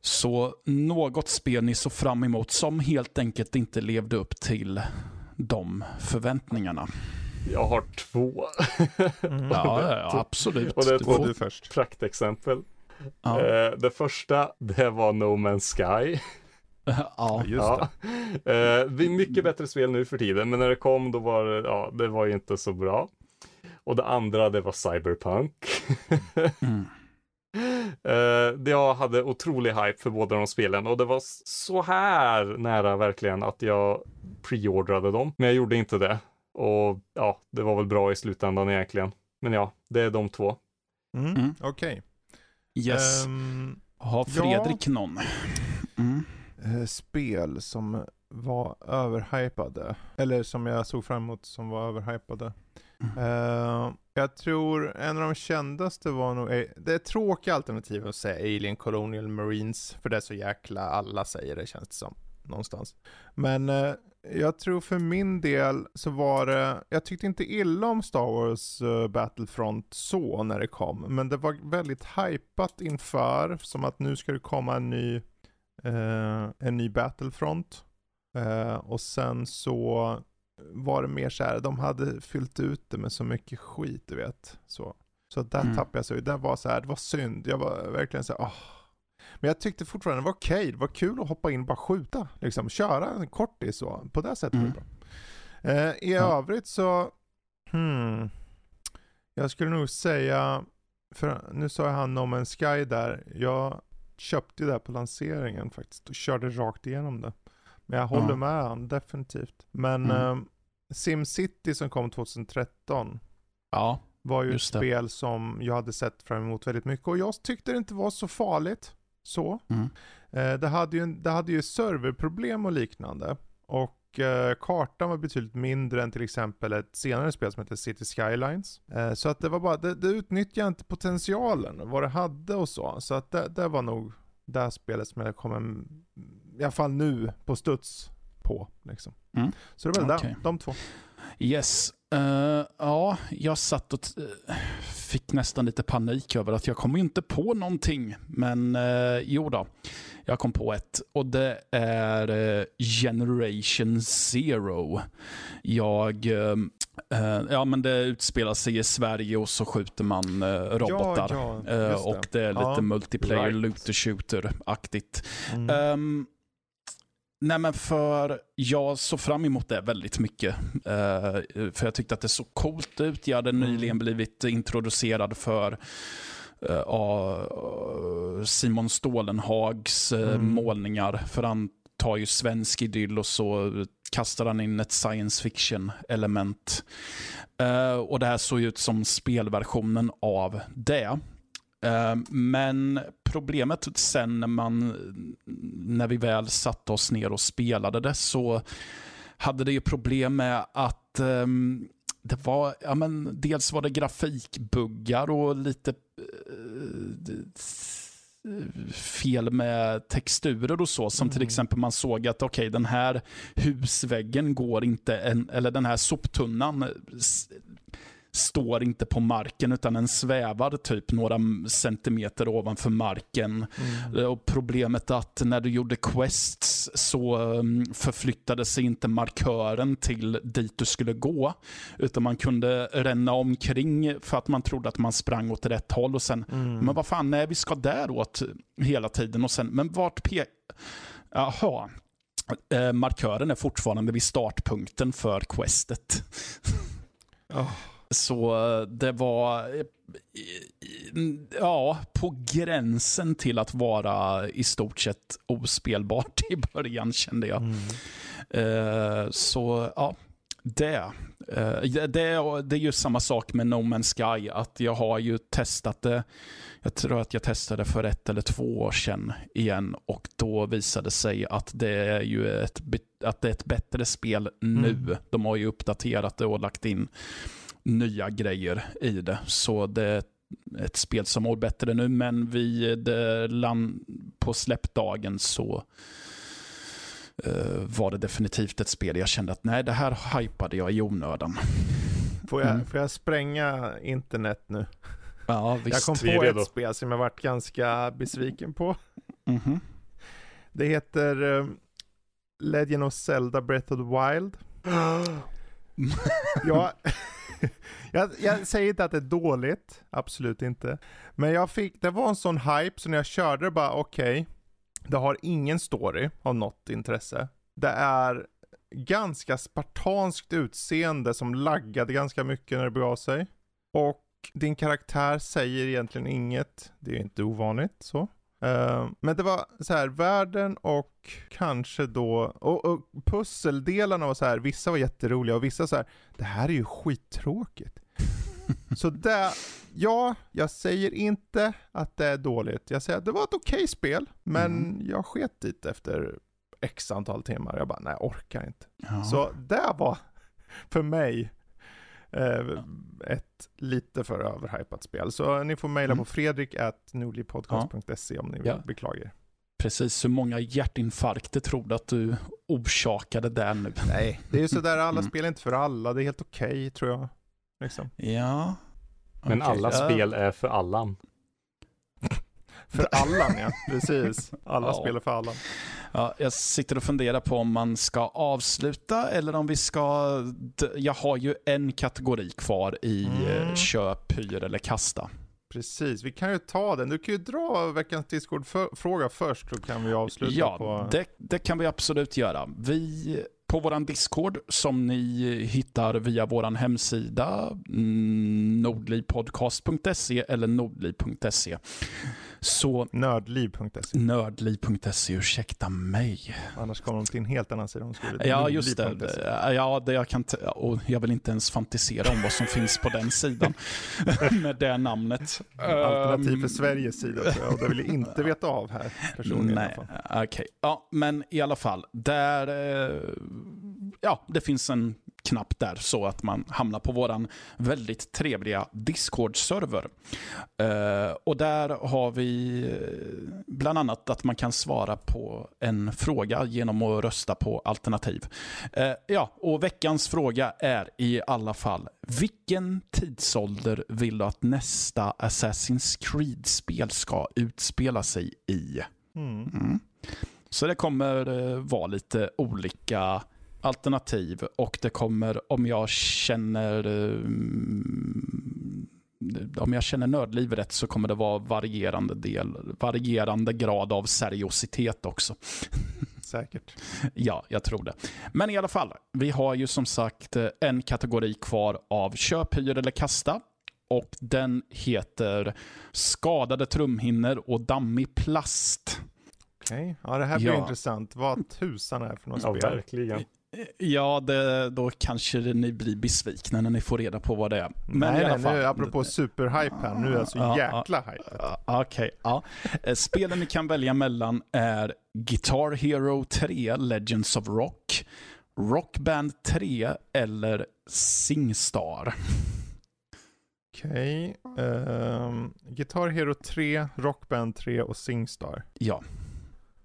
[SPEAKER 1] Så något spel ni såg fram emot som helt enkelt inte levde upp till de förväntningarna.
[SPEAKER 3] Jag har två
[SPEAKER 2] Mm.
[SPEAKER 1] Ja, ja absolut.
[SPEAKER 3] Och det är två
[SPEAKER 1] får-
[SPEAKER 2] du först.
[SPEAKER 3] praktexempel.
[SPEAKER 1] ja.
[SPEAKER 3] Eh, Det första, det var No Man's Sky.
[SPEAKER 1] ja.
[SPEAKER 2] Just
[SPEAKER 3] ja. Eh, Det är mycket bättre spel nu för tiden, men när det kom då var det, ja, det var ju inte så bra. Och det andra, det var Cyberpunk.
[SPEAKER 1] Mm.
[SPEAKER 3] Eh, Jag hade otrolig hype för båda de spelen och det var så här nära verkligen att jag preordrade dem. Men jag gjorde inte det. Och ja, det var väl bra i slutändan egentligen. Men ja, det är de två.
[SPEAKER 2] Mm.
[SPEAKER 1] Mm.
[SPEAKER 2] Okej.
[SPEAKER 1] Yes.
[SPEAKER 2] Ehm,
[SPEAKER 1] Har Fredrik någon?
[SPEAKER 2] Eh, spel som var överhypade. Eller som jag såg fram emot som var överhypade. Eh, jag tror en av de kändaste var nog, det är tråkiga alternativ att säga Alien Colonial Marines, för det är så jäkla alla säger det känns det som, någonstans. Men eh, jag tror för min del så var det, jag tyckte inte illa om Star Wars eh, Battlefront så när det kom, men det var väldigt hypat inför, som att nu ska det komma en ny, eh, en ny Battlefront. Eh, och sen så var det mer så här, de hade fyllt ut det med så mycket skit, du vet. Så, så där
[SPEAKER 1] Mm.
[SPEAKER 2] tappade jag så. Det var så här, det var synd. Jag var verkligen så här, åh. Men jag tyckte fortfarande det var okej. Det var kul att hoppa in och bara skjuta. Liksom, köra en kortis så. På det sättet var det
[SPEAKER 1] Mm.
[SPEAKER 2] bra. Eh, I
[SPEAKER 1] Ja.
[SPEAKER 2] övrigt så, hmm. Jag skulle nog säga, för nu sa jag han No Man's Sky där. Jag köpte ju det här på lanseringen faktiskt och körde rakt igenom det. Men jag håller
[SPEAKER 1] Ja.
[SPEAKER 2] med han definitivt. Men
[SPEAKER 1] Mm.
[SPEAKER 2] eh, SimCity som kom 2013
[SPEAKER 1] Ja,
[SPEAKER 2] var ju ett
[SPEAKER 1] Just det.
[SPEAKER 2] spel som jag hade sett fram emot väldigt mycket och jag tyckte det inte var så farligt. Så.
[SPEAKER 1] Mm.
[SPEAKER 2] Eh, det, hade ju, det hade ju serverproblem och liknande. Och kartan var betydligt mindre än till exempel ett senare spel som heter City Skylines. Eh, så att det var bara, det, det utnyttjade inte potentialen, vad det hade och så. Så att det, det var nog det spelet som jag kommer, mm, i alla fall nu, på studs på. Liksom.
[SPEAKER 1] Mm.
[SPEAKER 2] Så det var väl
[SPEAKER 1] Okej.
[SPEAKER 2] det, de två.
[SPEAKER 1] Yes. Eh, ja, jag satt och fick nästan lite panik över att jag kom inte på någonting. Men uh, jo då, jag kom på ett. Och det är eh, Generation Zero. Jag, eh, ja men det utspelar sig i Sverige och så skjuter man robotar.
[SPEAKER 2] Ja, ja, just
[SPEAKER 1] och det är lite
[SPEAKER 2] Ja.
[SPEAKER 1] multiplayer
[SPEAKER 3] Right.
[SPEAKER 1] looter shooter-aktigt.
[SPEAKER 2] Mm.
[SPEAKER 1] Ehm, nej men för jag såg fram emot det väldigt mycket. Eh, för jag tyckte att det såg coolt ut. Jag hade
[SPEAKER 2] Mm.
[SPEAKER 1] nyligen blivit introducerad för av Simon Stålenhags eh,
[SPEAKER 2] Mm.
[SPEAKER 1] målningar. För han tar ju svensk idyll och så kastar han in ett science fiction element. Eh, och det här såg ut som spelversionen av det. Eh, Men problemet sen när man, när vi väl satte oss ner och spelade det så hade det ju problem med att ehm, det var, ja men dels var det grafikbuggar och lite eh, fel med texturer och så. Som till
[SPEAKER 2] Mm.
[SPEAKER 1] exempel man såg att okej, den här husväggen går inte, en, eller den här soptunnan står inte på marken utan den svävar typ några centimeter ovanför marken.
[SPEAKER 2] Mm.
[SPEAKER 1] Och problemet att när du gjorde quests så um, förflyttade sig inte markören till dit du skulle gå. Utan man kunde ränna omkring för att man trodde att man sprang åt rätt håll och sen,
[SPEAKER 2] Mm.
[SPEAKER 1] men vad fan, nej vi ska däråt hela tiden och sen, men vart pe... Jaha. Eh, markören är fortfarande vid startpunkten för questet.
[SPEAKER 2] Oh.
[SPEAKER 1] Så det var eh, ja, på gränsen till att vara i stort sett ospelbart i början kände jag.
[SPEAKER 2] Mm.
[SPEAKER 1] Eh, Så ja, det. Eh, Det, det är ju samma sak med No Man's Sky, att jag har ju testat det. Jag tror att jag testade för ett eller två år sedan igen och då visade det sig att det är ju ett, att det är ett bättre spel nu.
[SPEAKER 2] Mm.
[SPEAKER 1] De har ju uppdaterat det och lagt in nya grejer i det. Så det är ett spel som mår bättre nu, men vid land, på släppdagen så eh, var det definitivt ett spel jag kände att nej, det här hypade jag i onödan.
[SPEAKER 2] Får, jag,
[SPEAKER 1] Mm.
[SPEAKER 2] får jag spränga internet nu?
[SPEAKER 1] Ja,
[SPEAKER 2] Jag
[SPEAKER 1] visst.
[SPEAKER 2] kom
[SPEAKER 3] vi är
[SPEAKER 2] på ett spel som jag varit ganska besviken på.
[SPEAKER 1] Mhm.
[SPEAKER 2] Det heter um, Legend of Zelda Breath of the Wild. jag, jag, jag säger inte att det är dåligt, absolut inte. Men jag fick, det var en sån hype så när jag körde det bara okej, det har ingen story av något intresse. Det är ganska spartanskt utseende som laggade ganska mycket när det begav sig. Och din karaktär säger egentligen inget, det är inte ovanligt så. Eh, men det var så här, världen och kanske då, och, och pusseldelarna var så här, vissa var jätteroliga och vissa så här, det här är ju skittråkigt. så det, ja, jag säger inte att det är dåligt. Jag säger att det var ett okej spel, men
[SPEAKER 1] Mm.
[SPEAKER 2] jag sket dit efter x antal timmar. Jag bara, nej jag orkar inte.
[SPEAKER 1] Ja.
[SPEAKER 2] Så det var för mig ett lite för överhypat spel. Så ni får mejla
[SPEAKER 1] Mm.
[SPEAKER 2] på fredrik nordlypodcast.se om ni vill
[SPEAKER 1] Ja.
[SPEAKER 2] beklaga.
[SPEAKER 1] Precis, hur många hjärtinfarkter tror du att du orsakade där nu?
[SPEAKER 2] Nej, det är ju sådär, alla
[SPEAKER 1] Mm.
[SPEAKER 2] spel är inte för alla. Det är helt okej tror jag. Liksom.
[SPEAKER 1] Ja.
[SPEAKER 3] Men
[SPEAKER 1] Okej,
[SPEAKER 3] alla spel är för alla.
[SPEAKER 2] För Allan ja, precis. Alla
[SPEAKER 1] Ja.
[SPEAKER 2] spelar för Allan.
[SPEAKER 1] Ja, jag sitter och funderar på om man ska avsluta eller om vi ska... Jag har ju en kategori kvar i
[SPEAKER 2] Mm.
[SPEAKER 1] mm. köp, hyr eller kasta.
[SPEAKER 2] Precis, vi kan ju ta den. Du kan ju dra veckans Discord-fråga först, så kan vi avsluta
[SPEAKER 1] Ja,
[SPEAKER 2] på...
[SPEAKER 1] det, det kan vi absolut göra. Vi på våran Discord som ni hittar via våran hemsida mm, nordlivpodcast.se eller nordliv.se. Så
[SPEAKER 2] Nördliv.se.
[SPEAKER 1] nördliv.se, ursäkta mig.
[SPEAKER 2] Annars kommer de till en helt annan sida. Skriver
[SPEAKER 1] Ja, just det. Ja, det jag, kan och jag vill inte ens fantisera om vad som finns på den sidan med det namnet.
[SPEAKER 2] Alternativ
[SPEAKER 1] Ehm,
[SPEAKER 2] för Sveriges sida tror jag, och det vill jag inte veta av här personligen
[SPEAKER 1] Nej, okej. Ja, men i alla fall, där... eh, Ja, det finns en knapp där så att man hamnar på våran väldigt trevliga Discord-server. Eh, och där har vi eh, bland annat att man kan svara på en fråga genom att rösta på alternativ. Eh, ja, och veckans fråga är i alla fall, vilken tidsålder vill du att nästa Assassin's Creed-spel ska utspela sig i?
[SPEAKER 2] Mm.
[SPEAKER 1] Mm. Så det kommer vara lite olika alternativ och det kommer, om jag känner eh, om jag känner nördliv rätt så kommer det vara varierande, del, varierande grad av seriositet också.
[SPEAKER 2] Säkert.
[SPEAKER 1] Ja, jag tror det. Men i alla fall, vi har ju som sagt eh, en kategori kvar av köp, hyr eller kasta. Och den heter skadade trumhinnor och dammig plast.
[SPEAKER 2] Okej, ja det här blir
[SPEAKER 1] Ja.
[SPEAKER 2] intressant. Vad tusan är det för något
[SPEAKER 3] Ja,
[SPEAKER 2] spel?
[SPEAKER 3] verkligen.
[SPEAKER 1] Ja, det, då kanske ni blir besvikna när ni får reda på vad det är. Men
[SPEAKER 2] nej,
[SPEAKER 1] i alla fall.
[SPEAKER 2] nu apropå superhype här, nu är jag så
[SPEAKER 1] Ja,
[SPEAKER 2] jäkla hype.
[SPEAKER 1] Ja, Okej, ja. Eh, Spelen ni kan välja mellan är Guitar Hero 3 Legends of Rock, Rock Band 3 eller Singstar.
[SPEAKER 2] Okej, ehm, Guitar Hero 3, Rock Band 3 och Singstar.
[SPEAKER 1] Ja.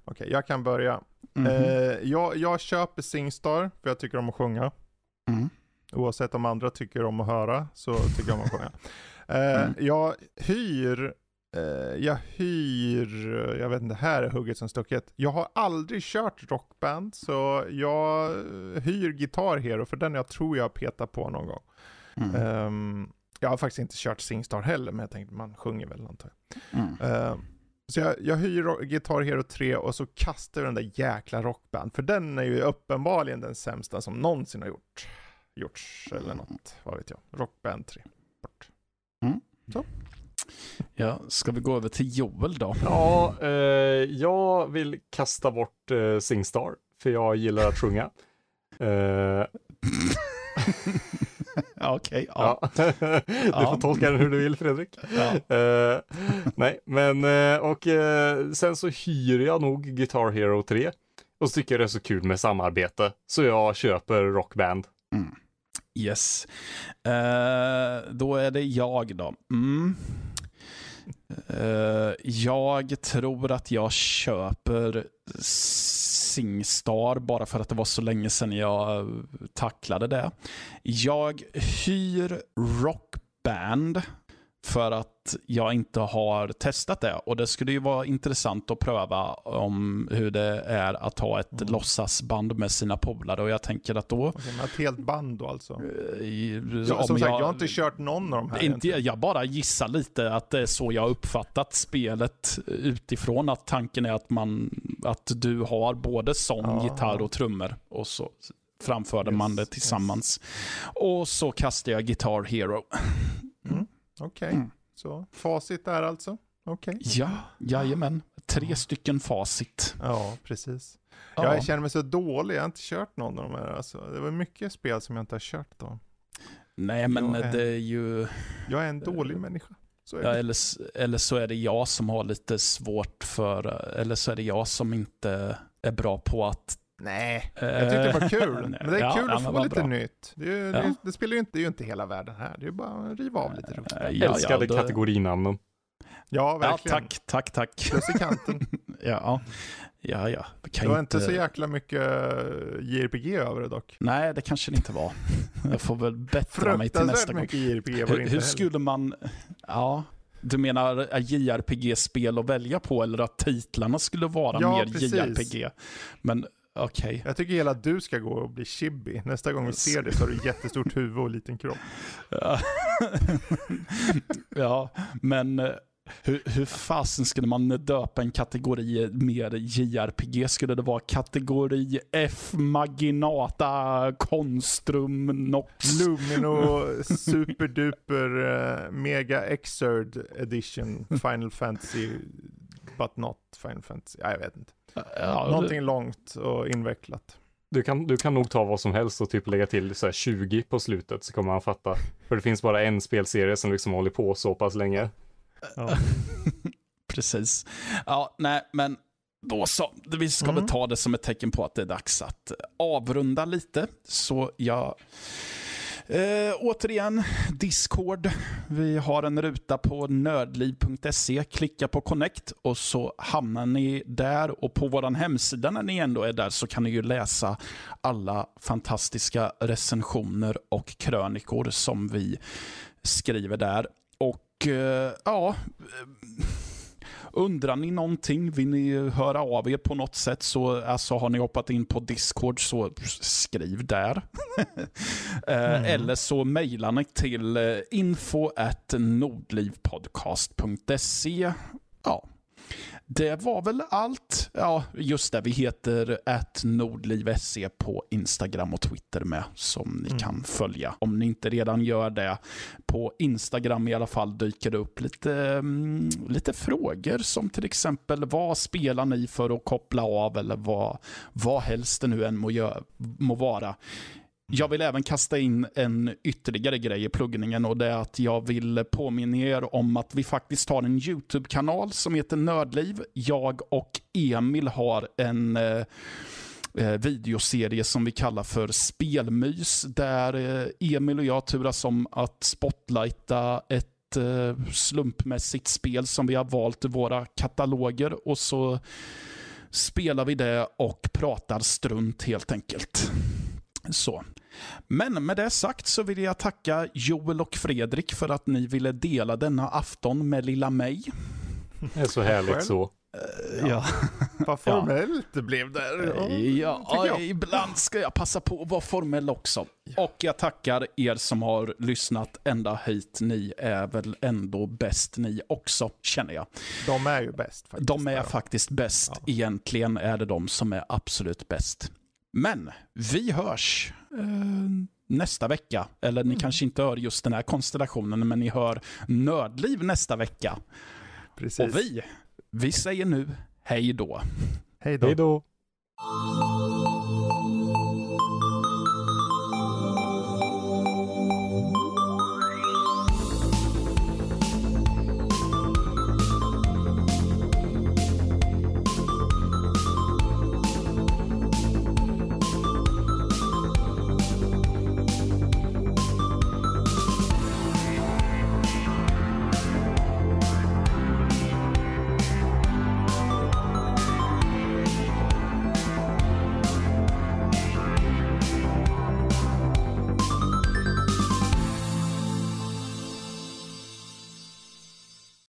[SPEAKER 2] Okej, jag kan börja.
[SPEAKER 1] Mhm.
[SPEAKER 2] Eh, jag, jag köper Singstar, för jag tycker om att sjunga.
[SPEAKER 1] Mm.
[SPEAKER 2] Oavsett om andra tycker om att höra, så tycker jag om att sjunga. Eh,
[SPEAKER 1] Mm.
[SPEAKER 2] Jag hyr, eh, jag hyr, jag vet inte, här är hugget som stucket. Jag har aldrig kört rockband, så jag hyr Guitar Hero, för den jag tror jag petar på någon gång.
[SPEAKER 1] Mm.
[SPEAKER 2] Ehm, jag har faktiskt inte kört Singstar heller, men jag tänkte man sjunger väl antar jag.
[SPEAKER 1] Mm.
[SPEAKER 2] Så jag, jag hyr Guitar Hero 3 och så kastar jag den där jäkla rockband, för den är ju uppenbarligen den sämsta som någonsin har gjort, gjorts, eller något, vad vet jag. Rockband 3, bort.
[SPEAKER 1] Ja, ska vi gå över till Joel då?
[SPEAKER 3] Ja, eh, jag vill kasta bort eh, Singstar, för jag gillar att sjunga. Eh,
[SPEAKER 1] Ja, Okej, ja.
[SPEAKER 3] ja. du
[SPEAKER 1] Ja.
[SPEAKER 3] får tolka den hur du vill Fredrik.
[SPEAKER 1] Ja.
[SPEAKER 3] Eh, nej, men eh, och eh, sen så hyr jag nog Guitar Hero 3 och så tycker jag det är så kul med samarbete så jag köper Rockband.
[SPEAKER 1] Yes. Eh, då är det jag då. Mm. Jag tror att jag köper Singstar bara för att det var så länge sedan jag eh, tacklade det. Jag hyr Rockband för att jag inte har testat det. Och det skulle ju vara intressant att pröva om hur det är att ha ett
[SPEAKER 2] Mm.
[SPEAKER 1] låtsasband med sina polare. Och jag tänker att då
[SPEAKER 2] men ett helt band då alltså.
[SPEAKER 1] i-
[SPEAKER 2] Ja,
[SPEAKER 1] om
[SPEAKER 2] som sagt, jag har inte kört någon av de här.
[SPEAKER 1] inte,
[SPEAKER 2] egentligen.
[SPEAKER 1] jag bara gissar lite att det är så jag har uppfattat spelet utifrån. Att tanken är att, man, att du har både sång,
[SPEAKER 2] Ja.
[SPEAKER 1] gitarr och trummor. Och så framförde man
[SPEAKER 2] Yes,
[SPEAKER 1] det tillsammans. Och så kastar jag Guitar Hero.
[SPEAKER 2] Okej,
[SPEAKER 1] Mm.
[SPEAKER 2] så facit där alltså. Okej.
[SPEAKER 1] Ja, jajamän. Tre stycken facit.
[SPEAKER 2] Ja, precis.
[SPEAKER 1] Ja.
[SPEAKER 2] Jag känner mig så dålig, jag har inte kört någon av de här. Alltså, det var mycket spel som jag inte har kört då.
[SPEAKER 1] Nej, men
[SPEAKER 2] är-
[SPEAKER 1] det är ju...
[SPEAKER 2] Jag är en dålig människa. Så är
[SPEAKER 1] Ja,
[SPEAKER 2] det.
[SPEAKER 1] eller, eller så är det jag som har lite svårt för... Eller så är det jag som inte är bra på att...
[SPEAKER 2] Nej, jag tyckte det var kul.
[SPEAKER 1] Nej,
[SPEAKER 2] Men det är
[SPEAKER 1] ja,
[SPEAKER 2] kul
[SPEAKER 1] ja,
[SPEAKER 2] att få lite
[SPEAKER 1] bra.
[SPEAKER 2] nytt. Det, är, ju-
[SPEAKER 1] Ja.
[SPEAKER 2] det, det spelar ju inte, det är ju inte hela världen här. Det är ju bara att riva av lite roligt.
[SPEAKER 1] Eh, Ja,
[SPEAKER 3] Älskade
[SPEAKER 1] ja, då-
[SPEAKER 3] kategorinamnen.
[SPEAKER 2] Ja,
[SPEAKER 1] Ja,
[SPEAKER 2] verkligen.
[SPEAKER 1] tack, tack, tack.
[SPEAKER 2] Plus i kanten.
[SPEAKER 1] Ja, ja, ja. Kan
[SPEAKER 2] Det var inte så jäkla mycket eh, JRPG över det dock.
[SPEAKER 1] Nej, det kanske det inte var. Jag får väl bättra mig till nästa gång.
[SPEAKER 2] mycket JRPG var det
[SPEAKER 1] Hur,
[SPEAKER 2] inte
[SPEAKER 1] hur
[SPEAKER 2] heller.
[SPEAKER 1] skulle man... Ja, Du menar JRPG-spel att välja på eller att titlarna skulle vara
[SPEAKER 2] Ja,
[SPEAKER 1] mer
[SPEAKER 2] precis.
[SPEAKER 1] JRPG? Men okej.
[SPEAKER 2] Jag tycker hela du ska gå och bli chibi. Nästa gång vi ser dig så har du jättestort huvud och liten kropp.
[SPEAKER 1] Ja. men eh, hur, hur fasen skulle man döpa en kategori mer JRPG? Skulle det vara kategori F Maginata Konstrum Nox?
[SPEAKER 2] Lumino Superduper uh, Mega Exerd Edition Final Fantasy But not Final Fantasy. Ja, jag vet inte.
[SPEAKER 1] Ja,
[SPEAKER 2] Någonting långt och invecklat.
[SPEAKER 3] Du kan, du kan nog ta vad som helst och typ lägga till så här 20 på slutet så kommer han fatta. För det finns bara en spelserie som liksom håller på så pass länge.
[SPEAKER 2] Ja.
[SPEAKER 1] Precis. Ja, nej, men då så. Vi ska
[SPEAKER 2] Mm.
[SPEAKER 1] väl ta det som ett tecken på att det är dags att avrunda lite. Så jag... Eh, återigen, Discord. Vi har en ruta på nördliv.se. Klicka på Connect och så hamnar ni där. Och på vår hemsida när ni ändå är där så kan ni ju läsa alla fantastiska recensioner och krönikor som vi skriver där. Och eh, ja, Undrar ni någonting, vill ni höra av er på något sätt så alltså, har ni hoppat in på Discord så skriv där. Eh, Eller så mejlar ni till eh, info at nordlivpodcast.se. Ja, det var väl allt. Ja, just det. Vi heter nordliv.se på Instagram och Twitter med, som ni
[SPEAKER 2] Mm.
[SPEAKER 1] kan följa. Om ni inte redan gör det. På Instagram i alla fall dyker det upp lite, mm, lite frågor som till exempel vad spelar ni för att koppla av eller vad, vad helst det nu än må, gö- må vara. Jag vill även kasta in en ytterligare grej i pluggningen och det är att jag vill påminna er om att vi faktiskt har en YouTube-kanal som heter Nördliv. Jag och Emil har en eh, eh videoserie som vi kallar för Spelmys där eh, Emil och jag turas om att spotlighta ett eh, slumpmässigt spel som vi har valt i våra kataloger och så spelar vi det och pratar strunt helt enkelt. Så. Men med det sagt så vill jag tacka Joel och Fredrik för att ni ville dela denna afton med lilla mig.
[SPEAKER 3] Det är så härligt
[SPEAKER 2] Själv?
[SPEAKER 3] så.
[SPEAKER 1] Ja,
[SPEAKER 2] Vad formellt det blev där.
[SPEAKER 1] ja,
[SPEAKER 2] tycker jag.
[SPEAKER 1] ibland ska jag passa på att vara formell också. Och jag tackar er som har lyssnat ända hit. Ni är väl ändå bäst ni också, känner jag.
[SPEAKER 2] De är ju bäst faktiskt.
[SPEAKER 1] De är faktiskt bäst.
[SPEAKER 2] Ja.
[SPEAKER 1] Egentligen är det de som är absolut bäst. Men vi hörs eh, nästa vecka. Eller ni kanske inte hör just den här konstellationen, men ni hör Nördliv nästa vecka.
[SPEAKER 2] Precis.
[SPEAKER 1] Och vi, vi säger nu hej då.
[SPEAKER 2] Hej då.
[SPEAKER 3] Hej då!